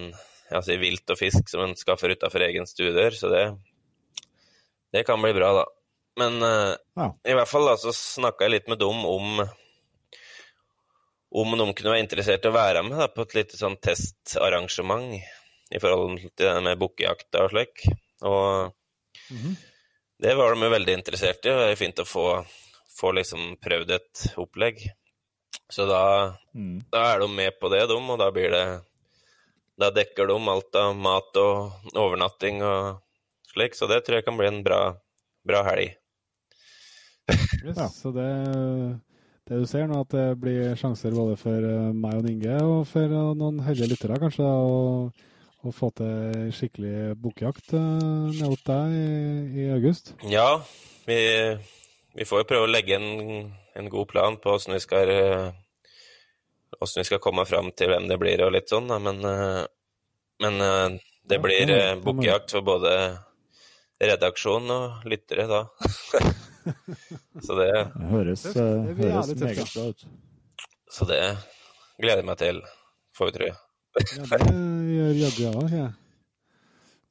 altså, vilt og fisk som en skaffer utafor egen stuedør, så det, det kan bli bra, da. Men uh, ja. i hvert fall da, så snakka jeg litt med dem om om de kunne være interessert i å være med da, på et lite sånn testarrangement i forhold til det med bukkejakta og slik. Og mm -hmm. Det var de jo veldig interessert i, og det er fint å få, få liksom prøvd et opplegg. Så da, mm. da, er de med på det, de, og da blir det Da dekker de alt av mat og overnatting og slik, så det tror jeg kan bli en bra, bra helg. Yes, ja. Så det, det, du ser nå, at det blir sjanser både for eh, meg og Inge, og for eh, noen heldige lyttere, kanskje, å, å få til skikkelig bukkjakt ned nede hos deg i, i, august? Ja, vi, vi, får jo prøve å legge en, en god plan på åssen vi skal hvordan vi skal komme fram til hvem det blir og litt sånn, da. Men, men det blir bukkejakt for både redaksjon og lyttere da. så det, det høres, det høres meget bra ut. Så det gleder jeg meg til, får vi tro. Ja, det gjør jaggu jeg òg.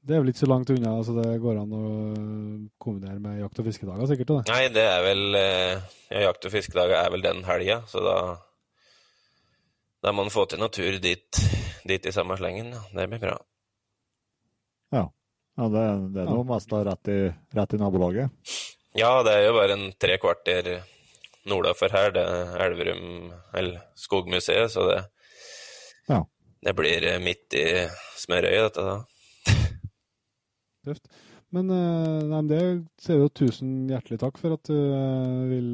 Det er vel ikke så langt unna, så det går an å kombinere med jakt- og fiskedager, sikkert? Det. Nei, det er vel ja, Jakt- og fiskedager er vel den helga, så da da må man få til noe tur dit, dit i samme slengen. Det blir bra. Ja. ja det, det, er noe mest rett i, rett i nabolaget? Ja, det er jo bare en tre kvarter nordafor her. Det er Elverum, eller Skogmuseet, så det. Det blir midt i smørøyet, dette da. Tøft. Men eh, nei, det sier jo tusen hjertelig takk for at du uh, vil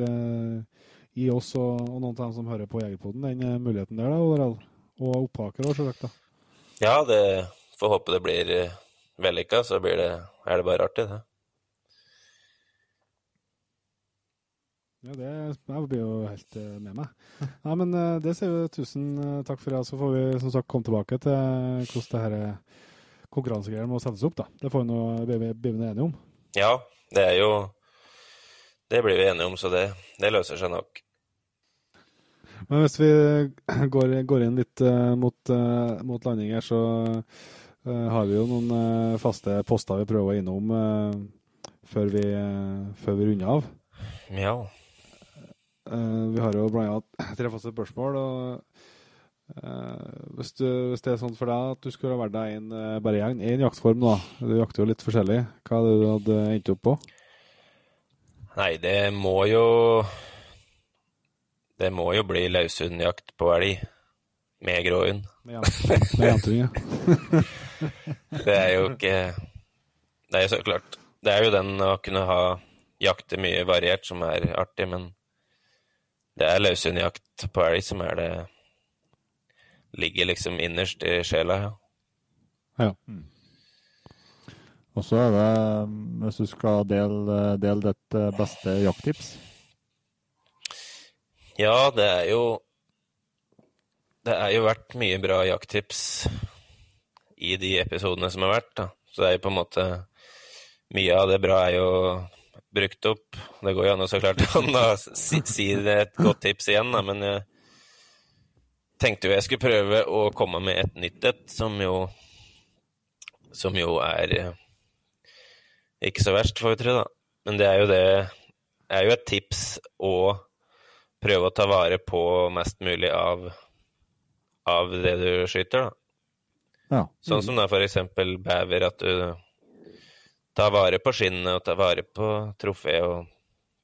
gi oss og, og, noen av dem som hører på Jegerpoden, den muligheten der, da, Oddald. Og opphaker òg, selvsagt. Ja, det får håpe det blir vellykka, så blir det, er det bare artig, det. Ja, det jeg blir jo helt uh, med meg. Ja, men uh, det sier vi tusen uh, takk for. Ja. Så får vi som sagt komme tilbake til hvordan det her konkurransegreiene må settes opp. da. Det får vi nå bli enige om. Ja, det er jo Det blir vi enige om, så det, det løser seg nok. Men hvis vi går, går inn litt uh, mot, uh, mot, landing her, så uh, har vi jo noen faste poster vi prøver innom før, vi, før vi runder av. Ja. vi har jo blant annet tre faste spørsmål. og hvis, du, hvis, det er sånn for deg at du skulle ha vært deg en bare én jaktform, da. Du jakter jo litt forskjellig. Hva hadde du hadde endt opp på? Nei, det må jo det må jo bli løshundjakt på elg. Med gråhund. Med jentung, ja. det er jo ikke Det er jo så klart Det er jo den å kunne ha jakte mye variert som er artig, men det er løshundjakt på elg som er det Ligger liksom innerst i sjela, ja. ja. Mm. Og så er det, hvis du skal dele, dele ditt beste jakttips ja, det er jo Det er jo vært mye bra jakttips i de episodene som har vært, da. Så det er jo på en måte Mye av det bra er jo brukt opp. Det går jo an å så klart si, si et godt tips igjen, da, men jeg tenkte jo jeg skulle prøve å komme med et nytt et, som jo Som jo er ikke så verst, får vi tro, da. Men det er jo det er jo et tips å prøve å ta vare på mest mulig av, av det du skyter, da. Ja. Sånn som da for eksempel bever, at du tar vare på skinnet og ta vare på trofé og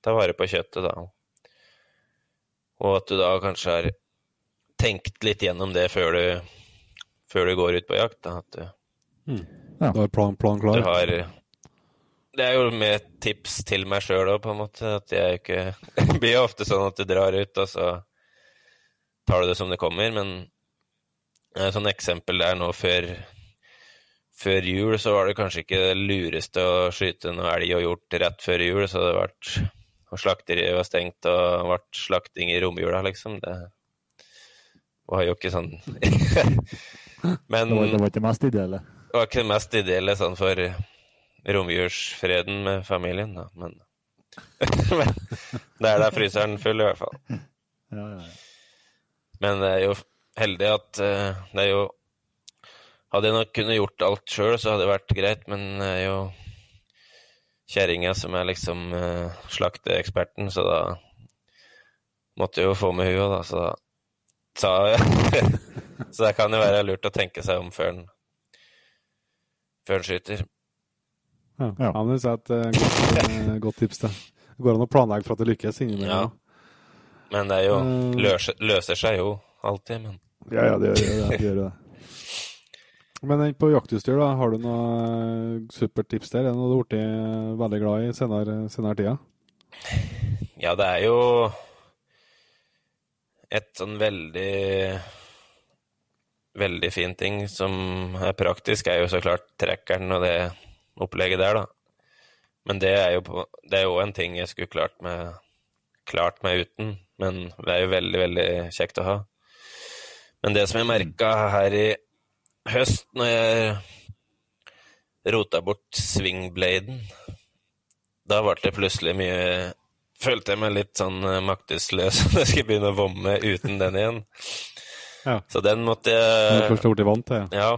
ta vare på kjøttet, da. Og at du da kanskje har tenkt litt gjennom det før du, før du går ut på jakt. Da. At du, mm. ja. du har plan, plan klar? Du har det er jo med tips til meg sjøl òg, på en måte. At jeg ikke Det blir ofte sånn at du drar ut, og så tar du det som det kommer. Men et sånt eksempel der nå før, før jul, så var det kanskje ikke det lureste å skyte noe elg og hjort rett før jul, så det vært og slakteriet var stengt, og ble slakting i romjula, liksom. Det var jo ikke sånn Men det var, det var ikke mest ideelle? Det var ikke det mest ideelle sånn for romjulsfreden med familien, da. Men, men det er der fryseren full, i hvert fall. Ja, ja, ja. Men det er jo heldig at uh, det er jo Hadde jeg nok kunnet gjort alt sjøl, så hadde det vært greit, men det er jo kjerringa som er liksom uh, slakteeksperten, så da måtte jeg jo få med henne, da, så da sa jeg Så det kan jo være lurt å tenke seg om før en før en skyter. Ja, ja. ja men det er et uh, godt, uh, godt, tips. Det. det går an å planlegge for at det lykkes innimellom. Ja. Men det er jo uh, løser, løser, seg jo alltid, men Ja, ja, det gjør det. det, gjør det. Men på jaktutstyr, da, har du noe supertips der? Er det noe du har blitt veldig glad i senere, senere tida? Ja, det er jo et sånn veldig Veldig fin ting som er praktisk, er jo så klart trekkeren og det opplegget der, da. Men det er jo det er jo en ting jeg skulle klart meg, klart meg uten. Men det er jo veldig, veldig kjekt å ha. Men det som jeg merka her i høst, når jeg rota bort swingbladen, da ble det plutselig mye Følte jeg meg litt sånn maktesløs når jeg skulle begynne å vomme uten den igjen. Ja. Så den måtte jeg Først ble vant til? Ja.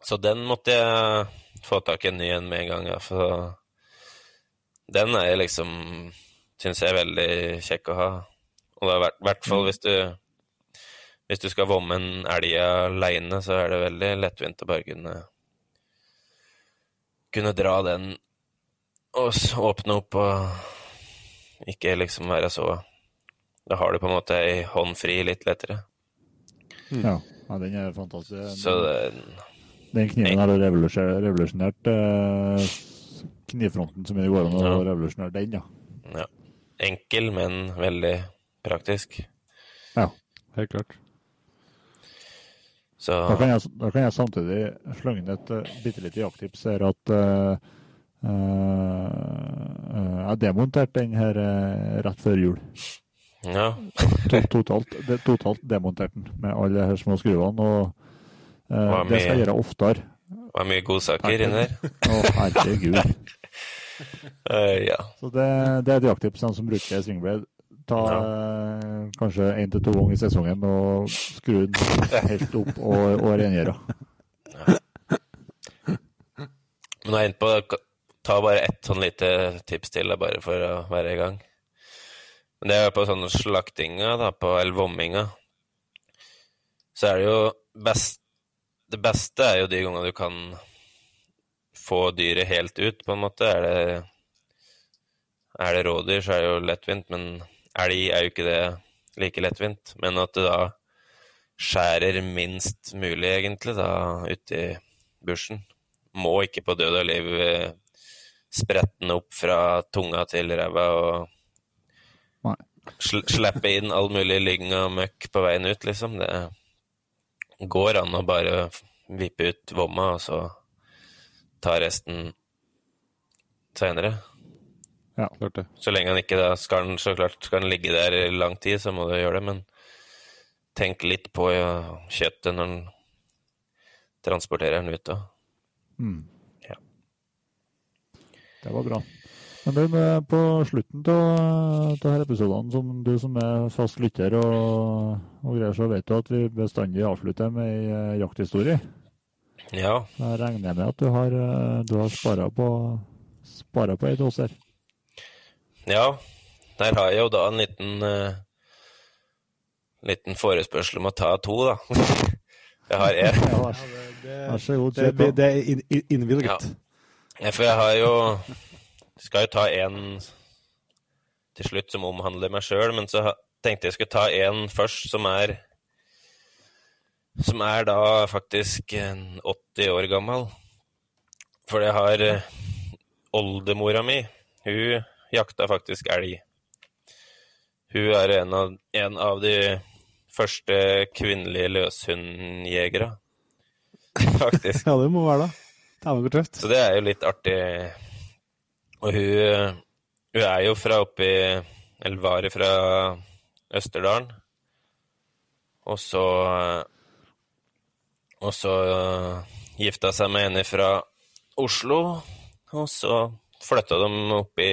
Så den måtte jeg få tak i en ny en med en gang. Ja, for den er jeg liksom Syns jeg er veldig kjekk å ha. Og i hvert fall hvis du hvis du skal vomme en elg aleine, så er det veldig lettvint å bare kunne kunne dra den og åpne opp og ikke liksom være så Da har du på en måte ei hånd fri litt lettere. Ja, ja den er fantastisk. Så det, den kniven har revolusjonert eh, knivfronten så mye det går an å ja. revolusjonere den, ja. ja. Enkel, men veldig praktisk. Ja, helt klart. Så... Da, kan jeg, da, kan jeg, samtidig slenge inn et uh, bitte lite jakttips. Er at uh, uh, jeg demonterte den her rett før jul. Ja. totalt, de, totalt demonterte den med alle de her små skruene. og Uh, det skal jeg gjøre oftere. Det var mye godsaker inni der. Å, herregud. ja. Så det, det er et jakttips, de som bruker swingblade. Ta ja. kanskje én til to ganger i sesongen og skru den helt opp og, og rengjøre. Men nå er jeg inne på Ta bare ett sånn lite tips til, bare for å være i gang. Men det er på sånne slaktinga, da, på eller vomminga. Så er det jo best Det beste er jo de gangene du kan få dyret helt ut, på en måte. Er det, er det rådyr, så er det jo lettvint, men elg er jo ikke det like lettvint. Men at du da skjærer minst mulig, egentlig, da, uti i bushen. Må ikke på død og liv eh, sprette den opp fra tunga til ræva og Nei. sl slippe inn all mulig lyng og møkk på veien ut, liksom. Det går an å bare vippe ut vomma, og så ta resten seinere. Klart det. Så lenge han ikke da skal den, så klart skal han ligge der i lang tid, så må du gjøre det, men tenk litt på ja, kjøttet når den transporterer den ut. Da. Mm. Ja. Det var bra. Men du, på slutten av disse episodene, som du som er fast lytter og, og greier, så vet du at vi bestandig avslutter med ei eh, jakthistorie. Ja, Jeg regner med at du har, eh, du har spara på, sparet på ei til oss her. Ja. Der har jeg jo da en liten uh, liten forespørsel om å ta to, da. Jeg har en. Vær så god, Det, kjør på. det, det er inn- inn- innvilget. Ja. Ja, for jeg har jo Skal jo ta en til slutt som omhandler meg sjøl, men så tenkte jeg skulle ta en først som er Som er da faktisk 80 år gammel. For jeg har eh, Oldemora mi, hun jakta faktisk elg. Hun er en av, en av de første kvinnelige løshundjegere, faktisk. Ja, det må være det. Dæven, hvor tøft. Så det er jo litt artig. Og hun, hun er jo fra oppi Eller var fra Østerdalen. Og så Og så gifta seg med en fra Oslo. Og så flytta de oppi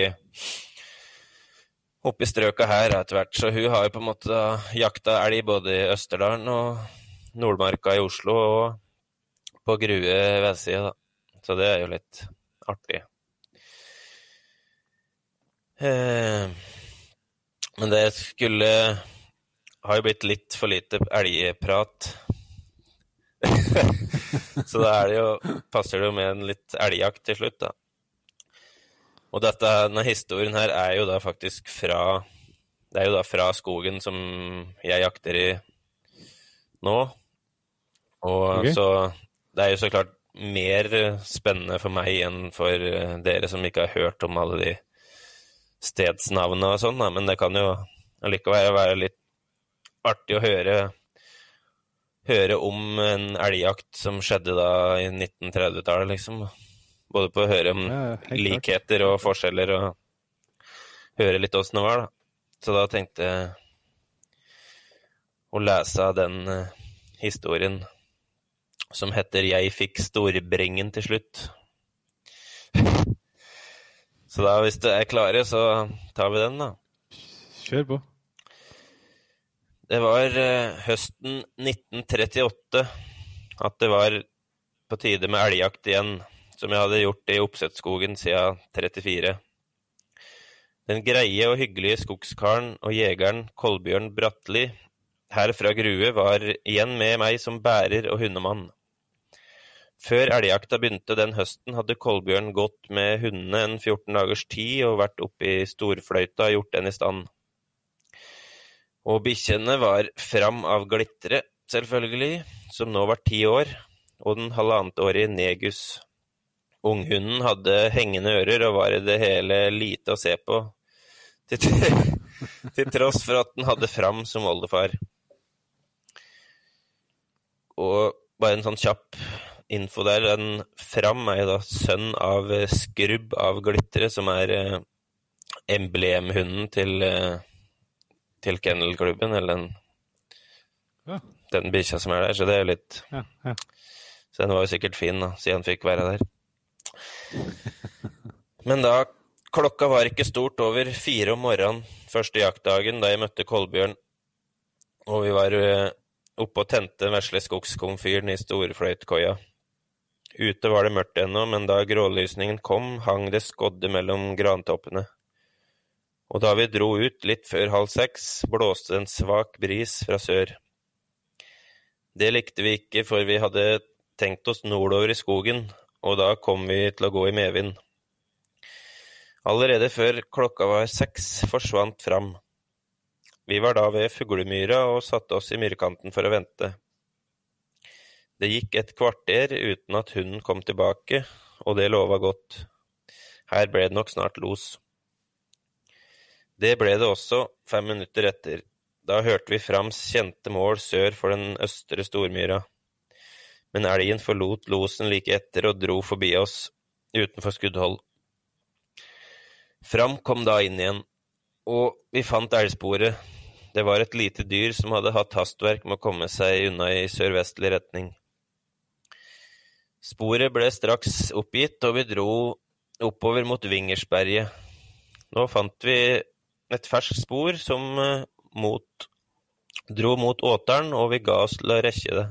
oppi strøka her etter hvert. Så hun har jo på en måte jakta elg både i Østerdalen og Nordmarka i Oslo og på Grue vestside, da. Så det er jo litt artig. Eh, men det skulle Har jo blitt litt for lite elgprat. Så da er det jo, passer det jo med en litt elgjakt til slutt, da. Og dette, denne historien her er jo da faktisk fra Det er jo da fra skogen som jeg jakter i nå. Og okay. så Det er jo så klart mer spennende for meg enn for eh, dere som ikke har hørt om alle de stedsnavnene og sånn. Men det kan jo allikevel være litt artig å høre høre om en elgjakt som skjedde da i 1930-tallet, liksom. Både på å høre om Ja, likheter klart. og forskjeller, og høre litt åssen det var, da. Så da tenkte jeg å lese av den eh, historien som heter 'Jeg fikk storbringen til slutt'. Så da, hvis du er klare, så tar vi den, da. Kjør på. Det var eh, høsten 1938 at det var på tide med elgjakt igjen, som jeg hadde gjort i Oppsetskogen siden 34. Den greie og hyggelige skogskaren og jegeren Kolbjørn Bratli her fra Grue var igjen med meg som bærer og hundemann. Før elgjakta begynte den høsten, hadde Kolbjørn gått med hundene en 14 dagers tid og vært oppe i storfløyta og gjort den i stand. Og bikkjene var fram av Glitre, selvfølgelig, som nå var ti år, og den halvannetårige Negus. Unghunden hadde hengende ører og var i det hele lite å se på, til, til tross for at den hadde Fram som oldefar. Og bare en sånn kjapp info der, den Fram er jo da sønn av eh, Skrubb av Glitre, som er eh, emblemhunden til eh, til kennelklubben, eller den, Ja. den bikkja som er der. Så det er jo litt Ja, ja. Så den var jo sikkert fin, da, siden han fikk være der. Men da Klokka var ikke stort over fire om morgenen første jaktdagen da jeg møtte Kolbjørn, og vi var eh, oppe og tente vesle skogskomfyren i storfløytkoia. Ute var det mørkt ennå, men da grålysningen kom, hang det skodde mellom grantoppene. Og da vi dro ut litt før halv seks, blåste en svak bris fra sør. Det likte vi ikke, for vi hadde tenkt oss nordover i skogen, og da kom vi til å gå i medvind. Allerede før klokka var seks forsvant Fram. Vi var da ved fuglemyra og satte oss i myrkanten for å vente. Det gikk et kvarter uten at hunden kom tilbake, og det lova godt. Her ble det nok snart los. Det ble det også fem minutter etter. Da hørte vi Frams kjente mål sør for den østre stormyra. Men elgen forlot losen like etter og dro forbi oss, utenfor skuddhold. Fram kom da inn igjen, og vi fant elgsporet. Det var et lite dyr som hadde hatt hastverk med å komme seg unna i sørvestlig retning. Sporet ble straks oppgitt, og vi dro oppover mot Vingersberget. Nå fant vi et ferskt spor som eh, mot, dro mot Återen, og vi ga oss til å rekke det.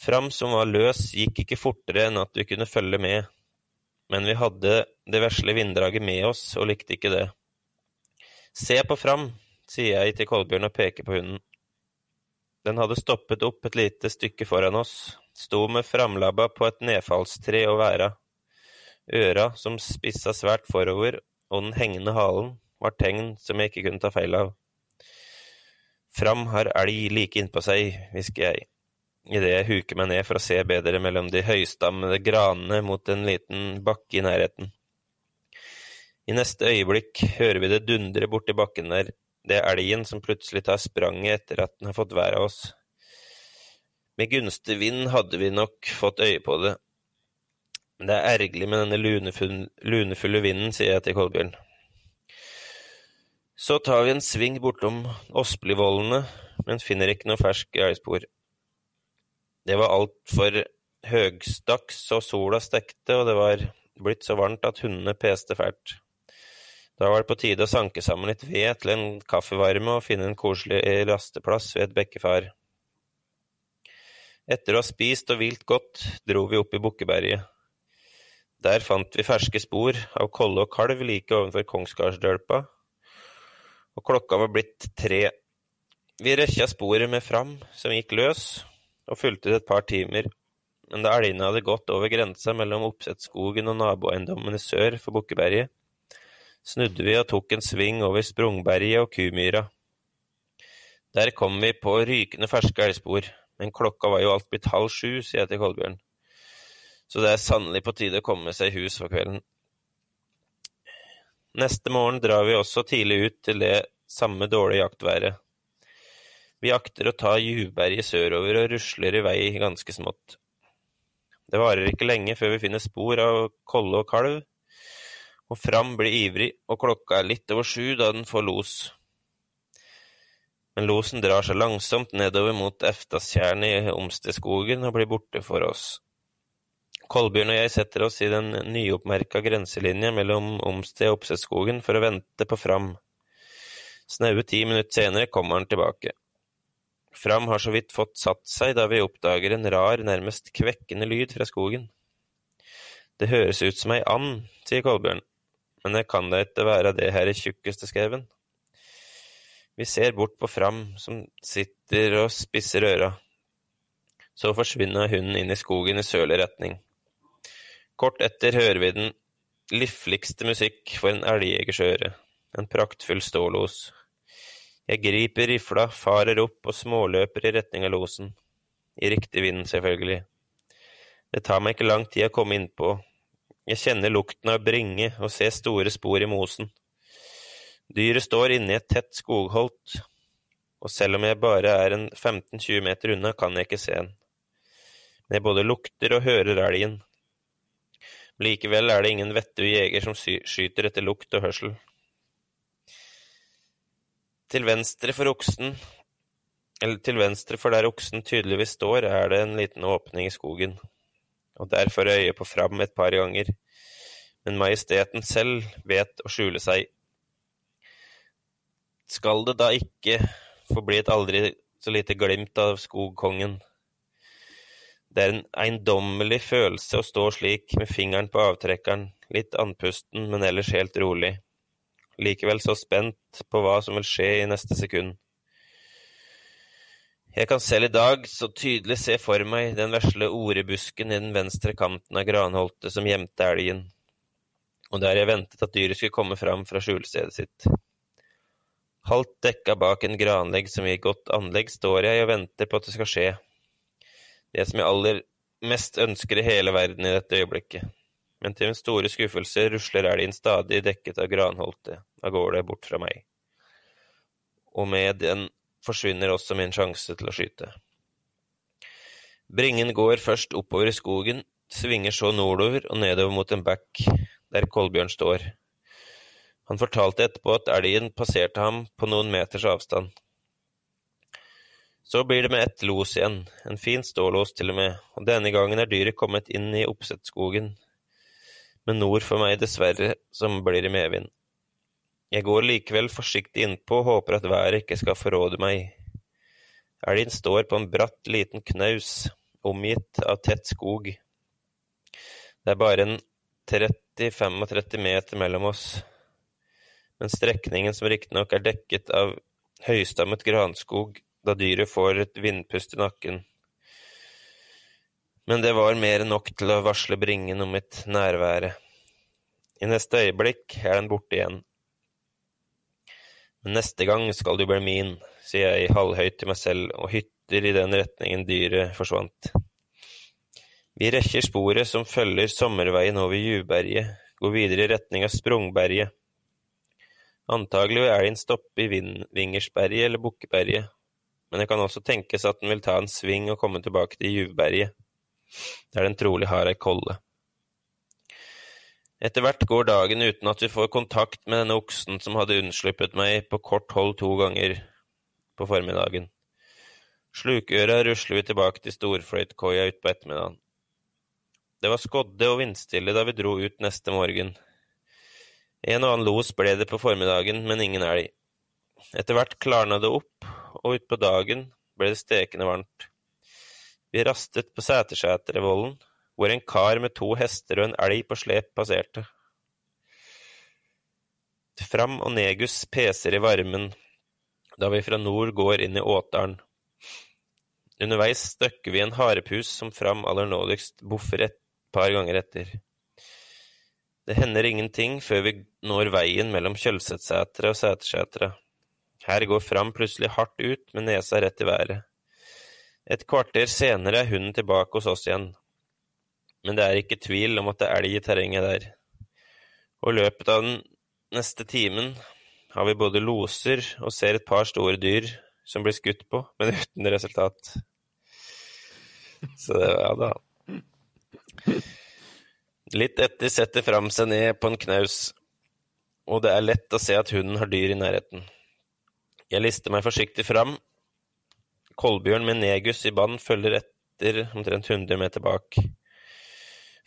Fram som var løs, gikk ikke fortere enn at vi kunne følge med, men vi hadde det vesle vinddraget med oss og likte ikke det. Se på Fram, sier jeg til Kolbjørn og peker på hunden. Den hadde stoppet opp et lite stykke foran oss, sto med framlabba på et nedfallstre og væra. Øra som spissa svært forover, og den hengende halen var tegn som jeg ikke kunne ta feil av. Fram har elg like innpå seg, hvisker jeg, idet jeg huker meg ned for å se bedre mellom de høystammede granene mot en liten bakke i nærheten. I neste øyeblikk hører vi det dundre borti bakken der, det er elgen som plutselig tar spranget etter at den har fått været av oss. Med gunstig vind hadde vi nok fått øye på det, men det er ergerlig med denne lunefulle, vinden, sier jeg til Kolbjørn. Så tar vi en sving bortom Åsblivollene, men finner ikke noe fersk elgspor. Det var altfor høgstaks, og sola stekte, og det var blitt så varmt at hundene peste fælt. Da var det på tide å sanke sammen litt ved til en kaffevarme og finne en koselig rasteplass ved et bekkefar. Etter å ha spist og hvilt godt, dro vi opp i Bukkeberget. Der fant vi ferske spor av kolle og kalv like ovenfor Kongsgardsdølpa, og klokka var blitt tre. Vi røkja sporet med Fram, som gikk løs, og fulgte det et par timer, men da elgene hadde gått over grensa mellom Oppsetskogen og naboeiendommene sør for Bukkeberget, snudde vi og tok en sving over Sprungberget og Kumyra. Der kom vi på rykende ferske elgspor, men klokka var jo alt blitt halv sju, sier jeg til Kolbjørn, så det er sannelig på tide å komme seg i hus for kvelden. Neste morgen drar vi også tidlig ut til det samme dårlige jaktværet. Vi akter å ta Juvberget sørover og rusler i vei ganske smått. Det varer ikke lenge før vi finner spor av kolle og kalv, og Fram blir ivrig, og klokka er litt over sju da den får los. Men losen drar seg langsomt nedover mot Eftastjernet i Omsteskogen og blir borte for oss. Kolbjørn og jeg setter oss i den nyoppmerka grenselinja mellom Omsted og Oppsetskogen for å vente på Fram. Snaue ti minutter senere kommer han tilbake. Fram har så vidt fått satt seg da vi oppdager en rar, nærmest kvekkende lyd fra skogen. Det høres ut som ei and, sier Kolbjørn men det kan da ikke være det her i tjukkeste skauen. Vi ser bort på Fram, som sitter og spisser øra. Så forsvinner hunden inn i skogen i sørlig retning. Kort etter hører vi den lifligste musikk for en elgjegers øre, en praktfull stålos. Jeg griper rifla, farer opp og småløper i retning av losen. I riktig vind, selvfølgelig. Det tar meg ikke lang tid å komme innpå, jeg kjenner lukten av bringe og ser store spor i mosen. Dyret står inne i et tett skogholt, og selv om jeg bare er en 15–20 meter unna, kan jeg ikke se den. Men jeg både lukter og hører elgen. Likevel er det ingen vettug jeger som skyter etter lukt og hørsel. Til venstre for oksen, eller til venstre for der oksen tydeligvis står, er det en liten åpning i skogen og der får jeg øye på Fram et par ganger, men majesteten selv vet å skjule seg. Skal det da ikke få bli et aldri så lite glimt av skogkongen? Det er en eiendommelig følelse å stå slik, med fingeren på avtrekkeren, litt andpusten, men ellers helt rolig. Likevel så spent på hva som vil skje i neste sekund. Jeg kan selv i dag så tydelig se for meg den vesle orebusken i den venstre kanten av granholtet som gjemte elgen, og der jeg ventet at dyret skulle komme fram fra skjulestedet sitt. Halvt dekka bak en granlegg som i godt anlegg, står jeg og venter på at det skal skje, det som jeg aller mest ønsker i hele verden i dette øyeblikket. Men til min store skuffelse rusler elgen stadig dekket av granholtet av gårde bort fra meg, og med den forsvinner også min sjanse til å skyte. Bringen går først oppover i skogen, svinger så nordover og nedover mot en bekk der Kolbjørn står. Han fortalte etterpå at elgen passerte ham på noen meters avstand. Så blir det med ett los igjen, en fin stålås til og med, og denne gangen er dyret kommet inn i oppsettskogen, men nord for meg dessverre, som blir i medvind. Jeg går likevel forsiktig innpå og håper at været ikke skal forråde meg. Elgen står på en bratt, liten knaus, omgitt av tett skog. Det er bare en 30–35 meter mellom oss, men strekningen som riktignok er dekket av høystammet granskog, da dyret får et vindpust i nakken. Men det var mer enn nok til å varsle bringen om mitt nærvære. I neste øyeblikk er den borte igjen. Men neste gang skal du bli min, sier jeg halvhøyt til meg selv og hytter i den retningen dyret forsvant. Vi rekker sporet som følger sommerveien over Juvberget, går videre i retning av Sprungberget. Antagelig vil elgen stoppe i Vingersberget eller Bukkeberget, men det kan også tenkes at den vil ta en sving og komme tilbake til Juvberget, der den trolig har ei kolle. Etter hvert går dagen uten at vi får kontakt med denne oksen som hadde unnsluppet meg på kort hold to ganger på formiddagen. Slukøra rusler vi tilbake til storfløytkoia utpå ettermiddagen. Det var skodde og vindstille da vi dro ut neste morgen. En og annen los ble det på formiddagen, men ingen elg. Etter hvert klarna det opp, og utpå dagen ble det stekende varmt. Vi rastet på Sætersetervollen, hvor en kar med to hester og en elg på slep passerte. Fram og Negus peser i varmen da vi fra nord går inn i återen. Underveis støkker vi en harepus som Fram aller nådigst boffer et par ganger etter. Det hender ingenting før vi når veien mellom Kjølsetsetra og Sætersetra. Her går Fram plutselig hardt ut med nesa rett i været. Et kvarter senere er hunden tilbake hos oss igjen men det er ikke tvil om at det er elg i terrenget der. Og i løpet av den neste timen har vi både loser og ser et par store dyr som blir skutt på, men uten resultat. Så det ja da. Litt etter setter Fram seg ned på en knaus, og det er lett å se at hunden har dyr i nærheten. Jeg lister meg forsiktig fram. Kolbjørn med Negus i bånd følger etter omtrent 100 meter bak.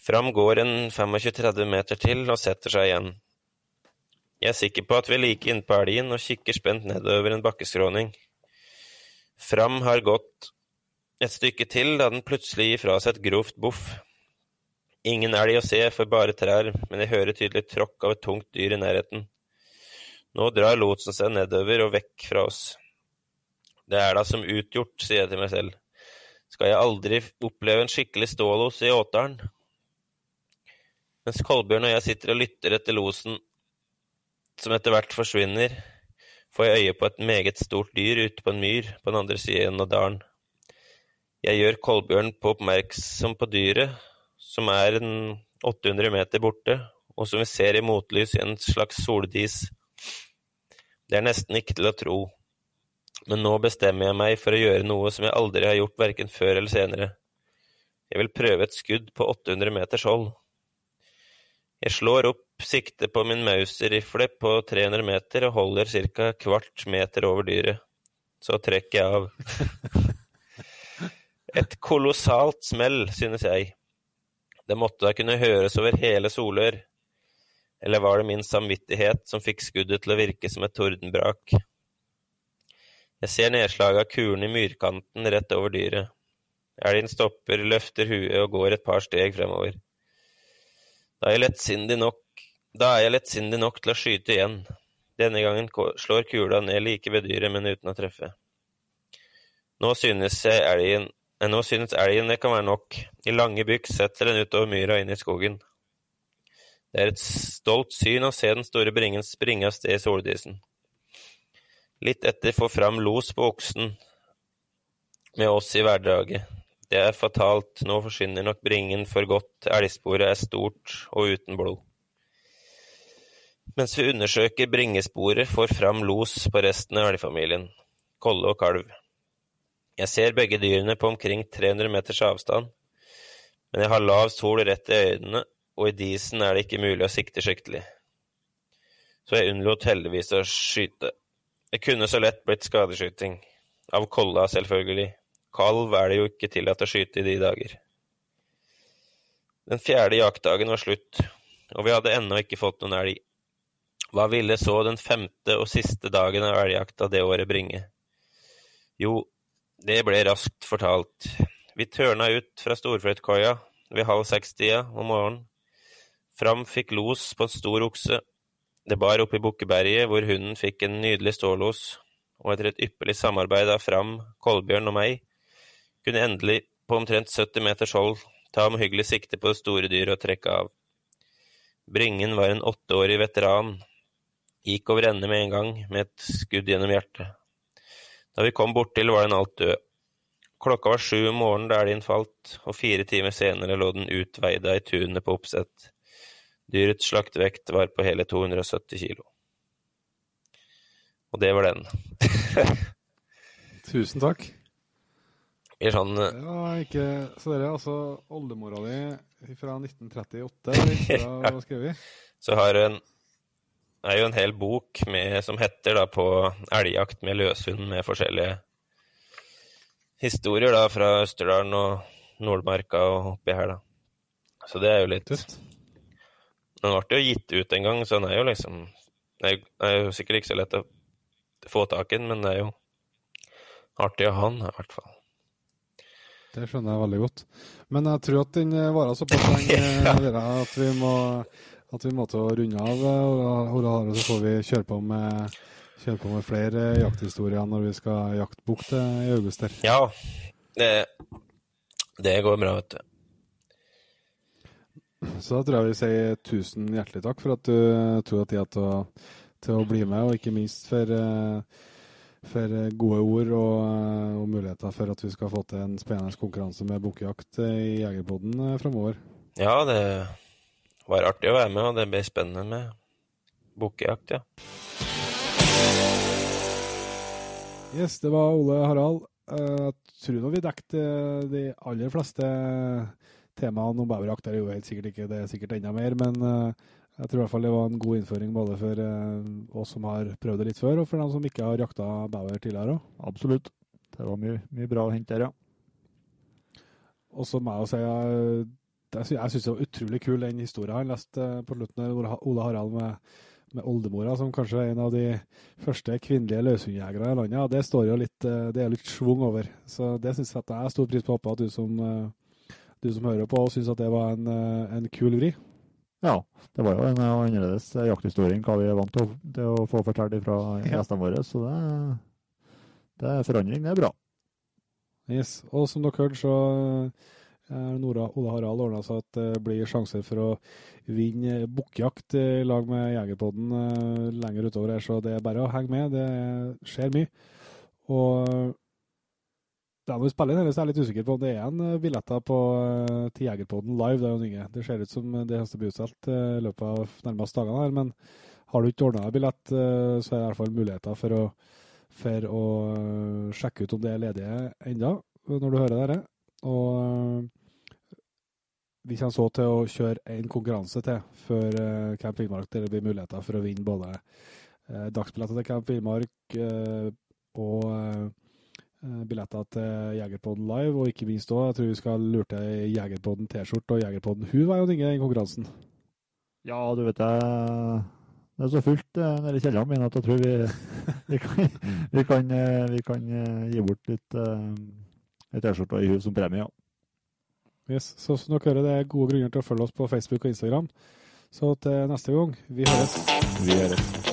Fram går en 25–30 meter til og setter seg igjen. Jeg er sikker på at vi er like innpå elgen og kikker spent nedover en bakkeskråning. Fram har gått et stykke til da den plutselig gir fra seg et grovt boff. Ingen elg å se for bare trær, men jeg hører tydelig tråkk av et tungt dyr i nærheten. Nå drar lotsen seg nedover og vekk fra oss. Det er da som utgjort, sier jeg til meg selv. Skal jeg aldri oppleve en skikkelig stålos i Åtdalen? Mens Kolbjørn og jeg sitter og lytter etter losen som etter hvert forsvinner, får jeg øye på et meget stort dyr ute på en myr på den andre siden av dalen. Jeg gjør Kolbjørn på oppmerksom på dyret, som er en 800 meter borte, og som vi ser i motlys i en slags soldis. Det er nesten ikke til å tro, men nå bestemmer jeg meg for å gjøre noe som jeg aldri har gjort verken før eller senere. Jeg vil prøve et skudd på 800 meters hold. Jeg slår opp siktet på min Mauser-rifle på 300 meter og holder ca. kvart meter over dyret. Så trekker jeg av. Et kolossalt smell, synes jeg. Det måtte da kunne høres over hele Solør. Eller var det min samvittighet som fikk skuddet til å virke som et tordenbrak? Jeg ser nedslaget av kulen i myrkanten rett over dyret. Elgen stopper, løfter huet og går et par steg fremover. Da er jeg lettsindig nok, lettsindig nok til å skyte igjen. Denne gangen slår kula ned like ved dyret, men uten å treffe. Nå synes elgen eh, nå synes elgen det kan være nok. I lange bykk setter den utover myra inn i skogen. Det er et stolt syn å se den store bringen springe av sted i soldisen. Litt etter får fram los på oksen med oss i hverdaget. Det er fatalt, nå forsvinner nok bringen for godt, elgsporet er stort og uten blod. Mens vi undersøker bringesporet, får fram los på resten av elgfamilien, kolle og kalv. Jeg ser begge dyrene på omkring 300 meters avstand, men jeg har lav sol rett i øynene, og i disen er det ikke mulig å sikte skikkelig. Så jeg unnlot heldigvis å skyte. Det kunne så lett blitt skadeskyting. Av kolla, selvfølgelig. Kalv er det jo ikke tillatt å skyte i de dager. Den fjerde jaktdagen var slutt, og vi hadde ennå ikke fått noen elg. Hva ville så den femte og siste dagen av elgjakta det året bringe? Jo, det ble raskt fortalt. Vi tørna ut fra storfløytkoia ved halv seks-tida om morgenen. Fram fikk los på en stor okse. Det bar oppe i Bukkeberget, hvor hunden fikk en nydelig stålos, og etter et ypperlig samarbeid av Fram, Kolbjørn og meg, kunne endelig, på omtrent 70 meters hold, ta omhyggelig sikte på det store dyret og trekke av. Bringen var en åtteårig veteran, gikk over ende med en gang, med et skudd gjennom hjertet. Da vi kom borttil, var den alt død. Klokka var sju om morgenen da elgen falt, og fire timer senere lå den utveida i tunet på oppsett. Dyrets slaktevekt var på hele 270 kilo. Og det var den. Tusen takk. Er sånn Ja, ikke Så dere er altså oldemora di fra 1938 ikke da var? Så har hun er jo en hel bok med, som heter da på elgjakt med løshund, med forskjellige historier da fra Østerdalen og Nordmarka og oppi her, da. Så det er jo litt Tøft. Den ble jo gitt ut en gang, så den er jo liksom Det er er jo sikkert ikke så lett å få tak i den, men det er jo artig å ha den, i hvert fall. Det skjønner jeg veldig godt. Men jeg tror at den eh, varer såpass lenge eh, at vi må at vi måtte runde av. eh, og- og Så får vi kjøre på med, kjøre på med flere jakthistorier når vi skal jakte bukk i august Der. Ja, det, det går bra, vet du. Så da tror jeg vi sier tusen hjertelig takk for at du tok deg tid til å, bli med, og ikke minst for, eh, for eh, gode ord og, eh, og muligheter for at vi skal få til en spennende konkurranse med bukkejakt eh, i Jegerpoden framover. Ja, det var artig å være med, og det blir spennende med bukkejakt, ja. Yes, det var Ole Harald. Jeg tror nå vi dekket de aller fleste temaene om beverjakt. Det er jo helt sikkert ikke, det er sikkert enda mer, men jeg tror i hvert fall det var en god innføring både for eh, oss som har prøvd det litt før, og for dem som ikke har jakta bever tidligere òg. Absolutt. Det var mye, mye bra å hente der, ja. Og så må jeg jo si jeg, jeg syns det var utrolig kul den historien han leste eh, på slutten der, Ole Harald med, med oldemora, som kanskje er en av de første kvinnelige løshundjegere i landet. Det står jo litt, eh, det er litt schwung over. Så det syns jeg at jeg har stor pris på. Håper at du som, eh, du som hører på, syns at det var en, eh, en kul vri. Ja, det var jo en eh, annerledes jakthistorie enn hva vi er vant til å, til å få fortalt fra gjestene våre, så det, det er forandring. Det er bra. Yes. Og som dere hørte, så er Nora Ole Harald ordna så at det blir sjanser for å vinne bukkjakt i lag med Jegerpodden eh, lenger utover her, så det er bare å henge med. Det skjer mye. Og den vi spiller inn, her, er jeg litt usikker på om det er en eh, billetter på, eh, til Jegerpoden live. Det er jo nye. Det ser ut som det eneste blir utsolgt eh, i løpet av nærmeste dagene her, men har du ikke ordna deg billett, så er det i hvert fall muligheter for å for å sjekke ut om det er ledige enda når du hører dette. Og vi kommer så til å kjøre en konkurranse til før Camp Finnmark, der det blir muligheter for å vinne både dagsbilletter til Camp Villmark øh, og billetter til Jegerpodden live, og ikke minst òg, jeg tror vi skal lure til Jegerpodden T-skjorte og Jegerpodden Hu var jo Inge i konkurransen. Ja, du vet jeg Det er så fullt eh, nede i kjelleren min at jeg tror vi, vi, kan, vi, kan, eh, vi kan eh, gi bort litt eh, T-skjorte og hus som premie, ja. Yes. Så som dere hører, det er gode grunner til å følge oss på Facebook og Instagram. Så til neste gang, vi høres. Vi høres.